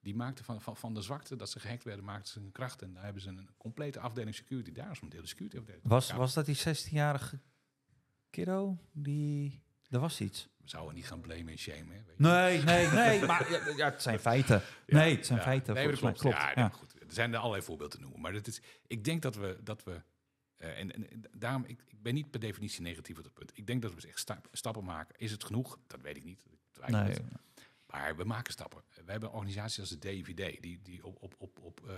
Die maakten van, van, van de zwakte dat ze gehackt werden, maakten ze een kracht. En daar hebben ze een complete afdeling security. Daar is een deel de security afdeling. Was, was dat die 16-jarige kiddo? Die... Er was iets. We zouden niet gaan blamen en shamen. Hè. Nee, nee, nee. maar ja, ja, het zijn feiten. Ja, nee, het zijn ja. feiten. Nee, dat klopt. Ja, goed. Er zijn er allerlei voorbeelden te noemen. Maar dat is, ik denk dat we... Dat we eh, en, daarom, ik, ik ben niet per definitie negatief op dat punt. Ik denk dat we echt sta- stappen maken. Is het genoeg? Dat weet ik niet. Ik Nee. Maar we maken stappen. We hebben organisaties als de DIVD... die, die op, op, op, op, eh,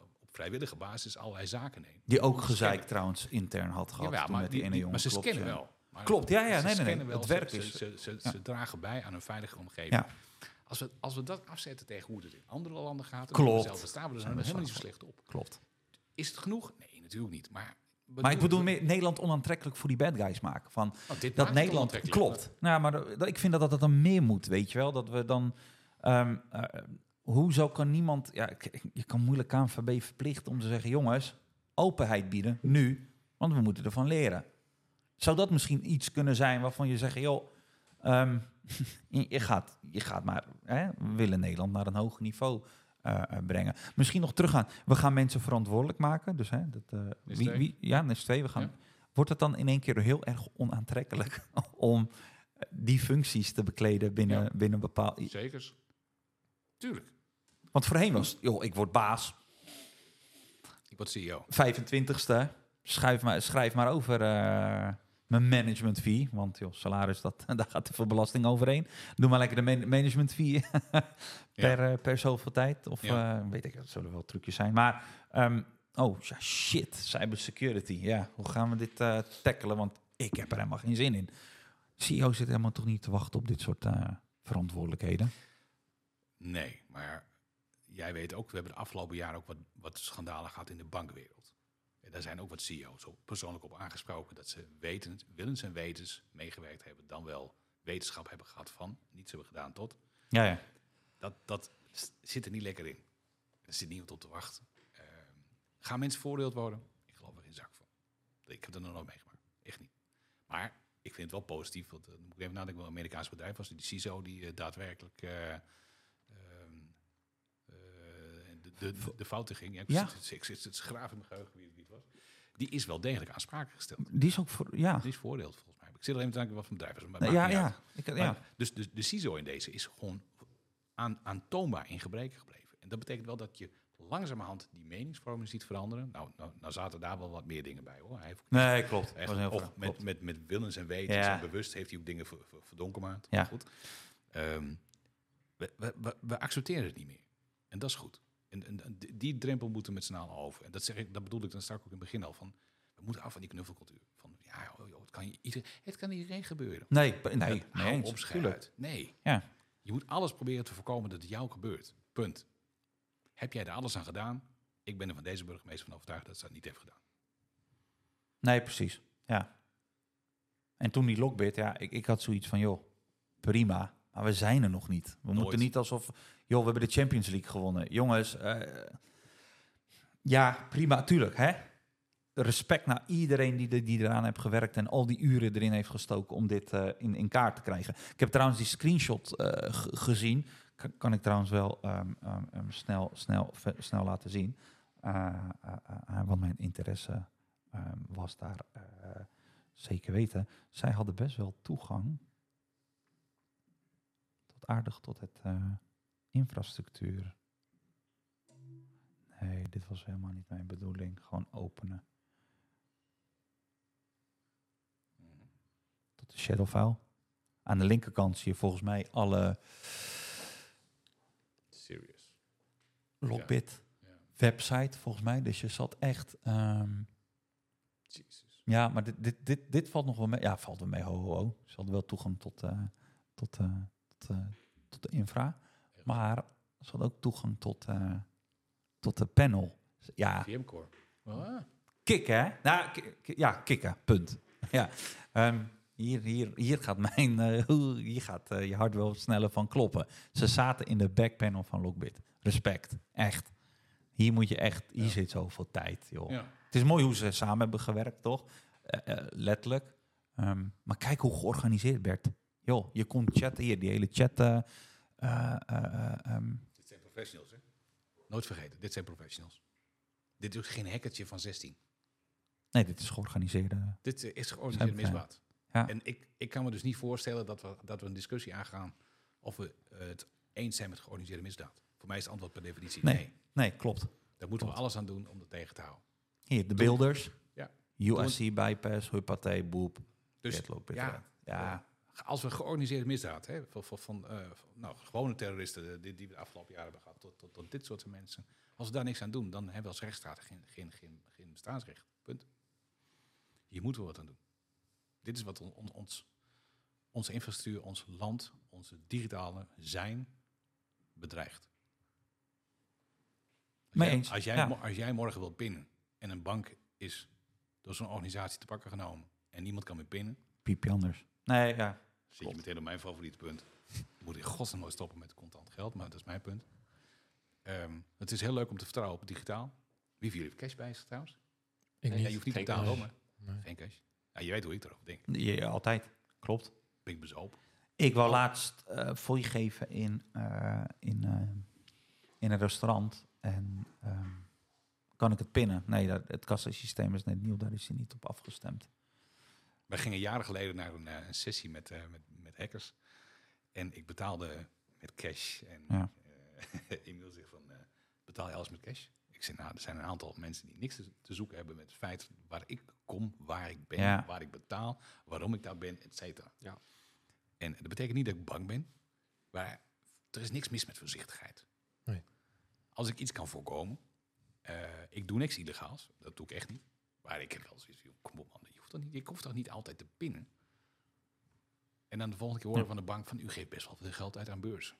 op vrijwillige basis allerlei zaken nemen. Die ook Ze gezeik trouwens intern had gehad. Toen maar, met die, die ene jongen. maar ze Klopt, scannen ja. wel. Maar Klopt, ja, ja, ze nee, nee, nee. wel. Het Ze- werk ze, is- Ze, ze, ja. ze dragen bij aan een veilige omgeving. Ja. Als, we, als we dat afzetten tegen hoe het in andere landen gaat... Klopt. Zelf, dan staan we er helemaal niet zo slecht op. Klopt. Is het genoeg? Nee, natuurlijk niet. Maar, Maar ik bedoel Nederland onaantrekkelijk voor die bad guys maken. Van, Oh, dit dat Nederland klopt. Nou, maar ik vind dat, dat dat dan meer moet, weet je wel. Dat we dan. ehm eh, hoezo kan niemand. Ja, je kan moeilijk KNVB verplichten om te zeggen: jongens, openheid bieden nu, want we moeten ervan leren. Zou dat misschien iets kunnen zijn waarvan je zegt: joh, ehm, je, je gaat, je gaat maar. Hè, we willen Nederland naar een hoger niveau. Eh, eh, brengen. Misschien nog teruggaan. We gaan mensen verantwoordelijk maken. Dus hè, dat, eh, wie, twee. wie, ja, 2. We gaan, Ja. Wordt het dan in één keer heel erg onaantrekkelijk om die functies te bekleden binnen, Ja. binnen bepaald... Zekers. Tuurlijk. Want voorheen was het, joh, ik word baas, Ik word CEO. 25ste, schrijf maar, schrijf maar over mijn management fee. Want joh, salaris, dat, daar gaat te veel belasting overheen. Doe maar lekker de man- management fee per, eh, per zoveel tijd. Of Ja. eh, weet ik, dat zullen wel trucjes zijn. Maar, ehm, oh ja, shit, cybersecurity. Ja, hoe gaan we dit eh tackelen? Want ik heb er helemaal geen zin in. CEO zit helemaal toch niet te wachten op dit soort verantwoordelijkheden. Nee, maar jij weet ook, we hebben de afgelopen jaren ook wat, wat schandalen gehad in de bankwereld. Daar zijn ook wat CEO's op, persoonlijk op aangesproken dat ze weten, willens en wetens meegewerkt hebben, dan wel wetenschap hebben gehad van, niets hebben gedaan tot. Ja, ja. Dat, dat zit er niet lekker in. Er zit niemand op te wachten. Ehm, gaan mensen veroordeeld worden? Ik geloof er geen zak van. Ik heb dat nog nooit meegemaakt. Echt niet. Maar ik vind het wel positief. Want, uh, moet ik even nadenken, wel een Amerikaans bedrijf was. Die CISO die eh, daadwerkelijk eh, de, de, fouten ging. Ja, ik Ja. zit- ik zit het schraaf in mijn geheugen wie, het was. Die is wel degelijk aansprakelijk gesteld. Die is ook voor, ja. Die is veroordeeld volgens mij. Ik zit alleen te denken wat. Maar Nee, maakt ja, ja. Ik, ja. Maar dus, dus de CISO in deze is gewoon aan, aantoonbaar in gebreken gebleven. En dat betekent wel dat je langzamerhand die meningsvorming ziet veranderen. Nou, nou, nou zaten daar wel wat meer dingen bij hoor. Hij heeft Nee, klopt. echt, Was heel met, klopt. met, met willens en wetens Ja. en bewust heeft hij ook dingen ver. Ja. Goed. Ehm, we, we, we, we accepteren het niet meer. En dat is goed. En, en, en die- drempel moeten we met z'n allen over. En dat, zeg ik, dat bedoelde ik dan straks ook in het begin al. Van, we moeten af van die knuffelcultuur. Van, ja, joh, joh, het, kan je ieder, het kan iedereen gebeuren. Nee, nee, nee op, uit. Nee. Ja. Je moet alles proberen te voorkomen dat het jou gebeurt. Punt. Heb jij er alles aan gedaan? Ik ben er van deze burgemeester van overtuigd dat ze dat niet heeft gedaan. Nee, precies. Ja. En toen die lockbit, ja, ik, ik had zoiets van, joh, prima. Maar we zijn er nog niet. We Nooit. moeten niet alsof, joh, we hebben de Champions League gewonnen. Jongens, eh, ja, prima, tuurlijk, hè. Respect naar iedereen die, die eraan heeft gewerkt en al die uren erin heeft gestoken om dit eh, in, in kaart te krijgen. Ik heb trouwens die screenshot eh, gezien. Kan, kan ik trouwens wel ehm, ehm, ehm, snel, snel, snel laten zien. Want mijn interesse was daar zeker weten. Zij hadden best wel toegang aardig tot het eh, infrastructuur. Nee, dit was helemaal niet mijn bedoeling. Gewoon openen. Tot de shadow file. Aan de linkerkant zie je volgens mij alle Serious. Lockbit Ja. website, volgens mij. Dus je zat echt... ehm, Jezus. Ja, maar dit, dit, dit, dit valt nog wel mee. Ja, valt wel mee. Ho, ho, ho. Ze hadden wel toegang tot, eh, tot, eh, tot, eh, tot de infra. Maar ze hadden ook toegang tot, eh, tot de panel. Ja, VMcore. Ah. kicken, hè? Nou, ja, kicken, punt. ja. Ehm, Hier, hier, hier gaat, mijn, eh, hier gaat je hart wel sneller van kloppen. Ze zaten in de backpanel van Lockbit. Respect, echt. Hier moet je echt, hier Ja. zit zoveel tijd, joh. Ja. Het is mooi hoe ze samen hebben gewerkt, toch? Eh, letterlijk. Ehm, maar kijk hoe georganiseerd werd. Joh, je kon chatten hier, die hele chat. eh, eh, eh, ehm, Dit zijn professionals, hè? Nooit vergeten, dit zijn professionals. Dit is geen hackertje van 16. nee, dit is georganiseerde. Dit is georganiseerd misdaad. Ja. En ik, ik kan me dus niet voorstellen dat we, dat we een discussie aangaan of we het eens zijn met georganiseerde misdaad. Voor mij is het antwoord per definitie Nee. nee. Nee, klopt. Daar moeten we alles aan doen om dat tegen te houden. Hier, de builders. Ja. USC bypass, huppatee, boep. Dus Lockbit ja, ja. Als we georganiseerde misdaad, hè, van, van, van, eh, van, nou, gewone terroristen eh, die, die we de afgelopen jaren hebben gehad, tot, tot, tot dit soort mensen, als we daar niks aan doen, dan hebben we als rechtsstaat geen, geen, geen, geen bestaansrecht. Punt. Hier moeten we wat aan doen. Dit is wat on- on- ons, onze infrastructuur, ons land, onze digitale zijn bedreigt. Als jij- eens, Als jij, ja. als jij morgen wilt pinnen en een bank is door zo'n organisatie te pakken genomen en niemand kan meer pinnen, Piepje anders. Nee, ja. Zit je meteen op mijn favoriete punt. Moet ik godsnaam nooit stoppen met contant geld, maar dat is mijn punt. Ehm, het is heel leuk om te vertrouwen op digitaal. Wie van jullie heeft cash bij zich trouwens? Ik niet. je hoeft niet te Geen betalen, maar Nee. geen cash. Ja, je weet hoe ik erover denk. Ja, altijd. Klopt. Ben ik bezopen. Ik wou laatst eh fooi geven in, eh, in, eh, in een restaurant. En ehm, kan ik het pinnen? Nee, dat, het kassasysteem is net nieuw. Daar is hij niet op afgestemd. Wij gingen jaren geleden naar een, eh, een sessie met, eh, met, met hackers. En ik betaalde met cash. En Ja. eh, Emiel zegt van, eh, betaal je alles met cash? Ik zeg, nou, er zijn een aantal mensen die niks te, te zoeken hebben met het feit waar ik kom, waar ik ben, Ja. waar ik betaal, waarom ik daar ben, et cetera. Ja. En dat betekent niet dat ik bang ben, maar er is niks mis met voorzichtigheid. Nee. Als ik iets kan voorkomen, eh, ik doe niks illegaals, dat doe ik echt niet. Maar ik heb wel zoiets van, kom op man, hoeft toch niet, ik hoef toch niet altijd te pinnen. En dan de volgende keer horen Ja. van de bank van, u geeft best wel veel geld uit aan beurzen.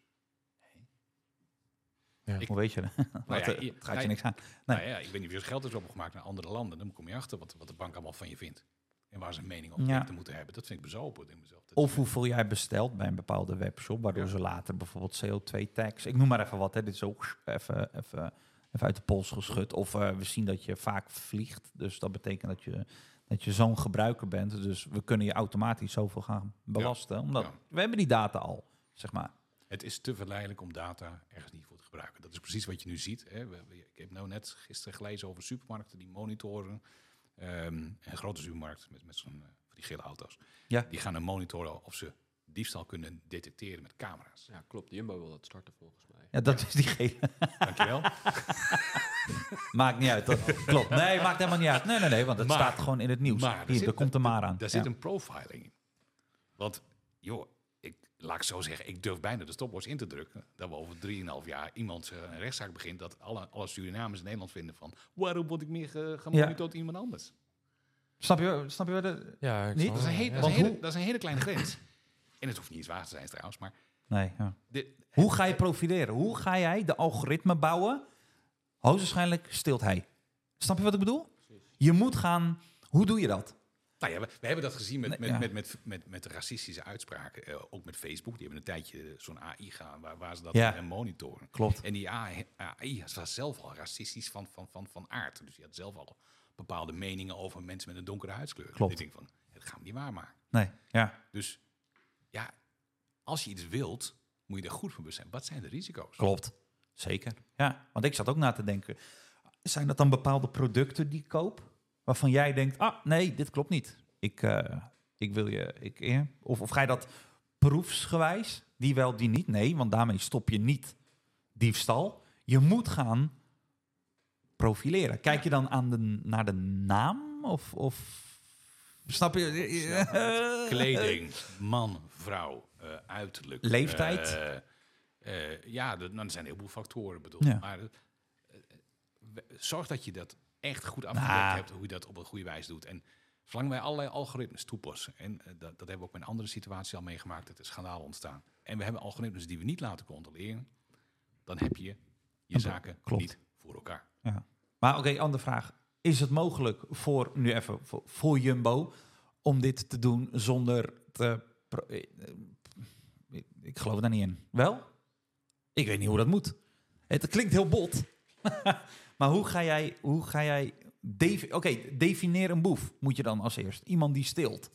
Ja. Ik- Hoe weet je dat? Nou ja, het, je- het gaat nee. je niks aan. Nee. Nou ja, ik weet niet wie er geld is opgemaakt naar andere landen. Dan kom je achter wat, wat de bank allemaal van je vindt. En waar ze een mening op Ja. te moeten hebben. Dat vind ik bezopen. Denk mezelf, dat- Of hoeveel jij bestelt bij een bepaalde webshop, waardoor Ja. ze later bijvoorbeeld CO2-tax. Ik noem maar even wat, hè. dit is ook even, even, even uit de pols geschud. Of eh, we zien dat je vaak vliegt, dus dat betekent dat je, dat je zo'n gebruiker bent. Dus we kunnen je automatisch zoveel gaan belasten, omdat Ja. we hebben die data al, zeg maar. Het is te verleidelijk om data ergens niet voor te gebruiken. Dat is precies wat je nu ziet. Hè. We- we- ik heb nou net gisteren gelezen over supermarkten die monitoren. Ehm, een grote supermarkt met, met zo'n van die gele auto's. Ja. Die gaan dan monitoren of ze diefstal kunnen detecteren met camera's. Ja, klopt. Jumbo wil dat starten volgens mij. Ja, dat is diegene. Dankjewel. maakt niet uit. Dat, klopt. Nee, maakt helemaal niet uit. Nee, nee, nee, want het Maar- staat gewoon in het nieuws. maar er Hier, zit- er komt er maar aan. Daar Ja. zit een profiling in. Want, joh, ik, laat ik zo zeggen, ik durf bijna de stopwatch in te drukken. Dat we over 3,5 jaar iemand eh, een rechtszaak begint. Dat alle, alle Surinamers in Nederland vinden van... waarom word ik meer ge- gemonitord door iemand anders? Snap je, snap je? wat de- Ja, ik Niet? is, een hele, dat is een hele kleine grens. En het hoeft niet eens waar te zijn trouwens, maar... Nee, ja. Hoe ga je profileren? Hoe ga jij de algoritme bouwen? Hoogstwaarschijnlijk stilt hij. Snap je wat ik bedoel? Je moet gaan... Hoe doe je dat? Nou ja, we, we hebben dat gezien met, Nee, met, ja. met, met, met, met racistische uitspraken. eh, ook met Facebook. Die hebben een tijdje zo'n AI gaan waar, waar ze dat Ja. eh, monitoren. Klopt. En die AI, AI was zelf al racistisch van, van, van, van aard. Dus die had zelf al bepaalde meningen over mensen met een donkere huidskleur. Klopt. Ik denk van, het gaan we niet waarmaken. Nee, ja, Dus ja, als je iets wilt, moet je er goed van bewust zijn. Wat zijn de risico's? klopt. Zeker. Ja, want ik zat ook na te denken. Zijn dat dan bepaalde producten die ik koop? Waarvan jij denkt, ah, nee, dit klopt niet. Ik, eh, ik wil je... Ik, ja. of, of ga je dat proefsgewijs? Die wel, die niet? Nee, want daarmee stop je niet diefstal. Je moet gaan profileren. Kijk je dan aan de, naar de naam? Of, of snap je? Kleding, man, vrouw, eh, uiterlijk. Leeftijd? eh, eh, ja, dat, nou, er zijn een heleboel factoren bedoel. Ja. Maar zorg dat je dat echt goed afgedekt Nou. hebt, hoe je dat op een goede wijze doet. En zolang wij allerlei algoritmes toepassen, en dat, dat hebben we ook met een andere situatie al meegemaakt, dat er schandalen ontstaan. En we hebben algoritmes die we niet laten controleren, dan heb je je En- zaken klopt. niet voor elkaar. Maar oké, andere vraag. Is het mogelijk voor, nu even, voor, voor Jumbo om dit te doen zonder te... eh, eh, Ik geloof daar niet in. Wel? Ik weet niet hoe dat moet. Het klinkt heel bot. maar hoe ga jij... Hoe ga jij defi- Oké, defineer een boef moet je dan als eerst. Iemand die stilt.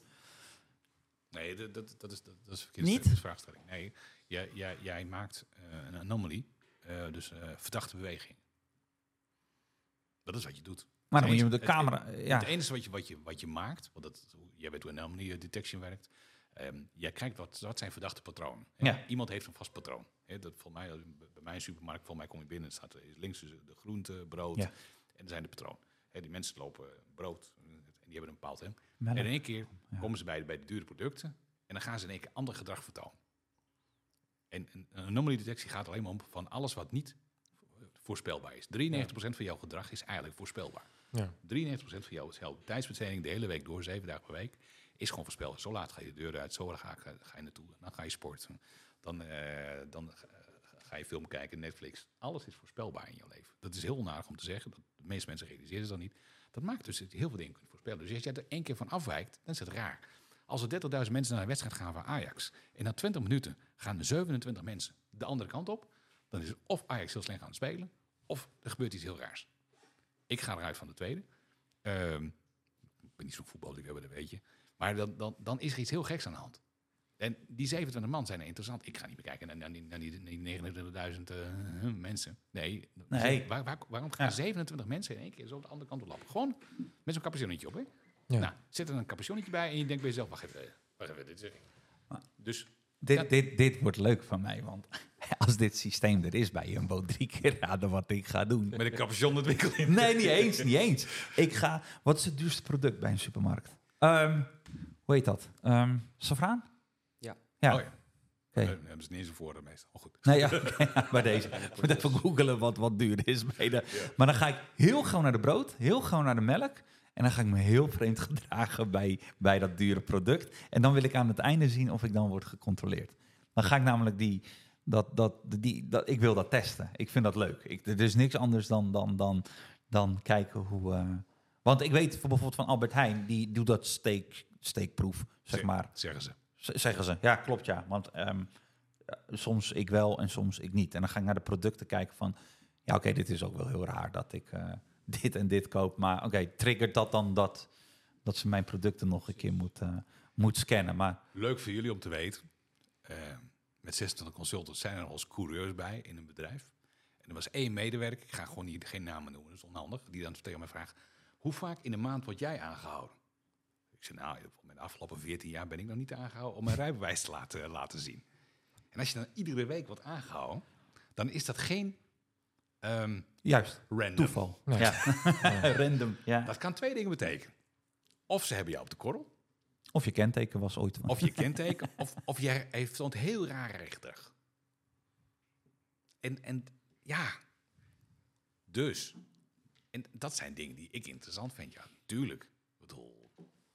Nee, dat, dat, dat is, dat, dat is verkeerde Niet? stelling, vraagstelling. Nee, jij, jij, jij maakt eh, een anomalie, dus verdachte beweging. Dat is wat je doet. Maar dan moet je Het met de enige- camera... Ja. Het enige wat je, wat je, wat je maakt, want dat, jij weet hoe anomalie detection werkt, ehm, jij kijkt wat, wat zijn verdachte patronen. Ja. Iemand heeft een vast patroon. Dat, volgens mij, bij mijn supermarkt, volgens mij kom je binnen, staat links de groente, brood Ja. en er zijn de patronen. Hè, die mensen lopen brood en die hebben een bepaald. Melk. En in één keer Ja. komen ze bij, de- bij de dure producten en dan gaan ze in één keer ander gedrag vertonen. En een, een anomalie detectie gaat alleen maar om van alles wat niet voorspelbaar is. 93% van jouw gedrag is eigenlijk voorspelbaar. Ja. 93% van jouw, jouw tijdsbesteding de hele week door, zeven dagen per week, is gewoon voorspelbaar. Zo laat ga je de deur uit, zo ga, ga, ga je naartoe, dan ga je sporten, dan, eh, dan eh, ga je film kijken, Netflix. Alles is voorspelbaar in je leven. Dat is heel onaardig om te zeggen, dat de meeste mensen realiseren dat niet. Dat maakt dus dat je heel veel dingen kunt voorspellen. Dus als jij er één keer van afwijkt, dan is het raar. Als er 30.000 mensen naar een wedstrijd gaan van Ajax en na 20 minuten gaan 27 mensen de andere kant op, dan is het of Ajax heel slecht aan het spelen, of er gebeurt iets heel raars. Ik ga eruit van de tweede. Ehm, ik ben niet zo'n voetballiefhebber, dat weet je. Maar dan, dan, dan is er iets heel geks aan de hand. En die 27 man zijn er interessant. Ik ga niet meer kijken naar, naar die, naar die, die 29.000 eh, mensen. Nee. Nee. Waar, waar- waarom gaan Ja. 27 mensen in één keer zo de andere kant op lappen? Gewoon met zo'n capuchonnetje op, hè? Ja. Nou, zet er een capuchonnetje bij en je denkt bij jezelf, wacht even, wacht even, dit is... Dus Dit, Ja. dit, dit wordt leuk van mij, want als dit systeem er is bij Jumbo, drie keer raden wat ik ga doen. met een capuchon het winkel in. Nee, niet eens, niet eens. Ik ga, wat is het duurste product bij een supermarkt? Ehm, hoe heet dat? Ehm safraan? Ja. Ja, Oh ja. oké. Eh, hebben ze niet eens een voordeel meestal. Oh, goed. Nee, ja, bij deze. Ik moet even googelen wat, wat duur is bij de... Maar dan ga ik heel gauw naar de brood, heel gauw naar de melk. En dan ga ik me heel vreemd gedragen bij, bij dat dure product. En dan wil ik aan het einde zien of ik dan word gecontroleerd. Dan ga ik namelijk die... Dat, dat, die, dat, ik wil dat testen. Ik vind dat leuk. Ik, er is niks anders dan, dan, dan, dan kijken hoe... eh, want ik weet bijvoorbeeld van Albert Heijn, die doet dat steek, steekproef, zeg maar. Zeggen ze. Z- Zeggen ze. Ja, klopt ja. Want ehm, ja, soms ik wel en soms ik niet. En dan ga ik naar de producten kijken van... Ja, oké, dit is ook wel heel raar dat ik eh, dit en dit koop. Maar oké, triggert dat dan dat, dat ze mijn producten nog een keer moet, eh, moet scannen. Maar Leuk voor jullie om te weten. eh, met 26 consultants zijn er als coureurs bij in een bedrijf. En er was één medewerker, ik ga gewoon niet, geen namen noemen, dat is onhandig, die dan tegen mij vraagt, hoe vaak in de maand word jij aangehouden? Ik zei, nou, in de afgelopen 14 jaar ben ik nog niet aangehouden om mijn rijbewijs te laten, laten zien. En als je dan iedere week wordt aangehouden, dan is dat geen ehm, juist, random. toeval. Nee. Ja. Random, ja. Dat kan twee dingen betekenen. Of ze hebben jou op de korrel, Of je kenteken was ooit... Of je kenteken, of, of jij heeft zo'n heel raar gedrag. En, en ja, dus. En dat zijn dingen die ik interessant vind. Ja, natuurlijk. Ik bedoel,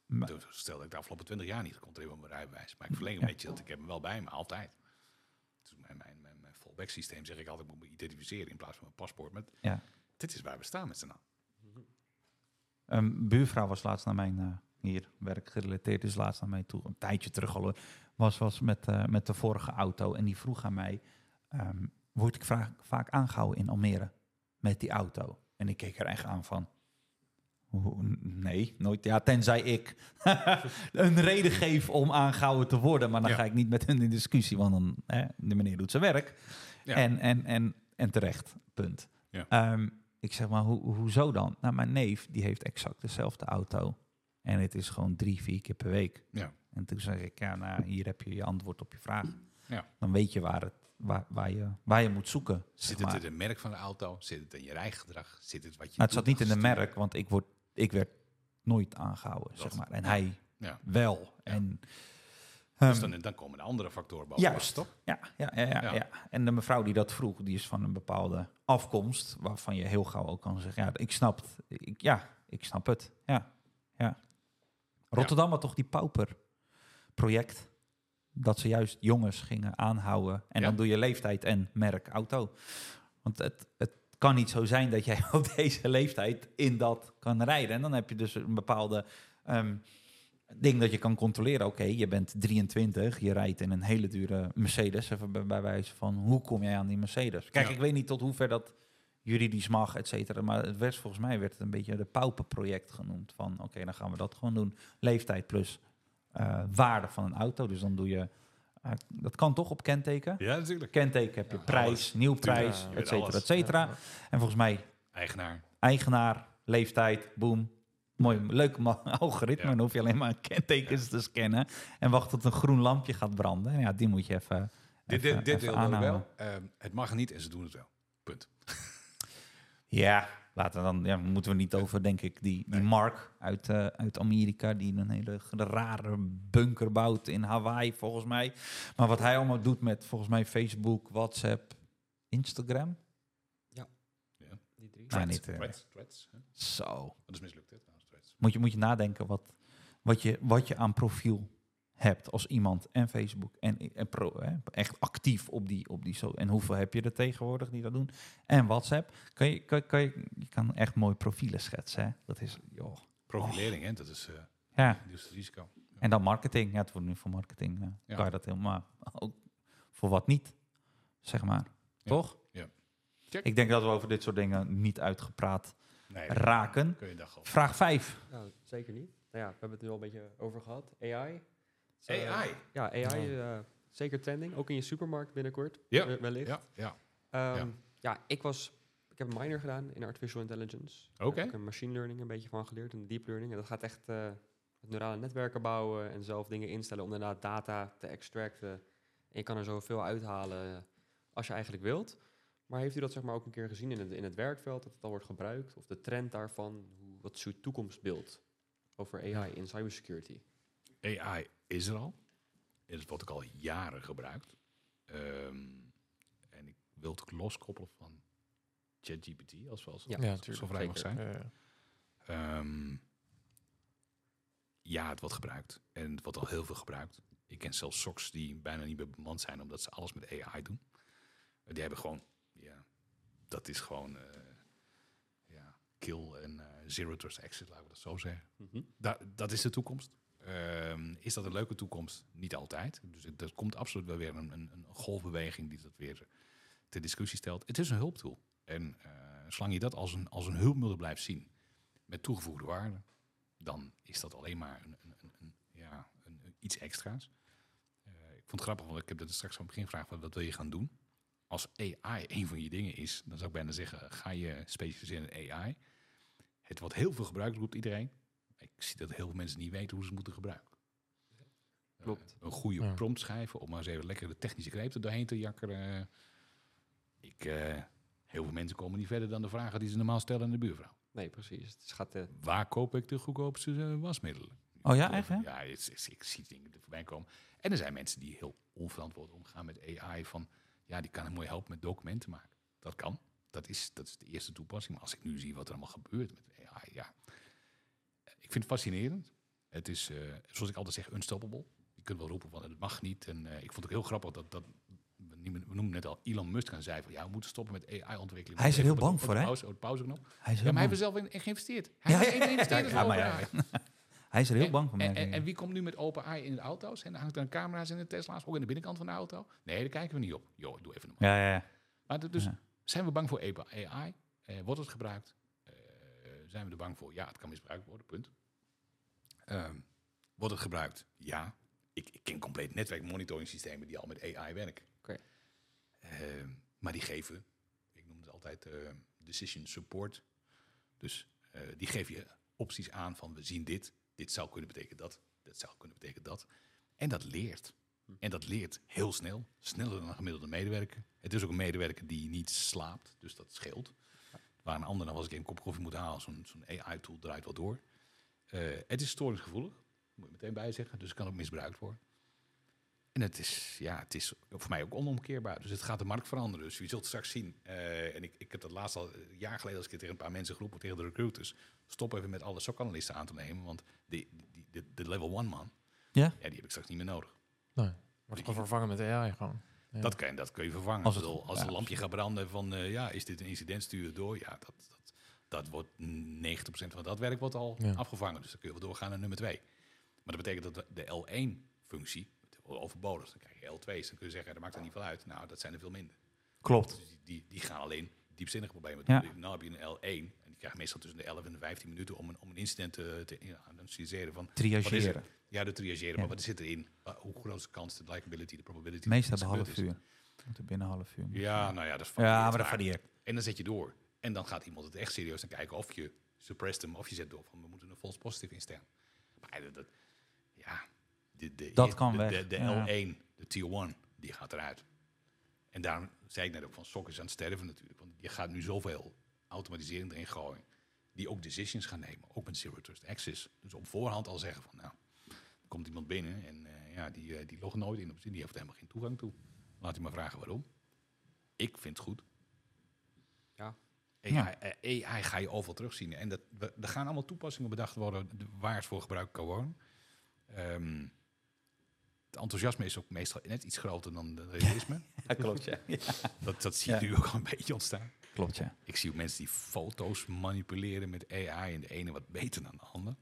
Maar- stel dat ik de afgelopen 20 jaar niet gecontroleerd heb op mijn rijbewijs. Maar ik verleen een beetje dat ik heb hem wel bij me, altijd. Dus mijn, mijn, mijn, mijn fallback systeem zeg ik altijd, moet me identificeren in plaats van mijn paspoort. Maar Ja. dit is waar we staan met z'n allen. Een buurvrouw was laatst naar mijn, eh, hier, werk gerelateerd is laatst naar mij toe, een tijdje terug al, was, was met, eh, met de vorige auto en die vroeg aan mij, ehm, word ik vaak, aangehouden in Almere met die auto? En ik keek er echt aan van, nee, nooit. Ja, tenzij ik een reden geef om aangehouden te worden, maar dan Ja. ga ik niet met hun in discussie, want dan, hè, de meneer doet zijn werk. Ja. En, en, en, en terecht, punt. Ja. Ehm, ik zeg maar, hoe, hoezo dan? Nou, mijn neef, die heeft exact dezelfde auto. En het is gewoon drie, vier keer per week. Ja. En toen zeg ik, ja, nou, hier heb je je antwoord op je vraag. Ja. Dan weet je waar, het, waar, waar, je, waar je moet zoeken. zeg Zit het in het merk van de auto? Zit het in je rijgedrag? Zit het wat je Nou, het zat niet in de merk, want ik, word, ik werd nooit aangehouden, Dat- zeg maar. En hij Ja. wel. Ja. En, Dus ehm, dan, dan komen de andere factoren boven. Juist. toch? Ja, ja, ja, ja, Ja. En de mevrouw die dat vroeg, die is van een bepaalde afkomst, waarvan je heel gauw ook kan zeggen, ja, ik snap het. Ik, ja, ik snap het. Ja, ja. Rotterdam had toch die pauper-project, dat ze juist jongens gingen aanhouden. En dan doe je leeftijd en merk auto. Want het, het kan niet zo zijn dat jij op deze leeftijd in dat kan rijden. En dan heb je dus een bepaalde... ehm, ding dat je kan controleren. Oké, je bent 23, je rijdt in een hele dure Mercedes. Even bij, wijze van, hoe kom jij aan die Mercedes? Kijk, Ja. ik weet niet tot hoever dat juridisch mag, et cetera. Maar het werd volgens mij werd het een beetje de pauperproject genoemd. Van, oké, dan gaan we dat gewoon doen. Leeftijd plus eh, waarde van een auto. Dus dan doe je, dat kan toch op kenteken? Ja, natuurlijk. Kenteken heb je Ja, prijs, alles. nieuw prijs, ja, je et weet cetera, alles. et cetera. Ja. En volgens mij Eigenaar. eigenaar, leeftijd, boom. Mooi, leuk algoritme. Dan hoef je alleen maar kentekens te scannen. En wacht tot een groen lampje gaat branden. En ja, die moet je even, Dit, even, dit, dit wil wel. Ehm, het mag niet en ze doen het wel. Punt. Ja, laten dan, ja, moeten we niet over, denk ik, die, die Nee. Mark uit, eh, uit Amerika, die een hele rare bunker bouwt in Hawaii, volgens mij. Maar wat hij allemaal doet met, volgens mij, Facebook, WhatsApp, Instagram. Die drie. Nou, niet, Threads, threads, hè? Zo. Dat is mislukt, hè, trouwens, threads. Moet je, moet je nadenken wat, wat, je, wat je aan profiel hebt als iemand en Facebook en, en pro, hè, echt actief op die, op die zo. En hoeveel heb je er tegenwoordig die dat doen? En WhatsApp. Kan je, kan, kan je, je kan echt mooi profielen schetsen. Hè? Dat is, joh. Profilering, hè, dat is eh Ja. het nieuwste risico. En dan marketing. Ja, het wordt nu voor marketing. eh, Ja. Kan je dat helemaal. Ook voor wat niet, zeg maar. Ja. Toch? Ja. Check. Ik denk dat we over dit soort dingen niet uitgepraat Nee, raken. kun je. Vraag 5. Nou, zeker niet. Nou ja, we hebben het nu al een beetje over gehad. AI. Dus, eh, AI. Ja, AI. eh, zeker trending. Ook in je supermarkt binnenkort. Ja. we- wellicht. Ja, ja. Ehm, Ja. ja. ik was... Ik heb een minor gedaan in artificial intelligence. Oké. heb ik een machine learning een beetje van geleerd. En deep learning. En dat gaat echt eh, met neurale netwerken bouwen. En zelf dingen instellen om inderdaad data te extracten. En je kan er zoveel uithalen eh, als je eigenlijk wilt. Maar heeft u dat zeg maar ook een keer gezien in het, in het werkveld? Dat het al wordt gebruikt? Of de trend daarvan? Hoe, wat is uw toekomstbeeld over AI in cybersecurity? AI is er al. Het wordt ook al jaren gebruikt. Ehm, en ik wil het loskoppelen van ChatGPT, als we als Ja, Ja, zo vrij mag zijn. Eh, Ehm, ja, het wordt gebruikt. En het wordt al heel veel gebruikt. Ik ken zelfs socks die bijna niet meer bemand zijn, omdat ze alles met AI doen. Eh, Die hebben gewoon, ja, dat is gewoon, eh, ja, kill en eh, zero trust access, laten we dat zo zeggen. Mhm. Da- dat is de toekomst. Ehm, is dat een leuke toekomst? Niet altijd. Dus er komt absoluut wel weer een, een, een golfbeweging die dat weer ter discussie stelt. Het is een hulptool. En eh, zolang je dat als een, als een hulpmiddel blijft zien met toegevoegde waarde, dan is dat alleen maar een, een, een, ja, iets extra's. Eh, ik vond het grappig, want ik heb dat straks aan het begin gevraagd, wat, wat wil je gaan doen? Als AI een van je dingen is, dan zou ik bijna zeggen, ga je specialiseren in AI. Het wordt heel veel gebruikt, roept iedereen. Ik zie dat heel veel mensen niet weten hoe ze het moeten gebruiken. Klopt. Eh, een goede Ja. prompt schrijven om maar eens even lekker de technische greep er doorheen te jakkeren. Ik, eh, heel veel mensen komen niet verder dan de vragen die ze normaal stellen aan de buurvrouw. Nee, precies. Het gaat, eh, Waar koop ik de goedkoopste eh, wasmiddelen? Oh ja, echt, hè? Ja, ik zie dingen er voorbij komen. En er zijn mensen die heel onverantwoord omgaan met AI. Van, ja, die kan hem mooi helpen met documenten maken. Dat kan. Dat is, dat is de eerste toepassing. Maar als ik nu zie wat er allemaal gebeurt met AI, ja. Ik vind het fascinerend. Het is, eh, zoals ik altijd zeg, unstoppable. Je kunt wel roepen van het mag niet. En eh, ik vond het ook heel grappig dat, dat we noemen net al Elon Musk aan zei van ja, we moeten stoppen met AI-ontwikkeling. Hij is er heel bang voor, hè? Pauze, de pauzeknop. Hij is Ja, maar hij heeft er zelf in, in geïnvesteerd. Hij Ja, heeft ja, een investeerders ja, maar over ja, AI. Hij is er heel En- bang voor. En, en, wie komt nu met OpenAI in de auto's? En dan hangt er een camera's in de Tesla's, ook in de binnenkant van de auto? Nee, daar kijken we niet op. Jo, doe even normaal. Ja, ja, ja. Maar dus zijn we bang voor AI? Eh, wordt het gebruikt? Eh, zijn we er bang voor? Ja, het kan misbruikt worden, punt. Ehm, wordt het gebruikt? Ja. Ik, ik ken compleet netwerkmonitoring systemen die al met AI werken. Oké. Ehm, maar die geven, ik noem het altijd eh, decision support. Dus eh, die geven je opties aan van we zien dit, dit zou kunnen betekenen dat, dat zou kunnen betekenen dat. En dat leert. En dat leert heel snel, sneller dan een gemiddelde medewerker. Het is ook een medewerker die niet slaapt, dus dat scheelt. Waar een ander, dan als ik een kop koffie moet halen, zo'n zo'n AI-tool draait wel door. Eh, het is storingsgevoelig, moet je meteen bij zeggen, dus het kan ook misbruikt worden. En het is, ja, het is voor mij ook onomkeerbaar. Dus het gaat de markt veranderen. Dus je zult straks zien. eh, en ik, ik heb dat laatst al een jaar geleden als ik tegen een paar mensen geroepen, tegen de recruiters. Stop even met alle SOC-analisten aan te nemen. Want die, de, de level one man, Ja? ja, die heb ik straks niet meer nodig. nee, wordt gewoon vervangen met AI gewoon. Ja. Dat, kan, dat kun je vervangen. Als Als, het- als ja, een lampje gaat branden van, eh, ja, is dit een incident, stuur het door. Ja, dat, dat, wordt 90% van dat werk wordt al Ja. afgevangen. Dus dan kun je wel doorgaan naar nummer twee. Maar dat betekent dat de- de L1-functie overbodig. Dan krijg je L2's. Dan kun je zeggen, dat maakt er niet veel uit. Nou, dat zijn er veel minder. Klopt. Dus die, die, gaan alleen diepzinnige problemen Ja. Nou heb je een L1 en die krijgt meestal tussen de 11 en de 15 minuten om een, om een incident te, te ja, analyseren van Triageren. ja, de triageren, Ja. maar wat zit erin? Hoe groot is de kans, de likability, de probability? Meestal het half uur. Binnen een half uur. is? Ja, nou ja, dat is Ja, maar dat varieert. En dan zet je door. En dan gaat iemand het echt serieus aan kijken of je suppressed hem of je zet door van we moeten een false positive instellen. Maar dat, dat- ja, de, de, Dat de- kan de, weg, De, de ja. L1, de tier 1, die gaat eruit. En daarom zei ik net ook van sok is aan het sterven natuurlijk. Want je gaat nu zoveel automatisering erin gooien. Die ook decisions gaan nemen. Ook met zero trust access. Dus op voorhand al zeggen van nou, er komt iemand binnen en eh, ja, die, eh, die logt nooit in. op zin, Die heeft helemaal geen toegang toe. Laat hij maar vragen waarom. Ik vind het goed. Ja. AI, Ja. eh, AI ga je overal terugzien. En dat, we- er gaan allemaal toepassingen bedacht worden de- waar het voor gebruikt kan worden. Ehm, het enthousiasme is ook meestal net iets groter dan de realisme. Ja, klopt, ja. Dat, dat zie je Ja. nu ook al een beetje ontstaan. Klopt, ja. Ik zie ook mensen die foto's manipuleren met AI en de ene wat beter dan de ander.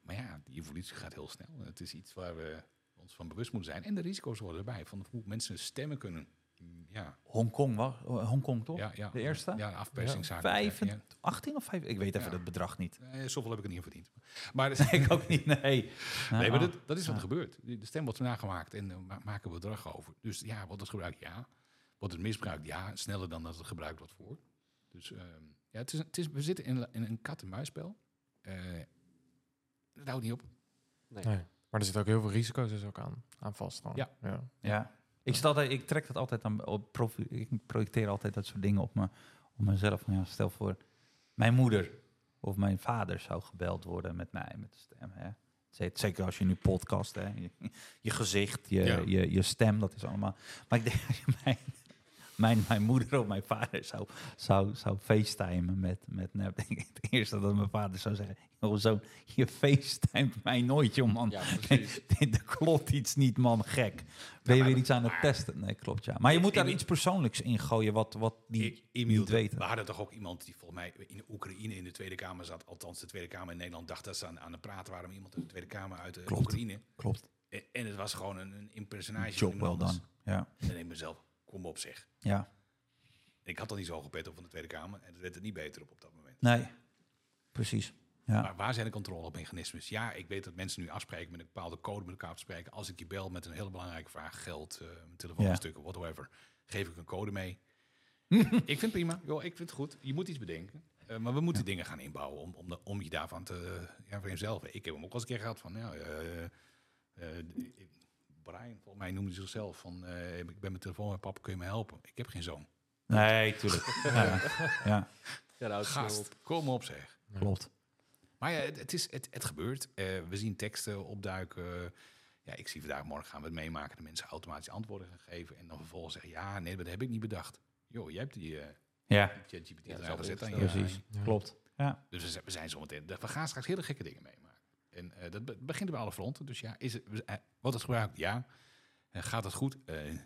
Maar ja, die evolutie gaat heel snel. Het is iets waar we ons van bewust moeten zijn. En de risico's worden erbij. Van hoe mensen stemmen kunnen. Mm, Ja, Hongkong, wa- Hongkong toch? ja, ja, De eerste? Ja, afpersingszaken. Vijf, Ja. 18 of 5? Ik weet even Ja. het bedrag niet. Eh, zoveel heb ik er niet verdiend. Maar, Ik ook niet, nee. nee, maar Ah. dat, dat is wat er gebeurt. De stem wordt nagemaakt en daar ma- maken we bedrag over. Dus ja, wordt het gebruikt? Ja. Wordt het misbruikt? Ja. Sneller dan dat het gebruikt wordt voor. Dus ehm, ja, het is, het is, we zitten in, in een kat-en-muisspel. Eh dat houdt niet op. Nee. Nee. Maar er zitten ook heel veel risico's dus ook aan, aan vast. gewoon. Ja. ja. Ja. Ik, zit altijd, ik trek dat altijd aan, op ik projecteer altijd dat soort dingen op, me, op mezelf. Van, ja, stel voor, mijn moeder of mijn vader zou gebeld worden met mij, met de stem. Hè. Zeker als je nu podcast, hè. Je, je gezicht, je, Ja. je, je stem, dat is allemaal. Maar ik denk, als je mijn, mijn, mijn moeder of mijn vader zou, zou, zou facetimen met, met nep, denk ik het eerste dat mijn vader zou zeggen, joh, zo, je facetimet mij nooit, joh, man. Ja, precies. er klopt iets niet, man, gek. Ben je weer iets aan het testen? Nee, klopt, ja. Maar je moet daar iets persoonlijks in gooien wat, wat die Emiel, niet weten. We hadden toch ook iemand die volgens mij in Oekraïne in de Tweede Kamer zat. Althans, de Tweede Kamer in Nederland dacht dat ze aan, aan het praten waren met iemand in de Tweede Kamer uit Klopt. Oekraïne. Klopt. En, en het was gewoon een, een impersonage. Job wel dan. Ja, En dan denk ik mezelf, kom op zeg. ja. Ik had al niet zo gepet op van de Tweede Kamer. En het werd er niet beter op op dat moment. Nee, precies. Ja, Maar waar zijn de controle op mechanismes? Ja, ik weet dat mensen nu afspreken met een bepaalde code met elkaar afspreken. Als ik je bel met een hele belangrijke vraag, geld, uh, telefoonstukken, whatever, geef ik een code mee. ik vind prima. Joh, ik vind het goed. Je moet iets bedenken. Uh, maar we moeten dingen gaan inbouwen om, om, de, om je daarvan te... Ja, voor jezelf. Ik heb hem ook al eens een keer gehad van... Ja, uh, Brian, volgens mij noemde hij zichzelf van... ik ben mijn telefoon met papa, kun je me helpen? Ik heb geen zoon. Nee, tuurlijk. ja, ja. Ja, Gast, kom op zeg. klopt. Maar ja, het, het, is, het, het gebeurt. Uh, we zien teksten opduiken. Ja, ik zie vandaag morgen gaan we het meemaken. De mensen automatisch antwoorden gaan geven. En dan vervolgens zeggen, ja, nee, dat heb ik niet bedacht. Joh, jij hebt die uh, ja. ChatGPT Ja, ja, gezet aan je. Precies, Ja. klopt. Ja. Dus we zijn, we zijn zometeen... We gaan straks hele gekke dingen meemaken. En uh, dat be begint bij alle fronten. Dus ja, is het, uh, wordt het gebruikt? Ja. En gaat het goed? Uh,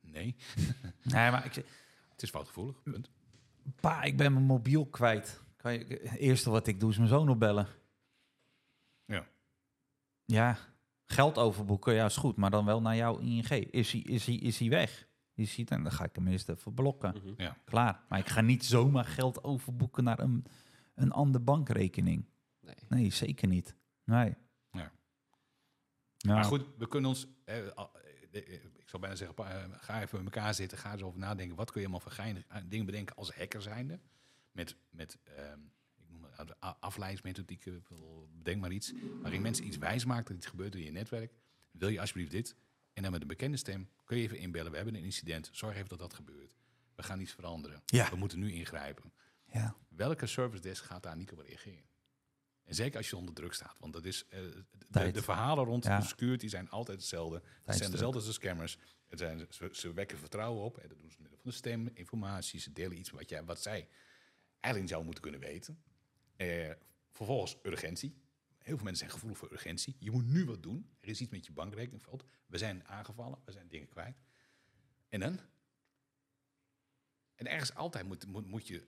nee. nee, maar ik... Het is foutgevoelig, punt. Pa, ik ben mijn mobiel kwijt. Kan je, het eerste wat ik doe is mijn zoon opbellen. Ja. Ja, geld overboeken, ja, is goed. Maar dan wel naar jouw ING. Is hij, is hij, is hij weg? Is hij, dan ga ik hem eerst even blokken. Mhm. Ja. Klaar. Maar ik ga niet zomaar geld overboeken naar een, een andere bankrekening. Nee. Nee, zeker niet. Nee. Ja. Ja. Maar goed, we kunnen ons... Eh, ik zou bijna zeggen, ga even met elkaar zitten, ga eens over nadenken. Wat kun je allemaal voor dingen bedenken als hacker zijnde? Met, met um, ik noem het afleidingsmethodieken, bedenk maar iets. Waarin mensen iets wijs maken dat iets gebeurt in je netwerk. Wil je alsjeblieft dit? En dan met een bekende stem kun je even inbellen. We hebben een incident. Zorg even dat dat gebeurt. We gaan iets veranderen. Ja. We moeten nu ingrijpen. Ja. Welke service desk gaat daar niet op reageren? En zeker als je onder druk staat. Want dat is, uh, de, de, verhalen rond ja. de security zijn altijd hetzelfde. Het zijn dezelfde als scammers. Het zijn, ze, ze, wekken vertrouwen op. En dat doen ze middel van de stem, informatie. Ze delen iets wat, jij, wat zij eigenlijk zou moeten kunnen weten. Uh, vervolgens urgentie. Heel veel mensen zijn gevoelig voor urgentie. Je moet nu wat doen. Er is iets met je bankrekening fout. We zijn aangevallen. We zijn dingen kwijt. En dan? En ergens altijd moet, moet, moet je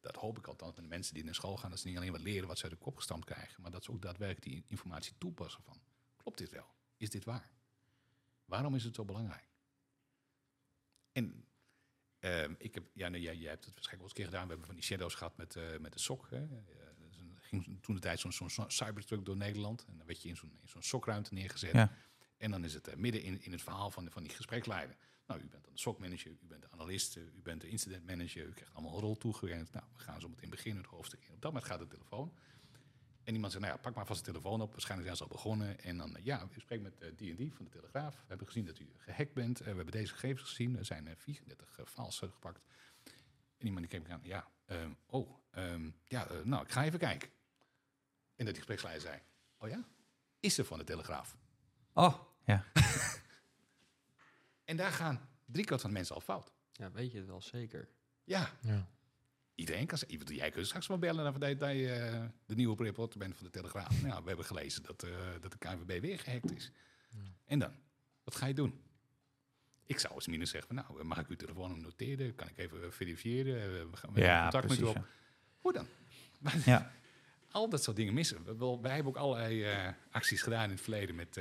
dat hoop ik althans met de mensen die naar school gaan, dat ze niet alleen wat leren wat ze uit de kop gestampt krijgen, maar dat ze ook daadwerkelijk die informatie toepassen van, klopt dit wel? Is dit waar? Waarom is het zo belangrijk? En ehm, ik heb, ja, nou, jij, jij hebt het waarschijnlijk wel eens een keer gedaan. We hebben van die shadows gehad met, eh, met de sok. Hè. Dus een- ging toen de tijd zo'n zo'n cybertruck door Nederland. En dan werd je in zo'n zo'n sokruimte neergezet. Ja. En dan is het eh, midden in, in het verhaal van, van die gespreksleider. Nou, u bent dan de SOC-manager, u bent de analist, eh, u bent de incident manager, u krijgt allemaal een rol toegewerkt. Nou, we gaan zo meteen beginnen, het hoofdstuk in. Op dat moment gaat de telefoon. En iemand zegt, nou ja, pak maar vast de telefoon op. Waarschijnlijk zijn ze al begonnen. En dan, eh, ja, u spreekt met eh, die en die van de Telegraaf. We hebben gezien dat u gehackt bent. We hebben deze gegevens gezien. Er zijn eh, 34 uh, files eh, gepakt. En iemand die keek aan, ja, ehm, oh, ehm, ja, nou, ik ga even kijken. En dat die gespreksleider zei, oh ja, is er van de Telegraaf? Oh, ja. En daar gaan driekwart van de mensen al fout. Ja, weet je het wel zeker. Ja, Ja. iedereen kan zeggen. "Iemand- Jij kunt straks wel bellen naar dat dat je eh, de nieuwe reporter bent van de Telegraaf. Nou, we hebben gelezen dat, eh, dat de KNVB weer gehackt is. En dan? Wat ga je doen? Ik zou als minus zeggen, van, nou, mag ik uw telefoonnummer noteren? Kan ik even verifiëren? Eh, We gaan we Ja, contact met u op. ja. Hoe dan? Ja. Al dat soort dingen missen. we. Wel, Wij hebben ook allerlei eh, acties gedaan in het verleden met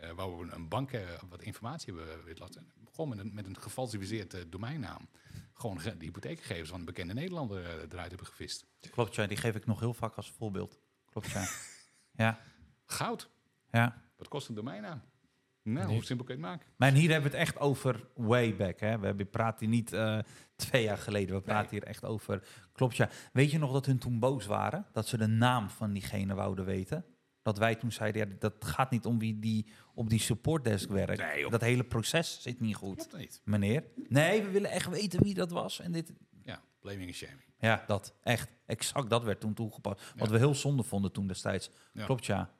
eh, eh, waar we een bank eh, wat informatie hebben willen laten. Gewoon met een, met een gefalsificeerd eh, domeinnaam. Gewoon ge- de hypotheekgegevens van een bekende Nederlander eh, eruit hebben gevist. Klopt, ja. Die geef ik nog heel vaak als voorbeeld. Klopt, ja. ja, Goud. ja. Wat kost een domeinnaam? Nou, hoe Niks. simpel kun je het maken? Maar hier hebben we het echt over way back. Hè? We hebben- praten hier niet eh, twee jaar geleden. We praten hier echt over. Klopt ja. Weet je nog dat hun toen boos waren? Dat ze de naam van diegene wouden weten? Dat wij toen zeiden, ja, dat gaat niet om wie die op die supportdesk werkt. Nee, dat hele proces zit niet goed. Klopt niet. Meneer? Nee, we willen echt weten wie dat was. En dit, Ja, blaming en shaming. ja, dat. Echt. Exact dat werd toen toegepast. Wat Ja. we heel zonde vonden toen destijds. Ja. Klopt, ja.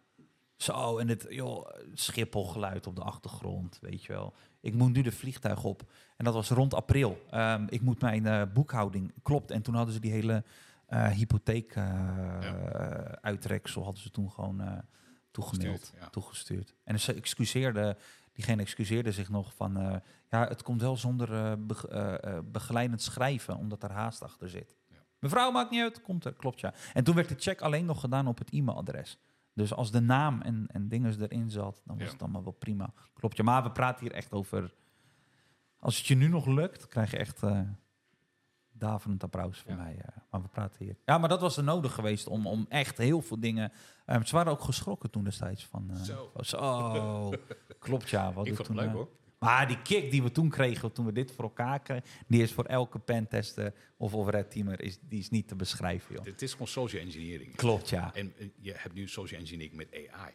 Zo, en het joh, schipholgeluid op de achtergrond, weet je wel. Ik moet nu de vliegtuig op. En dat was rond april. Ehm, ik moet mijn eh, boekhouding, klopt. En toen hadden ze die hele hypotheek eh, uitreksel hadden ze toen gewoon eh toegemaild, Gestuurd, ja. toegestuurd. En ze excuseerde, diegene excuseerde zich nog van, eh, ja, het komt wel zonder eh, beg- eh, eh, begeleidend schrijven, omdat er haast achter zit. Ja. Mevrouw, maakt niet uit, komt er, klopt ja. En toen werd de check alleen nog gedaan op het e-mailadres. Dus als de naam en, en dingen erin zat, dan was Ja. het allemaal wel prima. Klopt ja, maar we praten hier echt over... Als het je nu nog lukt, krijg je echt eh daverend applaus van Ja. mij. eh. maar we praten hier... Ja, maar dat was er nodig geweest om, om echt heel veel dingen... eh, ze waren ook geschrokken toen destijds van... eh, Zo. van zo. klopt ja. Wat Ik vond het leuk hoor. Maar die kick die we toen kregen, toen we dit voor elkaar kregen... die is voor elke pentester of, of red teamer, is, die is niet te beschrijven, joh. Het is gewoon social engineering. Klopt, ja. En je hebt nu social engineering met AI.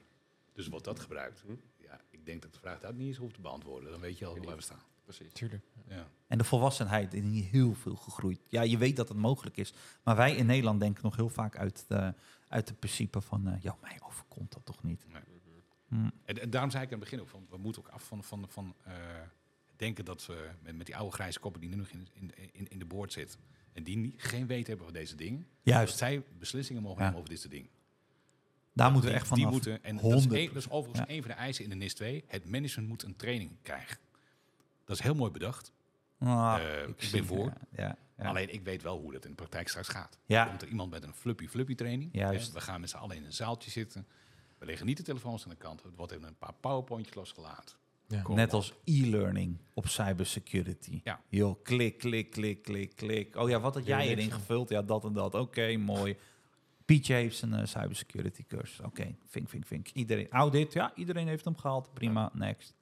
Dus wordt dat gebruikt. Hm? Ja, ik denk dat de vraag dat niet eens hoeft te beantwoorden. Dan weet je al niet. we staan. Precies. Tuurlijk. Ja. En de volwassenheid is niet heel veel gegroeid. Ja, je weet dat het mogelijk is. Maar wij in Nederland denken nog heel vaak uit de, uit het principe van... eh, ja, mij overkomt dat toch niet. Mhm. Hm. En, en daarom zei ik aan het begin ook van, we moeten ook af van, van, van eh, denken dat we met, met die oude grijze koppen die nu nog in, in, in, in de boord zitten. En die niet, geen weet hebben van deze dingen. Dat Juist, zij beslissingen mogen Ja. nemen over dit soort dingen. daar moeten we echt vanaf. Die moeten, en dat is, 100%. één- dat is overigens Ja. een van de eisen in de NIS 2. Het management moet een training krijgen. Dat is heel mooi bedacht. Ah, Eh, ik zie- ben voor. Ja, ja, ja. Alleen ik weet wel hoe dat in de praktijk straks gaat. Ja. Komt er iemand met een fluppy fluppy training. Juist. We gaan met z'n allen in een zaaltje zitten. We leggen niet de telefoons aan de kant. Er wordt even een paar powerpointjes losgelaten. Net op. als e-learning op cybersecurity. Ja. Joh, klik, klik, klik, klik, klik. Oh ja, wat had jij erin gevuld? Ja, dat en dat. Oké, mooi. Pietje heeft zijn eh, cybersecurity cursus. Oké, vink, vink, vink. Iedereen, audit, ja, iedereen heeft hem gehaald. Prima, next.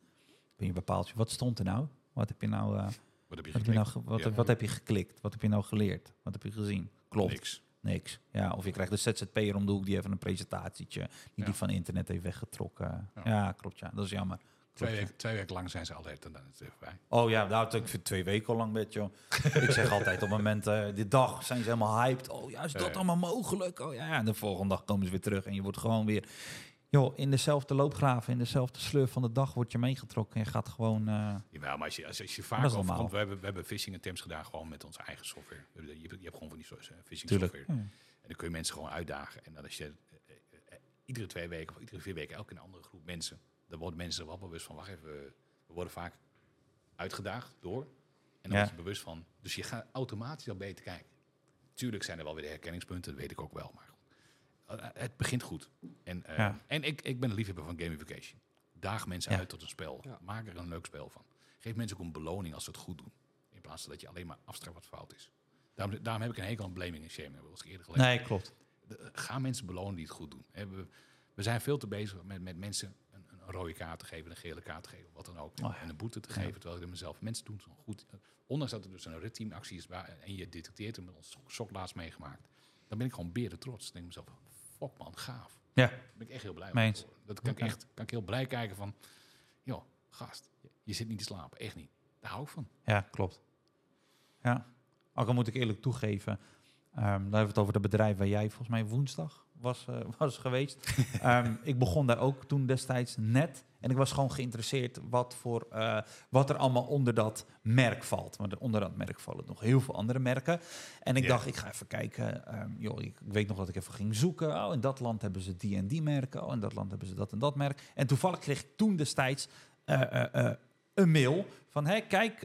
Je bepaald. Wat stond er nou? Wat heb je nou, eh, Wat heb je wat heb je nou, wat, Ja. wat heb je geklikt? Wat heb je nou geleerd? Wat heb je gezien? Klopt. Niks. Niks. Ja, of je krijgt de ZZP'er om de hoek die even een presentatietje, die Ja. die van internet heeft weggetrokken. Ja. Ja, klopt ja. Dat is jammer. Twee, weken, twee weken lang zijn ze dan is het bij. Oh ja, nou, ik vind twee weken al lang met joh. ik zeg altijd op het moment, eh de dag zijn ze helemaal hyped. Oh ja, is dat Ja, ja. allemaal mogelijk? Oh ja, en de volgende dag komen ze weer terug en je wordt gewoon weer... Joh, in dezelfde loopgraven, in dezelfde sleur van de dag word je meegetrokken. En je gaat gewoon... eh, Jawel, maar als je, als, als je vaak overkomt, we hebben, we hebben phishing attempts gedaan gewoon met onze eigen software. Je, hebt- je hebt gewoon van die eh, phishing tuurlijk. software. En dan kun je mensen gewoon uitdagen. En dan als je eh, iedere twee weken of iedere vier weken elke een andere groep mensen, dan worden mensen er wel bewust van, wacht even, we- we worden vaak uitgedaagd door. En dan Ja. word je bewust van. Dus je gaat automatisch al beter kijken. tuurlijk zijn er wel weer herkenningspunten, dat weet ik ook wel. Maar het begint goed. En, eh, Ja. en ik, ik ben een liefhebber van gamification. Daag mensen Ja. uit tot een spel. Ja. Maak er een leuk spel van. Geef mensen ook een beloning als ze het goed doen. In plaats van dat je alleen maar afstraft wat fout is. Daarom, daarom heb ik een hekel aan blaming en shaming. Dat ik eens eerder gelezen. Nee, klopt. De- ga mensen belonen die het goed doen. We, we zijn veel te bezig met, met mensen een, een rode kaart te geven, een gele kaart te geven, wat dan ook. Oh ja. En een boete te Ja. geven, terwijl ik er mezelf... Mensen doen het zo goed. Ondanks dat er dus een red team actie is waar, en je detecteert hem met ons sok laatst meegemaakt. Dan ben ik gewoon beren trots. Dan denk ik mezelf, fuck man, gaaf. Ja, Daar ben ik echt heel blij Mee. Dat kan ik echt kan ik heel blij kijken van... joh, gast, je, zit niet te slapen. Echt niet. Daar hou ik van. ja, klopt. Ja. Ook al moet ik eerlijk toegeven, dan hebben we het over het bedrijf waar jij volgens mij woensdag was, eh, was geweest. Ehm, ik begon daar ook toen destijds net. En ik was gewoon geïnteresseerd wat, voor, eh, wat er allemaal onder dat merk valt. Want onder dat merk vallen nog heel veel andere merken. En ik Ja. dacht, ik ga even kijken. ehm, joh, ik, ik weet nog dat ik even ging zoeken. Oh, in dat land hebben ze die en die merken. Oh, in dat land hebben ze dat en dat merk. En toevallig kreeg ik toen destijds eh, eh, een mail van... Hey, kijk,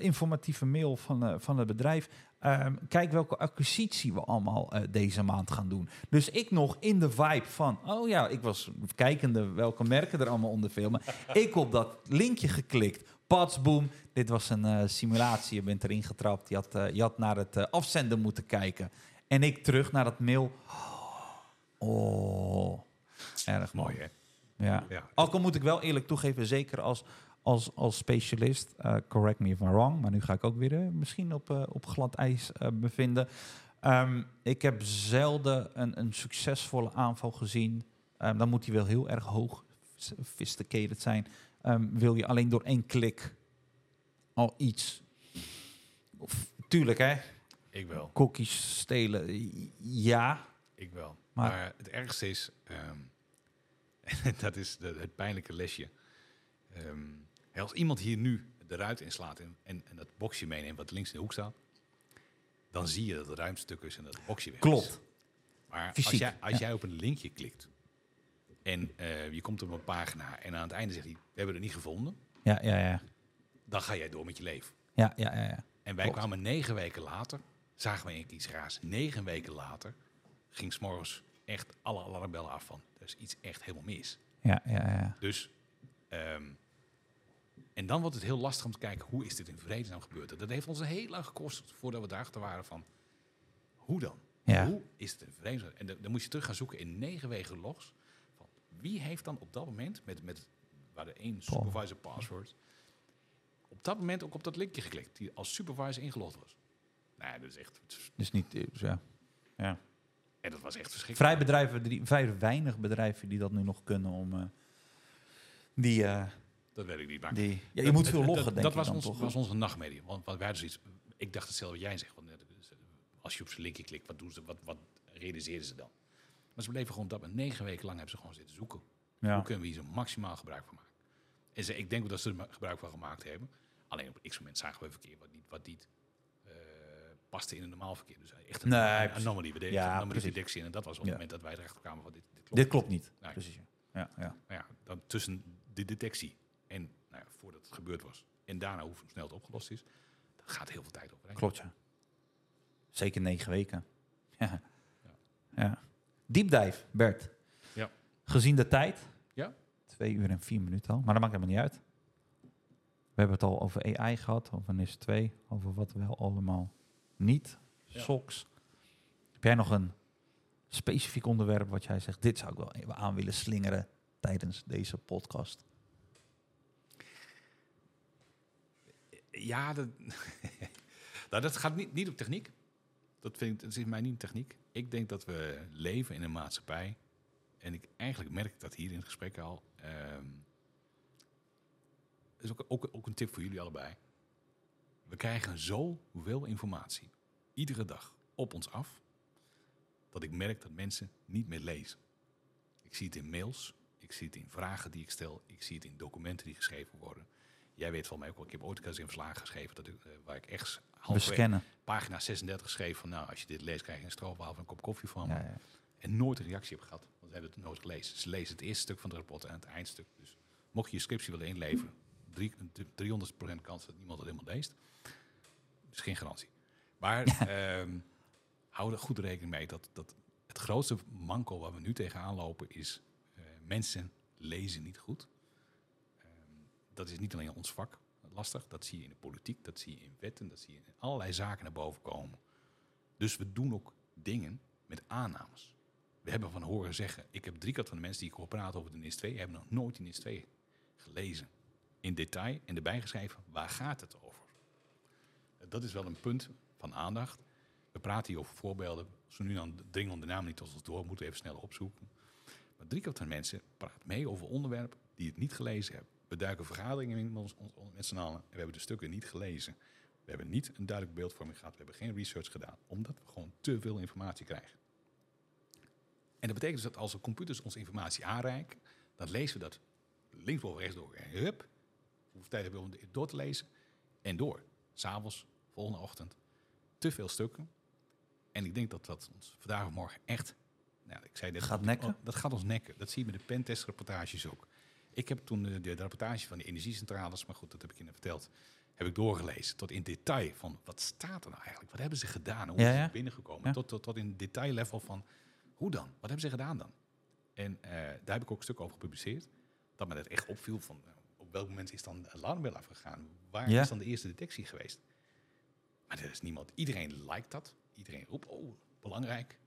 informatieve mail van, van het bedrijf. Ehm, kijk welke acquisitie we allemaal eh, deze maand gaan doen. Dus ik nog in de vibe van... Oh ja, ik was kijkende welke merken er allemaal onder filmen. ik op dat linkje geklikt. Patsboom. Dit was een eh, simulatie. Je bent erin getrapt. Je had, eh, je had naar het afzenden moeten kijken. En ik terug naar dat mail. Oh, erg mooi. Mooi, hè? Ja. Ja. Ook al moet ik wel eerlijk toegeven, zeker als, als, als specialist, eh, correct me if I'm wrong, maar nu ga ik ook weer eh, misschien op, eh, op glad ijs bevinden. Ehm, ik heb zelden een, een succesvolle aanval gezien. Ehm, dan moet hij wel heel erg hoog sophisticated zijn. Ehm, wil je alleen door één klik al iets. Of, tuurlijk, hè? Ik wel. Cookies stelen, ja. Ik wel. Maar- Maar, het ergste is, dat is de, het pijnlijke lesje. Als iemand hier nu de ruit inslaat en, en, en dat boxje meeneemt wat links in de hoek staat, dan zie je dat het ruimstuk is en dat het boxje weg is. Klopt. Maar Fysiek, als, jij, als ja. jij op een linkje klikt en eh, je komt op een pagina en aan het einde zegt hij, we hebben het niet gevonden, Ja, ja, ja. dan ga jij door met je leven. Ja, ja, ja. ja. En wij Klopt. kwamen negen weken later, zagen we een keer iets raars. Negen weken later ging s'morgens echt alle alarmbellen af van, er is iets echt helemaal mis. Ja, ja, ja. Dus, ehm, en dan wordt het heel lastig om te kijken, hoe is dit in vredesnaam gebeurd? Dat heeft ons heel lang gekost voordat we daarachter waren van, hoe dan? Ja. Hoe is het in vredesnaam? En dan, dan moet je terug gaan zoeken in negen wegen logs. Van wie heeft dan op dat moment, met, met waar de één supervisor password, op dat moment ook op dat linkje geklikt, die als supervisor ingelogd was? Nou, dat is echt, Dus niet, dus ja. ja. en dat was echt verschrikkelijk. Vrij bedrijven, die, vrij weinig bedrijven die dat nu nog kunnen om eh, die, eh, Dat weet ik niet. Maar die... Ja, je Dat- moet veel dat- loggen, dat, denk dat ik was, ons, toch? was onze nachtmerrie. Want, want wij hadden zoiets... Ik dacht hetzelfde wat jij zegt. Want, eh, als je op zijn linkje klikt, wat doen ze? Wat, wat realiseren ze dan? Maar ze bleven gewoon dat. En negen weken lang hebben ze gewoon zitten zoeken. ja. Hoe kunnen we hier zo maximaal gebruik van maken? En ze, ik denk dat ze er gebruik van gemaakt hebben. Alleen op x moment zagen we verkeer wat niet, wat niet eh, paste in een normaal verkeer. Dus echt een, Nee, een precies. anomaly, de, Ja, anomaly precies. detectie. En dat was op Ja. het moment dat wij erachter kwamen van dit, dit klopt. Dit klopt niet. Nee. Precies. Ja, ja. Ja, dan tussen de detectie en nou ja, voordat het gebeurd was en daarna hoe snel het opgelost is, daar gaat heel veel tijd over. Klopt, ja. Zeker negen weken. Ja. Ja. ja. Deep dive, Bert. Ja. Gezien de tijd. Ja. Twee uur en vier minuten al. Maar dat maakt helemaal niet uit. We hebben het al over AI gehad, over NIS 2, over wat wel allemaal niet. Ja. SOX. Heb jij nog een specifiek onderwerp wat jij zegt, dit zou ik wel even aan willen slingeren tijdens deze podcast? Ja, dat, nou, dat gaat niet, niet op techniek. Dat, vind ik, dat is mij niet techniek. Ik denk dat we leven in een maatschappij. En ik eigenlijk merk dat hier in het gesprek al. dat is ook, ook, ook een tip voor jullie allebei. We krijgen zoveel informatie. Iedere dag op ons af. Dat ik merk dat mensen niet meer lezen. Ik zie het in mails. Ik zie het in vragen die ik stel. Ik zie het in documenten die geschreven worden. Jij weet van mij ook wel, ik heb ooit een keer een verslagen geschreven dat ik, eh, waar ik echt We halverwege pagina 36 schreef van nou, als je dit leest krijg je een stroopwafel of een kop koffie van me. Ja, ja. En nooit een reactie heb gehad, want ze hebben het nooit gelezen. Ze lezen het eerste stuk van het rapport en het eindstuk. Dus mocht je je scriptie willen inleveren, drie- 300% kans dat niemand het helemaal leest. is geen garantie. Maar ehm, hou er goed rekening mee dat, dat het grootste manko waar we nu tegenaan lopen is eh, mensen lezen niet goed. Dat is niet alleen ons vak lastig, dat zie je in de politiek, dat zie je in wetten, dat zie je in allerlei zaken naar boven komen. Dus we doen ook dingen met aannames. We hebben van horen zeggen, ik heb driekwart van de mensen die ik hoor praten over de NIS 2, hebben nog nooit die NIS 2 gelezen. In detail en erbij geschreven, waar gaat het over? Dat is wel een punt van aandacht. We praten hier over voorbeelden. Zo nu dan dringen de naam niet tot ons door, moeten we even snel opzoeken. Maar driekwart van de mensen praat mee over onderwerpen die het niet gelezen hebben. We duiken vergaderingen in met, met z'n allen en we hebben de stukken niet gelezen. We hebben niet een duidelijk beeldvorming gehad. We hebben geen research gedaan, omdat we gewoon te veel informatie krijgen. En dat betekent dus dat als de computers ons informatie aanreiken, dan lezen we dat linksboven rechtsdoor. En hup, hoeveel tijd hebben we om door te lezen? En door. S'avonds, volgende ochtend, te veel stukken. En ik denk dat dat ons vandaag of morgen echt... Nou, ik zei net, Gaat nekken? Dat gaat ons nekken. Dat zie je met de pentest-rapportages ook. Ik heb toen de, de, rapportage van de energiecentrales, maar goed, dat heb ik je net verteld, heb ik doorgelezen tot in detail van wat staat er nou eigenlijk? Wat hebben ze gedaan? Hoe Ja, is het binnengekomen? Tot, tot, tot in detaillevel van hoe dan? Wat hebben ze gedaan dan? En eh, daar heb ik ook een stuk over gepubliceerd. Dat me dat echt opviel van eh, op welk moment is dan de alarmbel afgegaan? Waar Ja. is dan de eerste detectie geweest? Maar er is niemand. Iedereen liked dat. Iedereen roept, oh, belangrijk.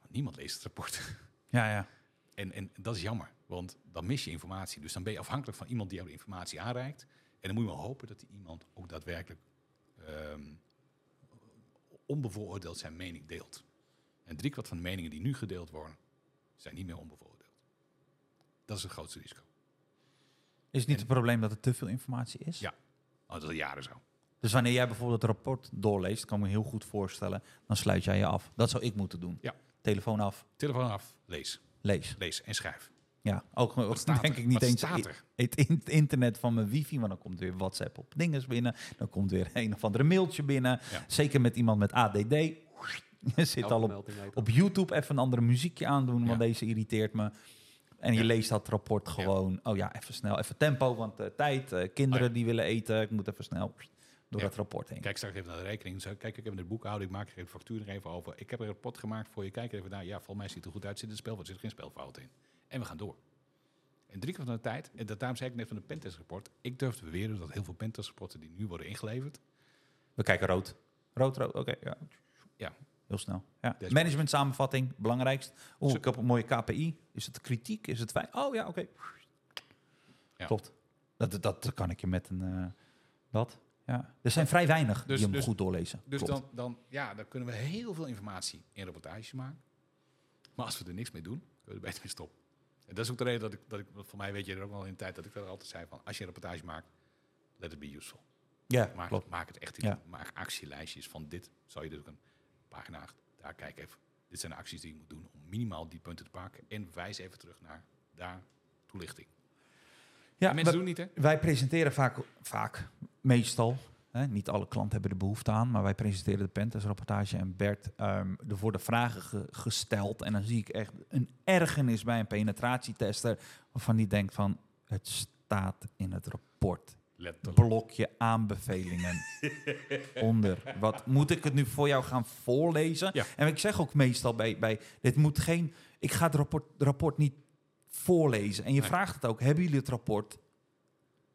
Maar niemand leest het rapport. Ja, ja. En, en dat is jammer, want dan mis je informatie. Dus dan ben je afhankelijk van iemand die jou de informatie aanreikt. En dan moet je maar hopen dat die iemand ook daadwerkelijk ehm, onbevooroordeeld zijn mening deelt. En driekwart van de meningen die nu gedeeld worden, zijn niet meer onbevooroordeeld. Dat is het grootste risico. Is het niet En- het probleem dat er te veel informatie is? Ja. Oh, dat is al jaren zo. Dus wanneer jij bijvoorbeeld het rapport doorleest, kan ik me heel goed voorstellen, dan sluit jij je af. Dat zou ik moeten doen. Ja. Telefoon af, Telefoon af, lees. lees. Lees en schrijf. Ja, ook, ook staat denk er? ik niet Wat eens staat er? het in- internet van mijn wifi, want dan komt weer WhatsApp op dinges binnen. Dan komt weer een of andere mailtje binnen. Ja. Zeker met iemand met ADD. Je zit Elke al op, op YouTube even een andere muziekje aandoen, want Ja. deze irriteert me. En je Ja. leest dat rapport Ja. gewoon. Oh ja, even snel, even tempo, want eh, tijd. eh, kinderen Oh ja. die willen eten, ik moet even snel door Ja. het rapport heen. Kijk straks even naar de rekening. Zo, kijk, ik heb in het boekhouden, ik maak er even de factuur nog even over. Ik heb een rapport gemaakt voor je. Kijk er even naar. Ja, volgens mij ziet het er goed uit. Zit een spel, er zit geen spelfout in. En we gaan door. En drie keer van de tijd, en dat, daarom zei ik net van de pentest-rapport. Ik durf te beweren dat heel veel pentest-rapporten die nu worden ingeleverd, We kijken rood. Rood, rood, oké. ja. Ja. Heel snel. Ja. Management samenvatting, belangrijkst. Zo- ik heb een mooie KPI. Is het kritiek? Is het fijn? Oh ja, oké. Ja. Klopt. Dat, dat, kan ik je met een... eh dat. Ja. Er zijn vrij weinig Dus- die hem dus- goed doorlezen. Dus Klopt. dan, dan, ja, dan kunnen we heel veel informatie in rapportages maken. Maar als we er niks mee doen, kunnen we er beter mee stoppen. En dat is ook de reden dat ik, dat ik voor mij weet je er ook wel in de tijd dat ik er altijd zei van, als je een rapportage maakt, let it be useful. Ja, Maak, klopt. maak het echt, Ja. maak actielijstjes van dit. Zou je dus ook een pagina daar kijk even. Dit zijn de acties die je moet doen om minimaal die punten te pakken. En wijs even terug naar daar toelichting. Ja, En mensen doen niet, hè? wij presenteren vaak, vaak meestal, hè, niet alle klanten hebben er behoefte aan, maar wij presenteren de Pentest rapportage en Bert, ehm, er worden vragen ge- gesteld en dan zie ik echt een ergernis bij een penetratietester waarvan die denkt van, het staat in het rapport. Letterlijk. Blokje aanbevelingen onder. Wat moet ik het nu voor jou gaan voorlezen? Ja. En ik zeg ook meestal bij, bij dit moet geen, ik ga het rapport, rapport niet voorlezen. En je Nee. vraagt het ook, hebben jullie het rapport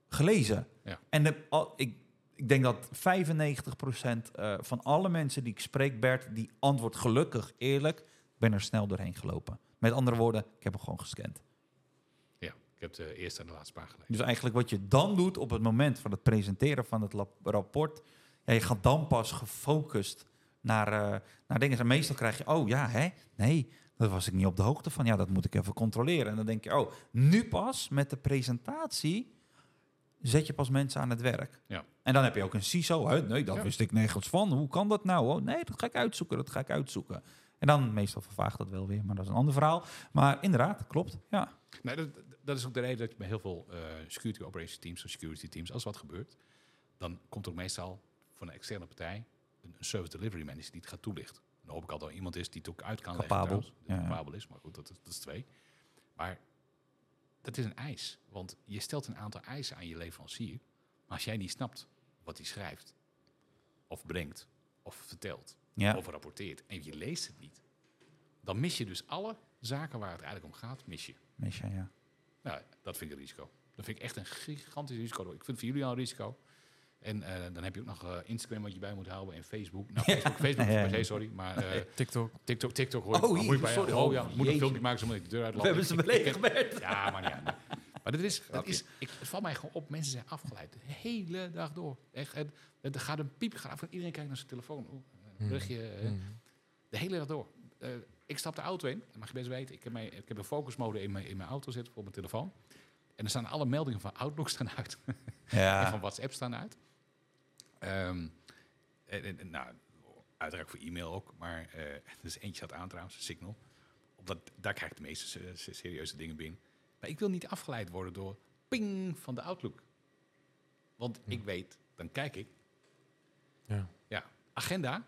gelezen? Ja. En de, al, ik, ik denk dat 95% eh, van alle mensen die ik spreek, Bert, die antwoordt gelukkig, eerlijk, ben er snel doorheen gelopen. Met andere woorden, ik heb hem gewoon gescand. Ja, ik heb de eerste en de laatste paar gelezen. Dus eigenlijk wat je dan doet op het moment van het presenteren van het rapport, ja, je gaat dan pas gefocust naar, eh, naar dingen. En meestal krijg je, oh ja, hè? Nee, daar was ik niet op de hoogte van. Ja, dat moet ik even controleren. En dan denk je, oh, nu pas met de presentatie zet je pas mensen aan het werk. Ja. En dan heb je ook een CISO. Hè? Nee, dat Ja. wist ik nergens van. Hoe kan dat nou? Oh, nee, dat ga ik uitzoeken. Dat ga ik uitzoeken. En dan meestal vervaagt dat wel weer, maar dat is een ander verhaal. Maar inderdaad, klopt. Ja. Nee, dat, dat is ook de reden dat je bij heel veel eh, security operations teams of security teams, als wat gebeurt, dan komt er ook meestal van een externe partij een, een service delivery manager die het gaat toelichten. Dan hoop ik altijd dat iemand is die het ook uit kan leggen. Capabel, die ja, capabel is, maar goed, dat, is- dat is twee. Maar dat is een eis, want je stelt een aantal eisen aan je leverancier. Maar als jij niet snapt wat hij schrijft, of brengt, of vertelt, Ja. over rapporteert en je leest het niet, dan mis je dus alle zaken waar het eigenlijk om gaat, mis je. Mis je, ja. Nou, dat vind ik een risico. Dat vind ik echt een gigantisch risico. Ik vind het voor jullie al een risico. En eh, dan heb je ook nog eh, Instagram wat je bij moet houden en Facebook. Nou, Facebook, Facebook Ja, ja, per se, ja. sorry. Maar eh, TikTok. TikTok, TikTok hoor Oh, moet je bij sorry. Oh ja, Oh, moet een filmpje maken zodat ik de deur uitloop. We hebben ze Bert. Ja, maar ja. Maar, dat is, dat is ik, het valt mij gewoon op. Mensen zijn afgeleid de hele dag door. Echt, het, het, er gaat een piep gaat af en iedereen kijkt naar zijn telefoon. Oeh, een berichtje, eh, Mm. de hele dag door. Eh, ik stap de auto in, dat mag je best weten. Ik heb, mijn, ik heb een focusmode in mijn, in mijn auto zitten voor mijn telefoon. En er staan alle meldingen van Outlook staan uit. en van Ja, WhatsApp staan uit. Ehm, en, en- en, nou, uiteraard voor e-mail ook. Maar eh er is eentje staat aan trouwens, Signal. Omdat, daar krijg ik de meeste se- se- serieuze dingen binnen. Maar ik wil niet afgeleid worden door ping van de Outlook. Want ik weet, dan kijk ik, Ja. ja, agenda.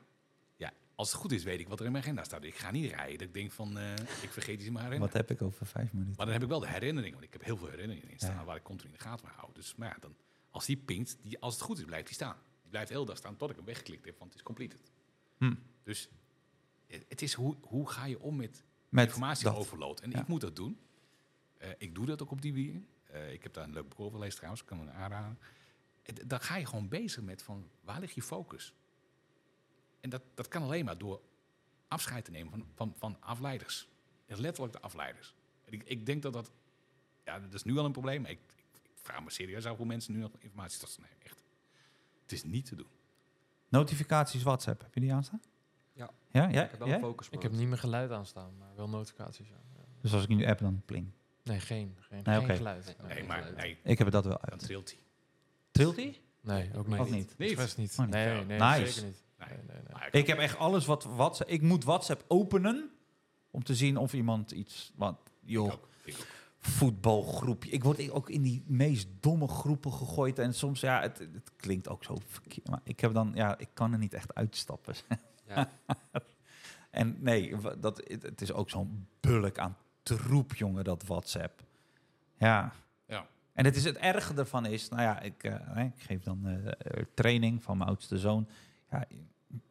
Ja, als het goed is, weet ik wat er in mijn agenda staat. Ik ga niet rijden. Dat ik denk van, eh, ik vergeet iets in mijn agenda. wat heb ik over vijf minuten? Maar dan heb ik wel de herinneringen. Want ik heb heel veel herinneringen in staan Ja. waar ik continu in de gaten hou. Dus maar ja, dan, als die pinkt, die, als het goed is, blijft die staan. Die blijft heel dag staan tot ik hem weggeklikt heb, want het is completed. Hm. Dus eh, het is hoe, hoe ga je om met, Met informatie dat. overload. En Ja. ik moet dat doen. Eh, ik doe dat ook op die manier. Eh, ik heb daar een leuk boek over gelezen trouwens, ik kan het aanraden. Dan ga je gewoon bezig met van waar ligt je focus? En dat, dat kan alleen maar door afscheid te nemen van, van, van afleiders. En letterlijk de afleiders. En ik, ik denk dat dat, ja, dat is nu al een probleem. Maar ik, ik, ik vraag me serieus af hoe mensen nu nog informatie tot zich nemen. Echt. Het is niet te doen. Notificaties WhatsApp, heb je die aanstaan? Ja. Ja, ja? Ik heb wel een focus Ik heb niet meer geluid aanstaan, maar wel notificaties. Ja. Ja. Dus als ik nu app, dan pling. Nee, geen, geen, Nee, geen geluid. Nee, Nee, geen maar geluid. nee, Ik heb het dat wel dan uit. trilt hij. Trilt die? Nee, ook niet. Ook niet. Nee, niet. Oh, niet. Nee, nee, Nice. zeker niet. Nee. Nee, nee, nee. Maar Ik heb echt alles wat WhatsApp... Ik moet WhatsApp openen om te zien of iemand iets... Want, joh, voetbalgroepje. Ik word ook in die meest domme groepen gegooid. En soms, ja, het, het klinkt ook zo verkeerd. Maar ik heb dan, ja, ik kan er niet echt uitstappen. Ja. En nee, dat, het, het is ook zo'n bulk aan troep, jongen, dat WhatsApp. Ja. Ja. En het is het erge ervan is, nou ja, ik, eh, ik geef dan eh, training van mijn oudste zoon. Ja,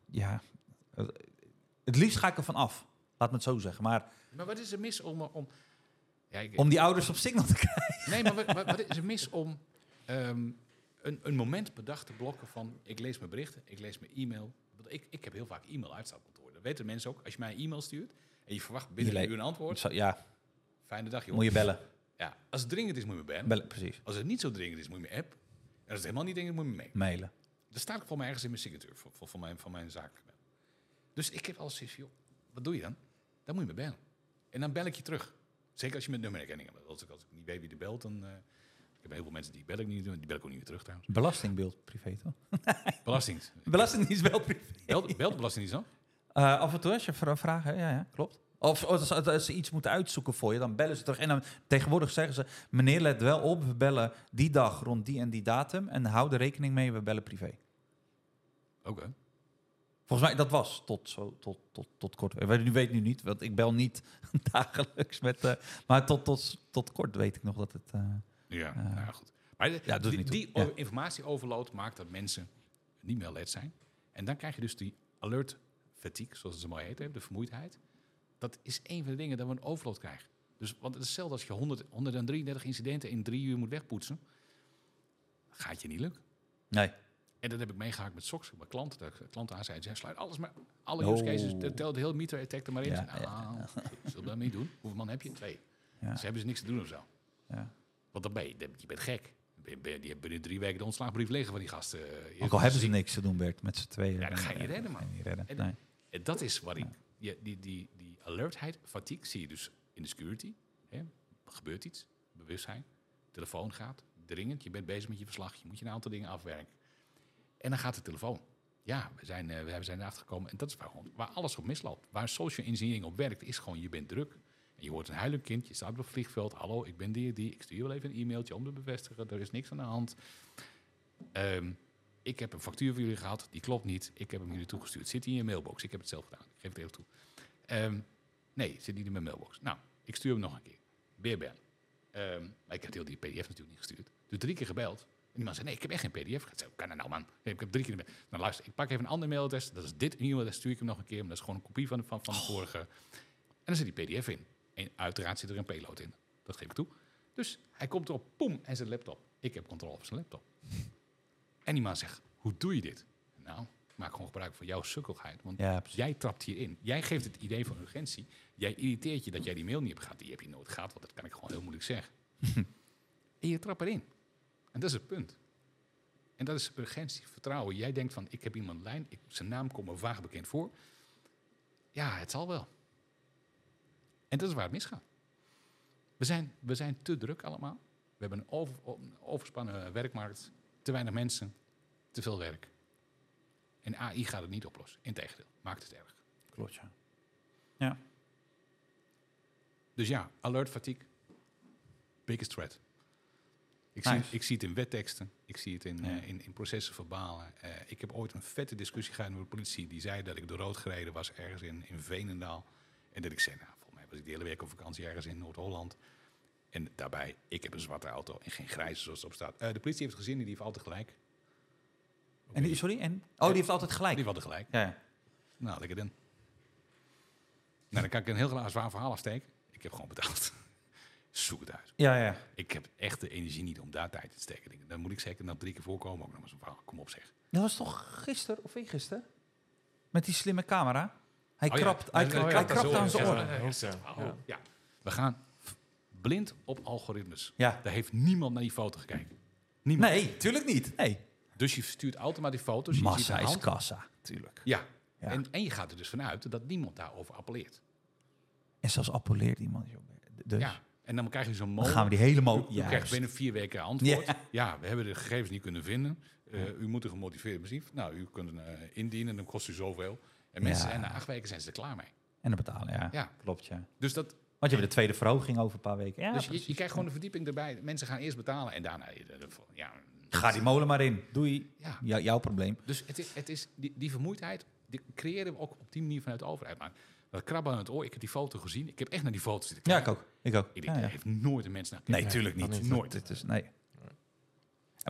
ja, het liefst ga ik er van af. Laat me het zo zeggen. Maar Maar wat is er mis om... om ja, ik, om die ouders op signal te krijgen. Nee, maar wat, wat- wat is er mis om ehm, een, een moment dag te blokken van... ik lees mijn berichten, ik lees mijn e-mail. Want ik, ik heb heel vaak e-mail uitstapkantoor. Dat weten mensen ook. Als je mij een e-mail stuurt en je verwacht binnen een uur een antwoord... Zo, ja, Fijne dag, joh. moet je bellen. Ja, als het dringend is, moet je me bellen. Bellen, precies. Als het niet zo dringend is, moet je me app. En als het helemaal niet dringend is, moet je me. Mailen. Dat staat voor mij ergens in mijn signature, voor, voor, voor mijn, van mijn mail. Dus ik heb alles zoiets joh, wat doe je dan? Dan moet je me bellen. En dan bel ik je terug. Zeker als je met nummerherkenning hebt. Als ik, als ik niet weet wie er belt, dan... eh, ik heb heel veel mensen die bel ik niet, die bel ik ook niet meer terug trouwens. Belastingbeeld privé, toch? Belasting. Belastingdienst wel privé. Belt, belt de Belastingdienst dan? Eh, af en toe als je vra- vragen, ja, ja, klopt. Of als, ze iets moeten uitzoeken voor je, dan bellen ze terug. En dan tegenwoordig zeggen ze, meneer let wel op, we bellen die dag rond die en die datum. En hou er rekening mee, we bellen privé. Oké. Volgens mij, dat was tot, zo, tot, tot, tot kort. Ik weet, nu weet nu niet, want ik bel niet dagelijks met... eh, maar tot, tot, tot kort weet ik nog dat het... eh, Ja, nou ja, goed. Maar de- ja, die, die Ja. informatieoverload maakt dat mensen niet meer alert zijn. En dan krijg je dus die alert fatigue, zoals het zo mooi heet, de vermoeidheid. Dat is een van de dingen dat we een overload krijgen. Dus, want het is hetzelfde als je 100, 133 incidenten in drie uur moet wegpoetsen. Gaat je niet lukken. nee. En dat heb ik meegemaakt met SOX, bij klanten. De klanten aan zeiden, ze sluit alles maar, alle Oh. use cases, tel de hele meter er maar in. Ja, nou, zullen we dat niet doen? Hoeveel man heb je? Twee. Ja. Ze hebben ze niks te doen of zo. Ja. Want dan ben je, je bent gek. Die hebben binnen drie weken de ontslagbrief liggen van die gasten. Je- Ook al hebben ze niks te doen, Bert, met z'n tweeën. Ja, dan ga je niet eh, redden, man. ga je niet redden. En- Nee. Dat is wat ik... Je, die, die, die alertheid, fatigue, zie je dus in de security. Hè? Gebeurt iets, bewustzijn. Telefoon gaat, dringend. Je bent bezig met je verslag. Je moet je een aantal dingen afwerken. En dan gaat de telefoon. Ja, we zijn, eh, we zijn erachter gekomen. En dat is waar, waar alles op misloopt. Waar social engineering op werkt, is gewoon je bent druk. En je hoort een huilend kind, je staat op het vliegveld. Hallo, ik ben die, die. Ik stuur je wel even een e-mailtje om te bevestigen. Er is niks aan de hand. Ehm, ik heb een factuur voor jullie gehad, die klopt niet. Ik heb hem jullie toegestuurd. Zit hij in je mailbox? Ik heb het zelf gedaan. Ik geef het even toe. Ehm, nee, zit niet in mijn mailbox. Nou, ik stuur hem nog een keer. Weer. Ehm, maar ik heb heel die pdf natuurlijk niet gestuurd. Dus drie keer gebeld. die man zei, nee, ik heb echt geen pdf. Ik zei, kan dat nou, man? Nee, ik heb drie keer... Nou, luister, ik pak even een andere mailadres. Dat is dit e-mailadres, stuur ik hem nog een keer. Maar dat is gewoon een kopie van, de- van, van de vorige. En dan zit die pdf in. En uiteraard zit er een payload in. Dat geef ik toe. Dus hij komt erop, poem, en zijn laptop. Ik heb controle over zijn laptop. En die man zegt, hoe doe je dit? Nou, maak gewoon gebruik van jouw sukkelheid. Want Ja, jij trapt hierin. Jij geeft het idee van urgentie. Jij irriteert je dat jij die mail niet hebt gehad. Die heb je nooit gehad, want dat kan ik gewoon heel moeilijk zeggen. en je trapt erin. En dat is het punt. En dat is urgentie, vertrouwen. Jij denkt van, ik heb iemand lijn, ik, zijn naam komt me vaag bekend voor. Ja, het zal wel. En dat is waar het misgaat. We zijn, we zijn te druk allemaal. We hebben een, over, een overspannen werkmarkt, te weinig mensen, te veel werk. En AI gaat het niet oplossen. Integendeel, maakt het erg. Klopt, ja. Dus ja, alert fatigue. Biggest threat. Ik, Nice. zie, ik zie het in wetteksten. Ik zie het in, Ja. eh, in, in processen verbalen. Eh, ik heb ooit een vette discussie gehad met de politie. Die zei dat ik door rood gereden was ergens in, in Veenendaal. En dat ik zei, nou, volgens mij was ik de hele week op vakantie ergens in Noord-Holland. En daarbij, ik heb een zwarte auto en geen grijze zoals het op staat. Eh, de politie heeft gezien en die heeft altijd gelijk. En die, sorry? En, oh, die heeft altijd gelijk. Die heeft altijd gelijk. Ja, ja. Nou, lekker dan. Nou, dan kan ik een heel graag zwaar verhaal afsteken. Ik heb gewoon betaald. Zoek het uit. ja, ja. Ik heb echt de energie niet om daar tijd in te steken. Dan moet ik zeker nog drie keer voorkomen. Ook nog maar zo'n verhaal. Kom op zeg. Dat was toch gisteren of eergisteren? Met die slimme camera. Hij Oh ja. krapt, hij, Ja, hij oh ja, krapt zo, aan ja, zijn ja, oren. Ja, echt. ja. Oh, Ja. ja. We gaan blind op algoritmes. Ja. Daar heeft niemand naar die foto gekeken. Niemand. Nee, tuurlijk niet. Nee. Dus je stuurt automatisch foto's. Je Massa is kassa, tuurlijk. Ja. Ja. En, en je gaat er dus vanuit dat niemand daarover appelleert. En zelfs appelleert iemand. joh. Dus Ja. En dan krijg je zo'n dan molen. gaan we die helemaal... U krijgt binnen vier weken antwoord. Ja. Ja. we hebben de gegevens niet kunnen vinden. Eh, u moet een gemotiveerd brief. Nou, u kunt eh, indienen en dan kost u zoveel. En mensen Ja. zijn na acht weken zijn ze er klaar mee. En dan betalen, ja. Ja. Klopt, ja. Dus, dat, Want je hebt de tweede verhoging over een paar weken. Ja, dus je, je krijgt gewoon de verdieping erbij. Mensen gaan eerst betalen en daarna... eh, Ja, Ga die molen maar in. Doei. ja. Ja, jouw probleem. Dus het is, het is die, die vermoeidheid die creëren we ook op die manier vanuit de overheid. Maar dat krabben aan het oor, ik heb die foto gezien. Ik heb echt naar die foto's zitten Ja, ik kijken. ook. Ik ook. Ik denk, Ja, daar ja. heeft nooit een mens naar Nee, gekeken. tuurlijk dat niet. niet. Nooit. Het is, nee.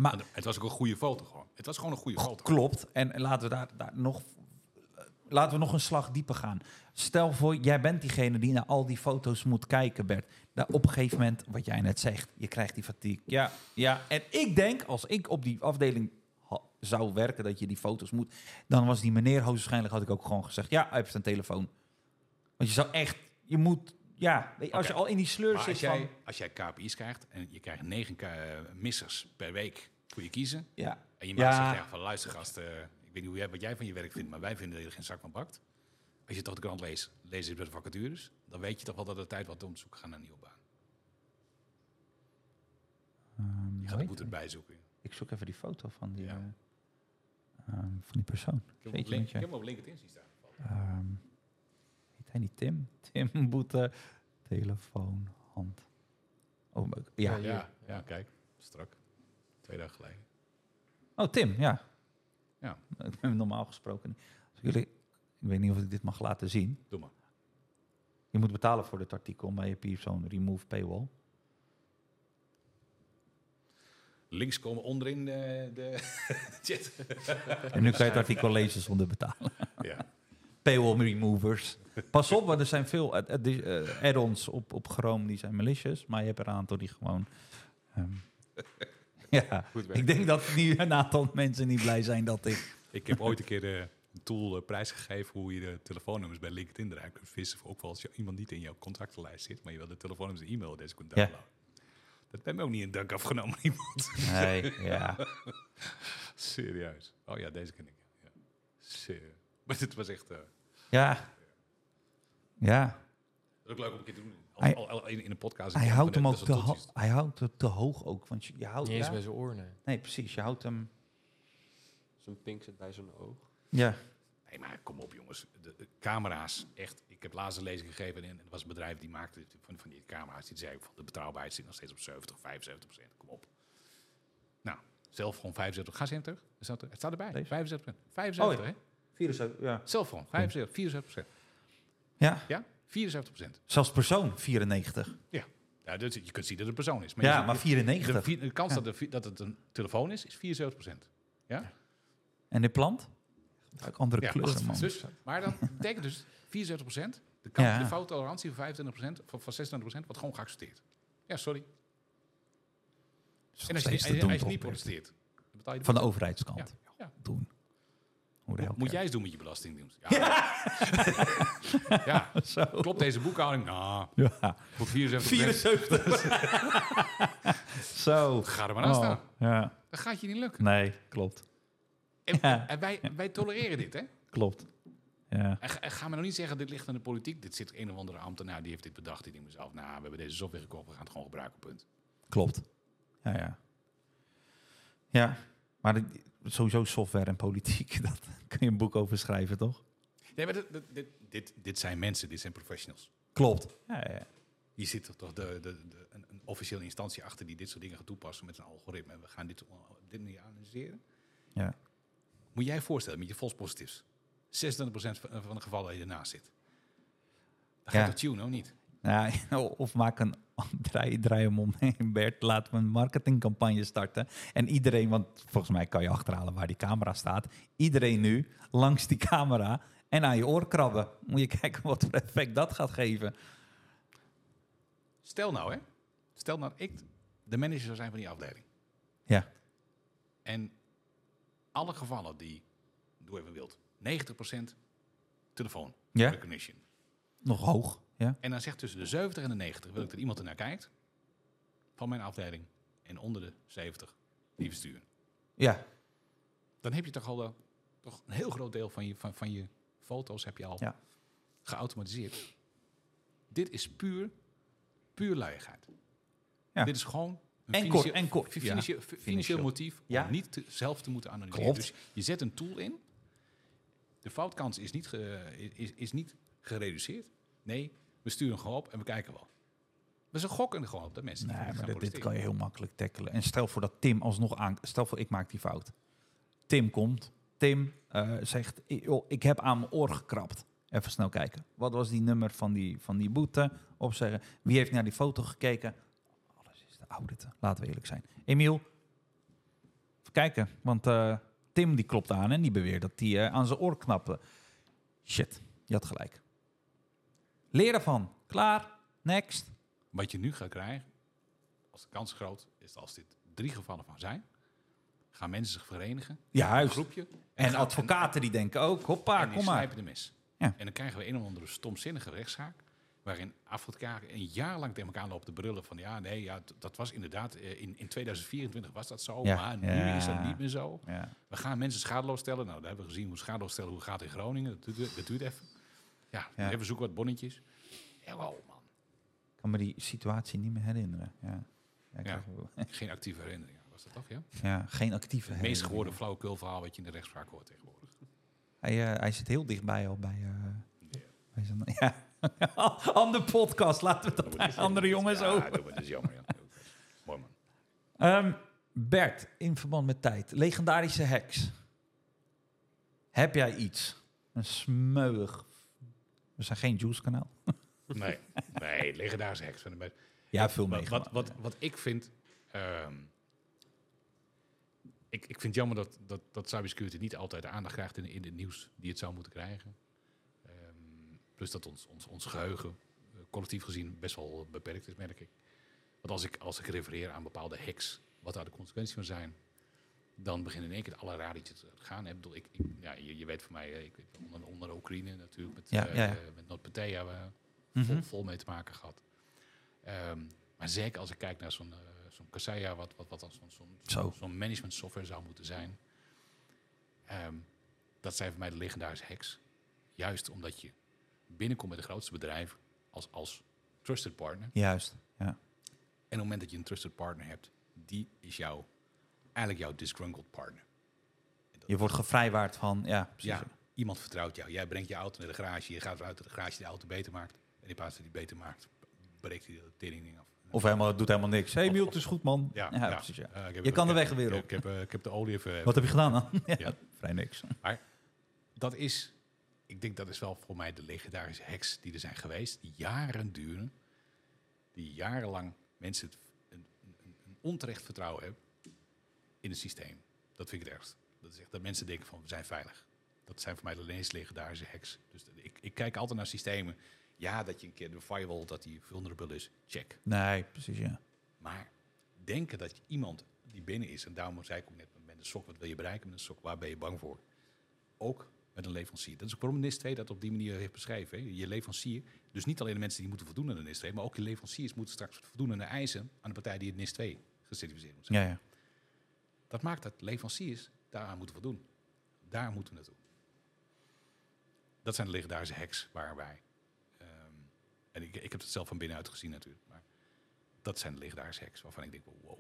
Maar Het was ook een goede foto gewoon. Het was gewoon een goede foto. klopt. En laten we daar, daar nog... Laten we nog een slag dieper gaan. Stel voor, jij bent diegene die naar al die foto's moet kijken, Bert. Daar op een gegeven moment, wat jij net zegt, je krijgt die fatigue. Ja, ja. En ik denk, als ik op die afdeling zou werken, dat je die foto's moet, dan was die meneer hoogstwaarschijnlijk, had ik ook gewoon gezegd, ja, hij heeft een telefoon. Want je zou echt, je moet, ja, als je al in die sleur Maar zit als jij, van, als jij KPI's krijgt en je krijgt negen eh, missers per week voor je kiezen. ja, En je maakt ja, van luister gast, eh, weet niet hoe jij, wat jij van je werk vindt, maar wij vinden dat je er geen zak van bakt. Als je toch de krant leest, lees je bij de vacatures, dan weet je toch wel dat het tijd wordt om te zoeken gaan naar een nieuwe baan. Ehm, Je gaat de boete erbij zoeken. ik zoek even die foto van die, Ja. eh, ehm, van die persoon. Ik heb, link, ik heb hem op LinkedIn zien staan. Ehm heet hij niet Tim? Tim Boete, telefoon, hand. Oh, ja. Ja, Ja, ja, kijk, strak. Twee dagen geleden. Oh, Tim, ja. Ja. Ik hem normaal gesproken. Als jullie, ik weet niet of ik dit mag laten zien. Doe maar. Je moet betalen voor dit artikel, maar je hebt hier zo'n remove paywall. Links komen onderin de, de chat. En nu kan je het artikel lezen zonder betalen. ja. Paywall removers. Pas op, want er zijn veel ad- eh, add-ons op, op Chrome die zijn malicious. Maar je hebt er een aantal die gewoon... ehm, ja, Goed werk. ik denk dat nu een aantal mensen niet blij zijn dat ik... Ik heb ooit een keer de, een tool eh, prijsgegeven hoe je de telefoonnummers bij LinkedIn eruit kunt vissen. Ook wel als je iemand niet in jouw contactenlijst zit, maar je wil de telefoonnummers en e-mailadres kunt Ja. downloaden. Dat heeft me ook niet in dank afgenomen, iemand. Nee, ja. Serieus. Oh ja, deze ken ik. Ja. Serieus. Maar dit was echt... eh, Ja. Ja. dat is ook leuk om een keer te doen. Hij- in, in een podcast. Hij houdt hem ook te, ho- hij houdt het te hoog ook. Want je, je houdt... Niet eens ja. bij zijn oren. nee. Nee, precies. Je houdt hem... Zijn pink zit bij zijn oog. Ja. Nee, maar kom op jongens. De, de camera's, echt. Ik heb laatst een lezing gegeven en er was een bedrijf die maakte van, van die camera's. Die zei van de betrouwbaarheid zit nog steeds op 70, 75 procent. Kom op. Nou, zelf gewoon 75. Ga ze terug. Er staat, er- het staat erbij. Deze? 75 procent. 75, Oh, hè? 74, ja. Zelf gewoon. 75, 74 procent. Ja. Ja? 74 procent. Zelfs persoon 94. Ja, Ja, dus je kunt zien dat het een persoon is. ja, je- maar de, 94. vi- de kans Ja. dat, de dat het een telefoon is, is 74%. En de plant? Gebruik andere Ja, kleuren, man. dus, maar dan betekent dus 74%. De, kans, Ja. de fouttolerantie van 25%, van, van 26% wordt gewoon geaccepteerd. Ja, sorry. En als je, als niet protesteert, dan betaal je de Van de overheidskant. Ja. Doen. Hoe de hel Moet jij eens doen met je belastingdienst. Ja. ja. Zo. Klopt deze boekhouding? Nou, Ja. voor 74%. 74. Zo. Ga er maar aan staan. Oh, ja. Dat gaat je niet lukken. Nee, klopt. En, Ja. en wij, wij tolereren dit, hè? Klopt. Ja. En, ga- me nou niet zeggen, dit ligt aan de politiek. Dit zit een of andere ambtenaar, die heeft dit bedacht. Die denkt mezelf, nou, we hebben deze software gekocht, we gaan het gewoon gebruiken, punt. Klopt. Ja, ja. Ja, maar sowieso software en politiek, dat kun je een boek over schrijven, toch? Nee, maar dit, dit, dit, dit, zijn mensen, dit zijn professionals. Klopt. Ja, ja. Hier zit er toch de, de, de, een, een officiële instantie achter die dit soort dingen gaat toepassen met zijn algoritme. En we gaan dit op dit manier analyseren. Ja. Moet jij je voorstellen met je false positives. 26% van van de gevallen dat je ernaast zit. Dan Ja. gaat het tune ook niet. Ja, of maak een draai, draai hem omheen, Bert. Laten we een marketingcampagne starten. En iedereen, want volgens mij kan je achterhalen waar die camera staat. Iedereen nu langs die camera en aan je oor krabben. Moet je kijken wat voor effect dat gaat geven. Stel nou, hè. Stel nou, ik de manager zou zijn van die afdeling. Ja. En alle gevallen die, doe even wild, 90% telefoon Ja? recognition. Nog hoog. Ja. En dan zegt tussen de 70 en de 90 wil ik dat iemand ernaar kijkt van mijn afdeling. En onder de 70 die versturen. Ja. Dan heb je toch al eh, toch een heel groot deel van je, van, van je foto's heb je al Ja. geautomatiseerd. Dit is puur, puur luiigheid. Ja. Dit is gewoon een En financieel- kort, en kort. Ja. financieel, fi- financieel Financieel. motief Ja. om niet te- zelf te moeten analyseren. Klopt. Dus je zet een tool in. De foutkans is niet, ge- is, is niet gereduceerd. Nee, we sturen gewoon op en we kijken wel. We zijn gokken gewoon op dat mensen Nee, maar dit, kan je heel makkelijk tackelen. En stel voor dat Tim alsnog aan... Stel voor, ik maak die fout. Tim komt. Tim eh, zegt, "I- joh, ik heb aan mijn oor gekrapt. Even snel kijken. Wat was die nummer van die, van die boete? Opzeggen. Wie heeft naar die foto gekeken? Alles is de auditen. Laten we eerlijk zijn. Emiel, even kijken. Want eh, Tim die klopt aan en die beweert dat hij eh, aan zijn oor knapte. Shit, je had gelijk. Leer ervan. Klaar. Next. Wat je nu gaat krijgen, als de kans groot is, als dit drie gevallen van zijn, gaan mensen zich verenigen, Ja, een groepje, En advocaten die denken ook, hoppa, kom maar. de mes. Ja. En dan krijgen we een of andere stomzinnige rechtszaak, waarin advocaten een jaar lang tegen elkaar lopen te brullen van ja, nee, ja, dat was inderdaad, eh, in, in 2024 was dat zo, Ja, maar nu ja. is dat niet meer zo. Ja. We gaan mensen schadeloos stellen. Nou, daar hebben we gezien hoe schadeloos stellen hoe gaat in Groningen. Dat duurt, dat duurt even. Ja, Ja. even zoeken wat bonnetjes. Wow, man. Ik kan me die situatie niet meer herinneren. Ja. Geen actieve herinnering. Was dat toch, ja? ja, geen actieve Het meest herinnering. geworden flauwekul verhaal wat je in de rechtspraak hoort tegenwoordig. Hij, eh, hij zit heel dichtbij al bij... bij zijn, ja. Andere podcast, laten we dat andere jongens ja, over. dat dus jammer, ja. Mooi man. Ehm, Bert, in verband met tijd. Legendarische hacks. Heb jij iets? Een smeuig... We zijn geen Juice-kanaal. Nee, nee, legendarische heks. Van de. Ja, veel meegemaakt. wat, wat, wat ik vind... ehm, ik, ik vind het jammer dat, dat, dat cybersecurity niet altijd de aandacht krijgt in, in het nieuws die het zou moeten krijgen. Ehm, plus dat ons, ons, ons geheugen eh, collectief gezien best wel beperkt is, merk ik. Want als ik, als ik refereer aan bepaalde hacks, wat daar de consequenties van zijn, dan beginnen in één keer alle radietjes te gaan. hè. Ik bedoel, ik, ik, ja, je, je weet van mij, eh, ik, onder, onder Oekraïne natuurlijk, met, Ja, eh, ja, ja. met NotPetya eh, Mhm. vol, vol mee te maken gehad. Ehm, maar zeker als ik kijk naar zo'n zo'n Kaseya, wat, wat, wat dan zo'n zo'n Zo. zo'n management software zou moeten zijn. Ehm, dat zijn voor mij de legendarische hacks. Juist omdat je binnenkomt met de grootste bedrijven als, als trusted partner. Juist, ja. En op het moment dat je een trusted partner hebt, die is jouw, eigenlijk jouw disgruntled partner. Je wordt gevrijwaard van... Ja, precies. ja, iemand vertrouwt jou. Jij brengt je auto naar de garage, je gaat ervan uit dat de garage de auto beter maakt. En in plaats dat die beter maakt, breekt hij de tering af. Of helemaal, doet helemaal niks. Hé, hey, Miel, het is goed, man. Ja, Ja, ja. precies, ja. Eh, Je kan de weg weer op. Ik heb, eh, ik heb de olie even... Wat heb je gedaan dan? ja, vrij niks. dat is, ik denk dat is wel voor mij de legendarische hacks die er zijn geweest, die jaren duren. die jarenlang mensen het- een, een, een onterecht vertrouwen hebben in het systeem. Dat vind ik het ergst. Dat is echt dat mensen denken van we zijn veilig. Dat zijn voor mij de meest legendarische hacks. Dus ik, ik kijk altijd naar systemen. Ja, dat je een keer de firewall, dat die vulnerable is. Check. Nee, precies, ja. Maar denken dat je iemand die binnen is, en daarom zei ik ook net met een sok, wat wil je bereiken met een sok, waar ben je bang voor? Ook met een leverancier. Dat is ook waarom NIS 2 dat op die manier heeft beschreven. Hè. Je leverancier, dus niet alleen de mensen die moeten voldoen aan de NIS 2, maar ook je leveranciers moeten straks voldoen aan de eisen aan de partij die het NIS 2 gecertificeerd moet zijn. Ja, ja. Dat maakt dat leveranciers daaraan moeten voldoen. Daar moeten we naartoe. Dat zijn de legendarische hacks waar wij. ehm, en ik, ik heb het zelf van binnenuit gezien natuurlijk. Maar dat zijn de legendarische hacks waarvan ik denk, wow.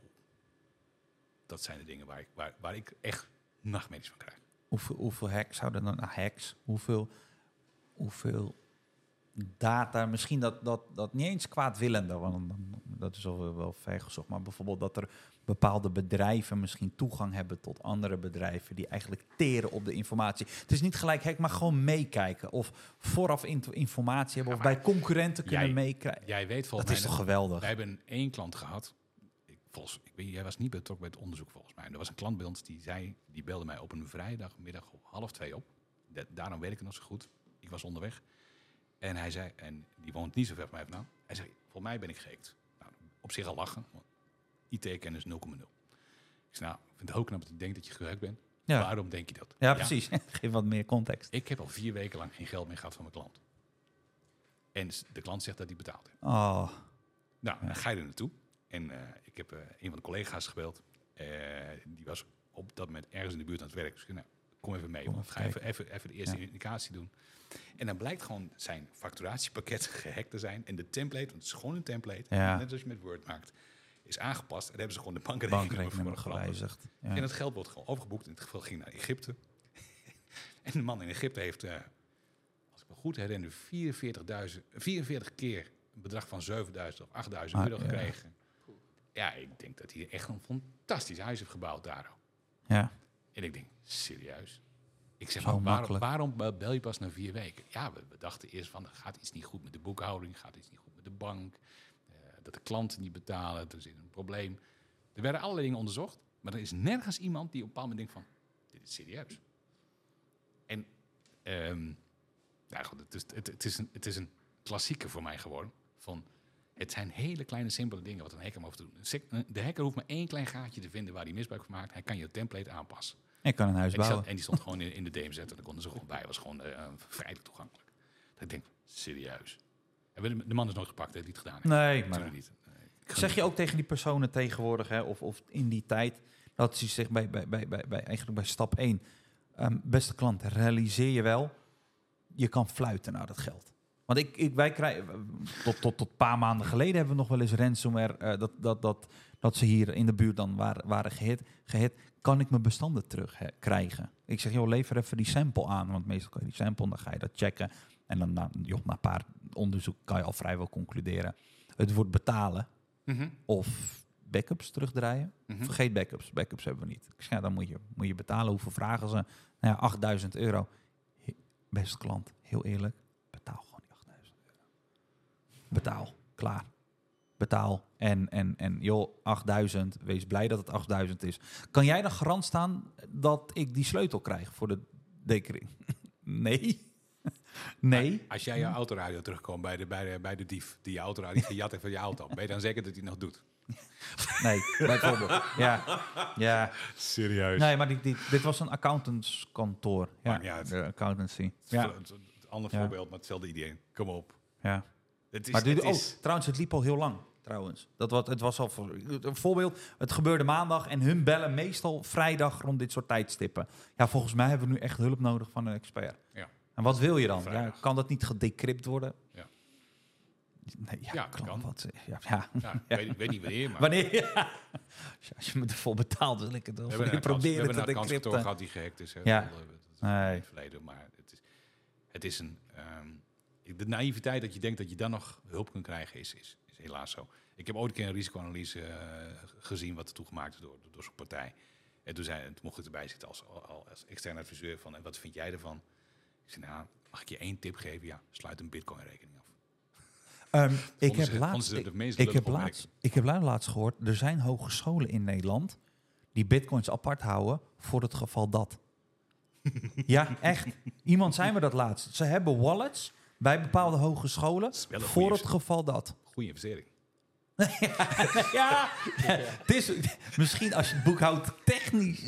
Dat zijn de dingen waar ik, waar, waar ik echt nachtmerries van krijg. Hoeveel, hoeveel hacks zouden dan nou, hacks? Hoeveel, hoeveel data? Misschien dat, dat, dat niet eens kwaadwillende, want dat is al wel ver gezocht. Maar bijvoorbeeld dat er bepaalde bedrijven misschien toegang hebben tot andere bedrijven die eigenlijk teren op de informatie. Het is niet gelijk hack, maar gewoon meekijken of vooraf in- informatie hebben Ja, of bij concurrenten kunnen meekrijgen. Jij weet Dat volgens is mij... toch geweldig? Wij hebben één klant gehad. Ik, volgens, ik weet, jij was niet betrokken bij het onderzoek volgens mij. Er was een klant bij ons die zei, die belde mij op een vrijdagmiddag om half twee op. Da- daarom weet ik het nog zo goed. Ik was onderweg. En hij zei, en die woont niet zo ver van mij vandaan. Hij zei, voor mij ben ik gehackt. Nou, op zich al lachen. IT-kennis 0,0. Ik zei, nou, ik vind het heel knap dat je denkt dat je gehackt bent. Ja, Waarom denk je dat? ja precies. Geef wat meer context. ik heb al vier weken lang geen geld meer gehad van mijn klant. En de klant zegt dat hij betaald heeft. Oh, Nou, dan ga je er naartoe. En eh, ik heb eh, een van de collega's gebeld. Eh, die was op dat moment ergens in de buurt aan het werk. Dus ik zei, nou, kom even mee. Want even ga even, even, even de eerste Ja. indicatie doen. En dan blijkt gewoon zijn facturatiepakket gehackt te zijn. En de template, want het is gewoon een template. Ja. Net als je met Word maakt. Is aangepast. En hebben ze gewoon de bankrekening, veranderd. gewijzigd. Ja. En het geld wordt gewoon overgeboekt. In dit geval ging naar Egypte. en de man in Egypte heeft, eh, als ik me goed herinner, 44, 44 keer een bedrag van 7000 of 8000 Ah, euro gekregen. Ja, ik denk dat hij echt een fantastisch huis heeft gebouwd daar. ja. En ik denk, serieus? Ik zeg, maar, waarom, waarom bel je pas na vier weken? Ja, we, we dachten eerst van, gaat iets niet goed met de boekhouding, gaat iets niet goed met de bank, eh, dat de klanten niet betalen, er zit een probleem. Er werden allerlei dingen onderzocht, maar er is nergens iemand die op een bepaald moment denkt van, dit is serieus. En, nou goed, het is, het, het, is een, het is een klassieker voor mij geworden, van, het zijn hele kleine, simpele dingen wat een hacker mag doen. De hacker hoeft maar één klein gaatje te vinden waar hij misbruik van maakt. Hij kan je template aanpassen. Ik kan een huis En bouwen. zat, en die stond gewoon in, in de DMZ en daar konden ze gewoon bij. was gewoon eh vrijelijk toegankelijk. Dat ik denk, serieus. En de, man is nooit gepakt, het niet gedaan. Nee, maar Natuurlijk niet. Nee, zeg je ook tegen die personen tegenwoordig, hè, of, of in die tijd, dat ze zich bij, bij, bij, bij, bij, eigenlijk bij stap 1, ehm, beste klant, realiseer je wel, je kan fluiten naar dat geld. Want ik, ik, wij krijgen, tot, tot, tot een paar maanden geleden hebben we nog wel eens ransomware, eh, dat, dat, dat, dat ze hier in de buurt dan waren, waren gehit, gehit. Kan ik mijn bestanden terug hè, krijgen? Ik zeg, joh, lever even die sample aan, want meestal kan je die sample, dan ga je dat checken. En dan na, joh, na een paar onderzoek kan je al vrijwel concluderen. Het wordt betalen Mhm, of backups terugdraaien. mhm. Vergeet backups. Backups hebben we niet. Ik zeg, ja, dan moet je, moet je betalen. Hoeveel vragen ze? Nou ja, 8000 euro. Beste klant, heel eerlijk, betaal gewoon die 8000 euro. Betaal. Klaar. Betaal. En, en, en joh, 8000, wees blij dat het 8000 is. Kan jij dan garant staan dat ik die sleutel krijg voor de dekering? nee. nee. Als jij je autoradio terugkomt bij de, bij de, bij de dief die je autoradio gejat heeft van je auto, ben je dan zeker dat hij het nog doet? Nee, bijvoorbeeld. Ja, ja. Serieus? Nee, maar die, die, dit was een accountantskantoor. Ja, uit. de accountancy. Het Ja, een ander Ja. voorbeeld, maar hetzelfde idee. Kom op. ja. Het is, Maar het oh, trouwens, het liep al heel lang. Trouwens, dat wat, het was al voor, een voorbeeld. Het gebeurde maandag en hun bellen meestal vrijdag rond dit soort tijdstippen. Ja, volgens mij hebben we nu echt hulp nodig van een expert. Ja. En wat wil je dan? Ja, kan dat niet gedecrypt worden? Ja. Nee, ja, kan. wat, ja, ja. ja, ik weet, ik weet niet wanneer, maar Wanneer? Als je- me ervoor betaalt, wil ik het wel je een accounts- we proberen hebben te een decrypten. gehad die gehackt is. Hè. Ja. Dat is Nee. verleden, maar het is, het is een... ehm, de naïviteit dat je denkt dat je dan nog hulp kunt krijgen, is, is, is helaas zo. Ik heb ooit een keer een risicoanalyse eh, gezien wat er toegemaakt is door, door zo'n partij. En toen, zei, toen mocht ik erbij zitten als, al- als externe adviseur van, en wat vind jij ervan? Ik zei, nou, mag ik je één tip geven? Ja, sluit een bitcoin rekening af. Ehm, ik, heb ze- laatst, ik, heb laatst, ik heb la- laatst gehoord, er zijn hogescholen in Nederland die bitcoins apart houden voor het geval dat. ja, echt. Iemand zei me dat laatst. Ze hebben wallets bij bepaalde hogescholen voor goeie het geval dat. Goede investering. ja, het is misschien als je het boekhoudt technisch.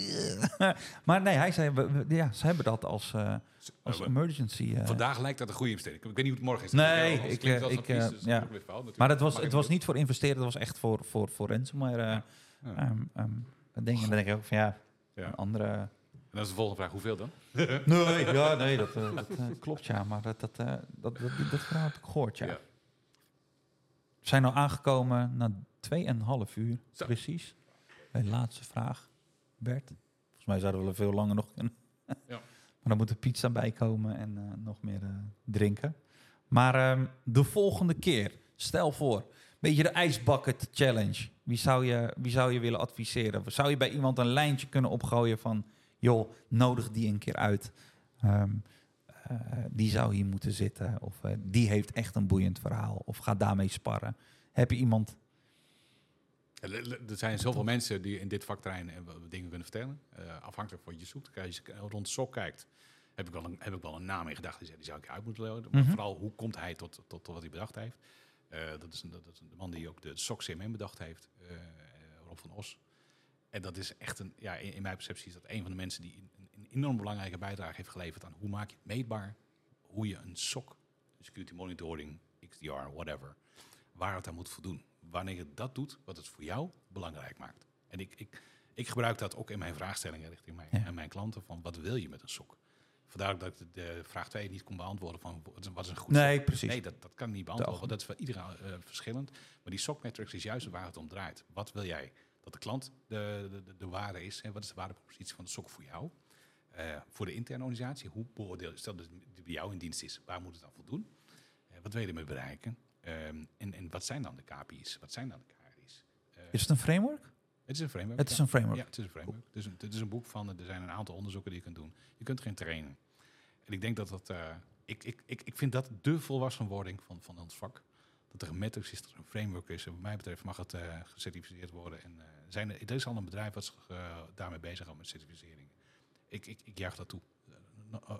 eh, maar nee, hij zei, ja, ze hebben dat als, eh, als Maar emergency. eh. Vandaag lijkt dat een goede investering. Ik weet niet hoe het morgen is. Nee, ik, eh, ik, advies, dus ja. dat. Maar het was, het was niet voor investeren, het was echt voor, voor, voor ransomware eh Ja. ehm, ehm, dingen. Dan denk ik ook van ja, Ja. een andere... En dan is de volgende vraag, hoeveel dan? Nee, ja, nee, dat, eh, dat eh, klopt ja, maar dat, dat, eh, dat, dat, dat verhaal heb ik gehoord, ja. Ja. We zijn nou aangekomen na 2,5 uur, Zo. precies. Bij de laatste vraag, Bert. Volgens mij zouden we wel veel langer nog kunnen. Ja. Maar dan moet er pizza bij komen en eh, nog meer eh, drinken. Maar ehm, de volgende keer, stel voor, beetje de ijsbucket challenge. Wie zou, je, wie zou je willen adviseren? Zou je bij iemand een lijntje kunnen opgooien van... joh, nodig die een keer uit. Ehm, eh, die zou hier moeten zitten. Of eh, die heeft echt een boeiend verhaal. Of ga daarmee sparren. Heb je iemand... Er zijn zoveel mensen die in dit vakterrein dingen kunnen vertellen. Eh, afhankelijk van wat je zoekt. Als je rond Sok kijkt, heb ik wel een, heb ik wel een naam in gedachten. Die, die zou ik uit moeten leren. Maar Mhm. vooral, hoe komt hij tot, tot, tot wat hij bedacht heeft? Dat, is, een- dat is de man die ook de Sok CMM bedacht heeft. Rob van Os. En dat is echt een, ja, in, in mijn perceptie is dat een van de mensen die een, een enorm belangrijke bijdrage heeft geleverd aan hoe maak je het meetbaar, hoe je een SOC, security monitoring, XDR, whatever, waar het aan moet voldoen. Wanneer je dat doet, wat het voor jou belangrijk maakt. En ik, ik, ik gebruik dat ook in mijn vraagstellingen richting mijn, Ja. en mijn klanten van wat wil je met een SOC? Vandaar dat ik de, vraag 2 niet kon beantwoorden van wat is een- goed Nee, SOC? precies. Nee, dat, dat kan ik niet beantwoorden, dat is voor iedereen eh, verschillend. Maar die SOC metrics is juist waar het om draait. Wat wil jij? Dat de klant de, de, de, de waarde is. En wat is de waardepropositie van de SOC voor jou? Eh, voor de interne organisatie, hoe beoordeel je, stel dat het bij jou in dienst is, waar moet het aan voldoen? Eh, wat wil je ermee bereiken? Ehm, en, en wat zijn dan de KPI's? Wat zijn dan de KRI's? Eh, Is het een framework? het is een framework. Het is een framework. Ja, het is een framework. Het is een, het is een boek van, er zijn een aantal onderzoeken die je kunt doen. Je kunt erin trainen. En ik denk dat dat, ik, ik, ik, ik vind dat de volwassenwording van, van ons vak. Dat er een metrics is, dat er een framework is. En wat mij betreft mag het eh, gecertificeerd worden. En eh, zijn er, er is al een bedrijf wat zich eh, daarmee bezig houdt met certificering. Ik, ik, ik juich dat toe.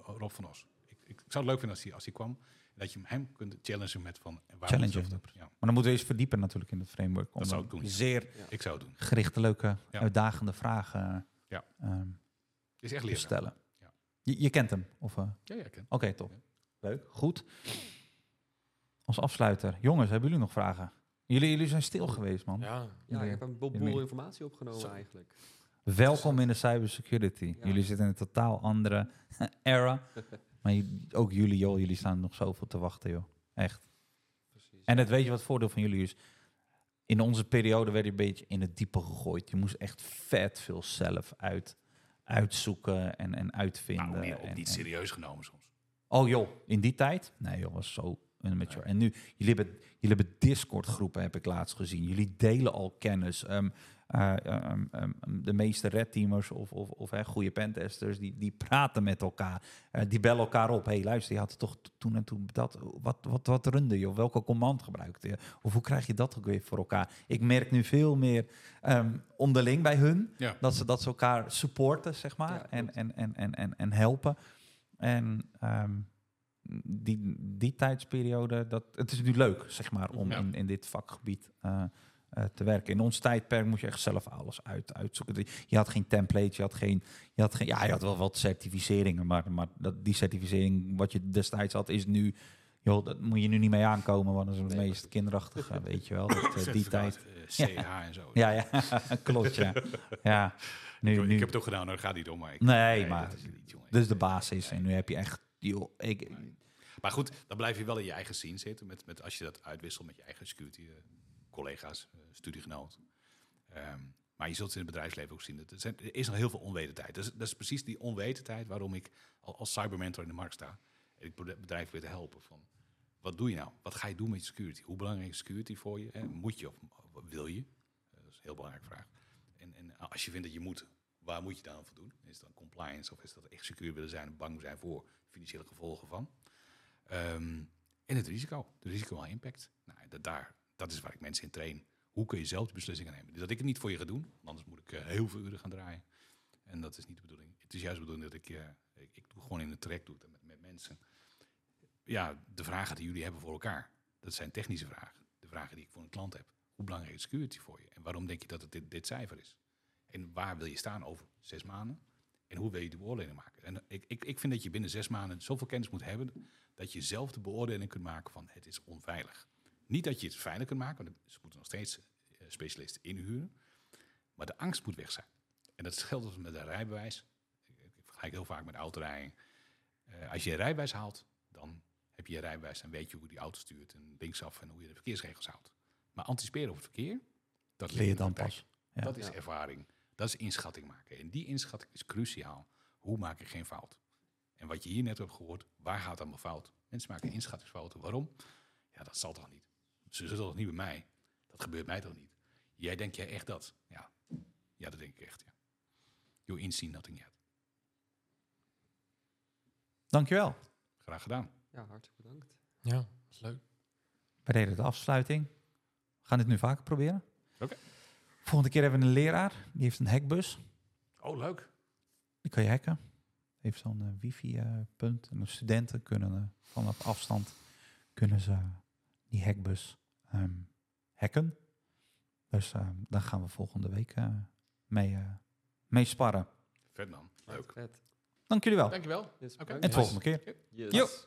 Rob van Os. Ik, ik, zou het leuk vinden als hij, als hij kwam. Dat je hem kunt challengen met van... waar Challengen. moet het- Ja, Maar dan moeten we eens verdiepen natuurlijk in het framework. Om Dat zou ik doen, ja. Zeer ik zou het doen. gerichte, leuke, Ja. uitdagende vragen Ja. ehm, is echt te stellen. Ja. Je, je kent hem? Of, Ja, ja, ik ken. Oké, top. Leuk, goed. Als afsluiter. Jongens, hebben jullie nog vragen? Jullie, jullie zijn stil geweest, man. Ja, Ja, ik heb een boel informatie opgenomen Zo. eigenlijk. Welkom in de cybersecurity. Ja. Jullie zitten in een totaal andere era. Maar ook jullie, joh, jullie staan nog zoveel te wachten, joh. Echt. Precies. En het weet je wat het voordeel van jullie is? In onze periode werd je een beetje in het diepe gegooid. Je moest echt vet veel zelf uit, uitzoeken en, en uitvinden. Nou, meer ook en, niet en- serieus genomen soms. Oh joh, in die tijd? Nee joh, was zo immature. En nu, jullie hebben, jullie hebben Discord groepen, heb ik laatst gezien. Jullie delen al kennis. Ehm, eh, ehm, ehm, de meeste red teamers of, of, of hè, goede pentesters, die, die praten met elkaar. Eh, die bellen elkaar op. hey, luister, je had toch toen en toen dat. Wat, wat, wat runde je? Of welke command gebruikte je? Of hoe krijg je dat ook weer voor elkaar? Ik merk nu veel meer onderling bij hun. Ja. Dat ze, dat ze elkaar supporten, zeg maar. Ja, en, en, en, en, en, en helpen. En die, die tijdsperiode, dat, het is nu leuk, zeg maar, om Ja. in, in dit vakgebied eh, eh, te werken. In ons tijdperk moest je echt zelf alles uit, uitzoeken. Je had geen template, je had geen, je had geen, ja, je had wel wat certificeringen, maar, maar dat, die certificering wat je destijds had, is nu, joh, dat moet je nu niet mee aankomen, want dat is het Nee, meest kinderachtige, weet je wel, dat, eh, die tijd. CH en zo. Ja, ja, klopt, ja. ja. Nu, ik, nu, ik heb het ook gedaan, daar gaat niet om. Maar ik, Nee, maar- dat is niet, dus de basis. En nu heb je echt, Maar goed, dan blijf je wel in je eigen scene zitten. Met, met, als je dat uitwisselt met je eigen security eh, eh, studiegenoten. Ehm, maar je zult in het bedrijfsleven ook zien. Dat er, er is nog heel veel onwetendheid. Dus, dat is precies die onwetendheid waarom ik al, als cybermentor in de markt sta. En ik bedrijven weer te helpen. Van, wat doe je nou? Wat ga je doen met je security? Hoe belangrijk is security voor je? Moet je of wil je? Dat is een heel belangrijke vraag. En, en als je vindt dat je moet, waar moet je dan voor doen? Is dat compliance of is dat echt secuur willen zijn bang zijn voor financiële gevolgen van? Ehm, En het risico, de risico aan impact. Nou, dat, daar, dat is waar ik mensen in train. Hoe kun je zelf die beslissingen nemen? Dat ik het niet voor je ga doen, anders moet ik eh, heel veel uren gaan draaien. En dat is niet de bedoeling. Het is juist de bedoeling dat ik, eh, ik, ik doe gewoon in het traject doe met, met mensen. Ja, de vragen die jullie hebben voor elkaar, dat zijn technische vragen. De vragen die ik voor een klant heb. Hoe belangrijk is security voor je? En waarom denk je dat het dit cijfer is? En waar wil je staan over zes maanden? En hoe wil je de beoordeling maken? En ik, ik, ik vind dat je binnen zes maanden zoveel kennis moet hebben dat je zelf de beoordeling kunt maken van het is onveilig. Niet dat je het veilig kunt maken, want ze moeten nog steeds eh, specialisten inhuren. Maar de angst moet weg zijn. En dat geldt dus met een rijbewijs. Ik, ik vergelijk heel vaak met autorijden. Eh, als je een rijbewijs haalt, dan heb je je rijbewijs en weet je hoe die auto stuurt en linksaf en hoe je de verkeersregels houdt. Maar anticiperen op het verkeer, dat Leer je dan pas. Ja. Dat is ervaring. Dat is inschatting maken. En die inschatting is cruciaal. Hoe maak ik geen fout? En wat je hier net hebt gehoord, waar gaat het allemaal fout? Mensen maken inschattingsfouten. Waarom? Ja, dat zal toch niet? Ze zullen toch niet bij mij? Dat gebeurt mij toch niet? Jij denkt jij echt dat? Ja, ja dat denk ik echt. Ja. You in see nothing yet. Dankjewel. Graag gedaan. Ja, hartstikke bedankt. Ja, is leuk. Deden de afsluiting. We gaan dit nu vaker proberen. Oké. Volgende keer hebben we een leraar. Die heeft een hackbus. Oh, leuk. Die kan je hacken. Heeft zo'n eh, wifi-punt. en de studenten kunnen eh, vanaf afstand kunnen ze die hackbus ehm, hacken. Dus eh, daar gaan we volgende week eh, mee, eh, mee sparren. Vet man. Leuk. Vet. Dank jullie wel. Dankjewel. Yes, Oké. bedankt. En tot volgende keer. Yes.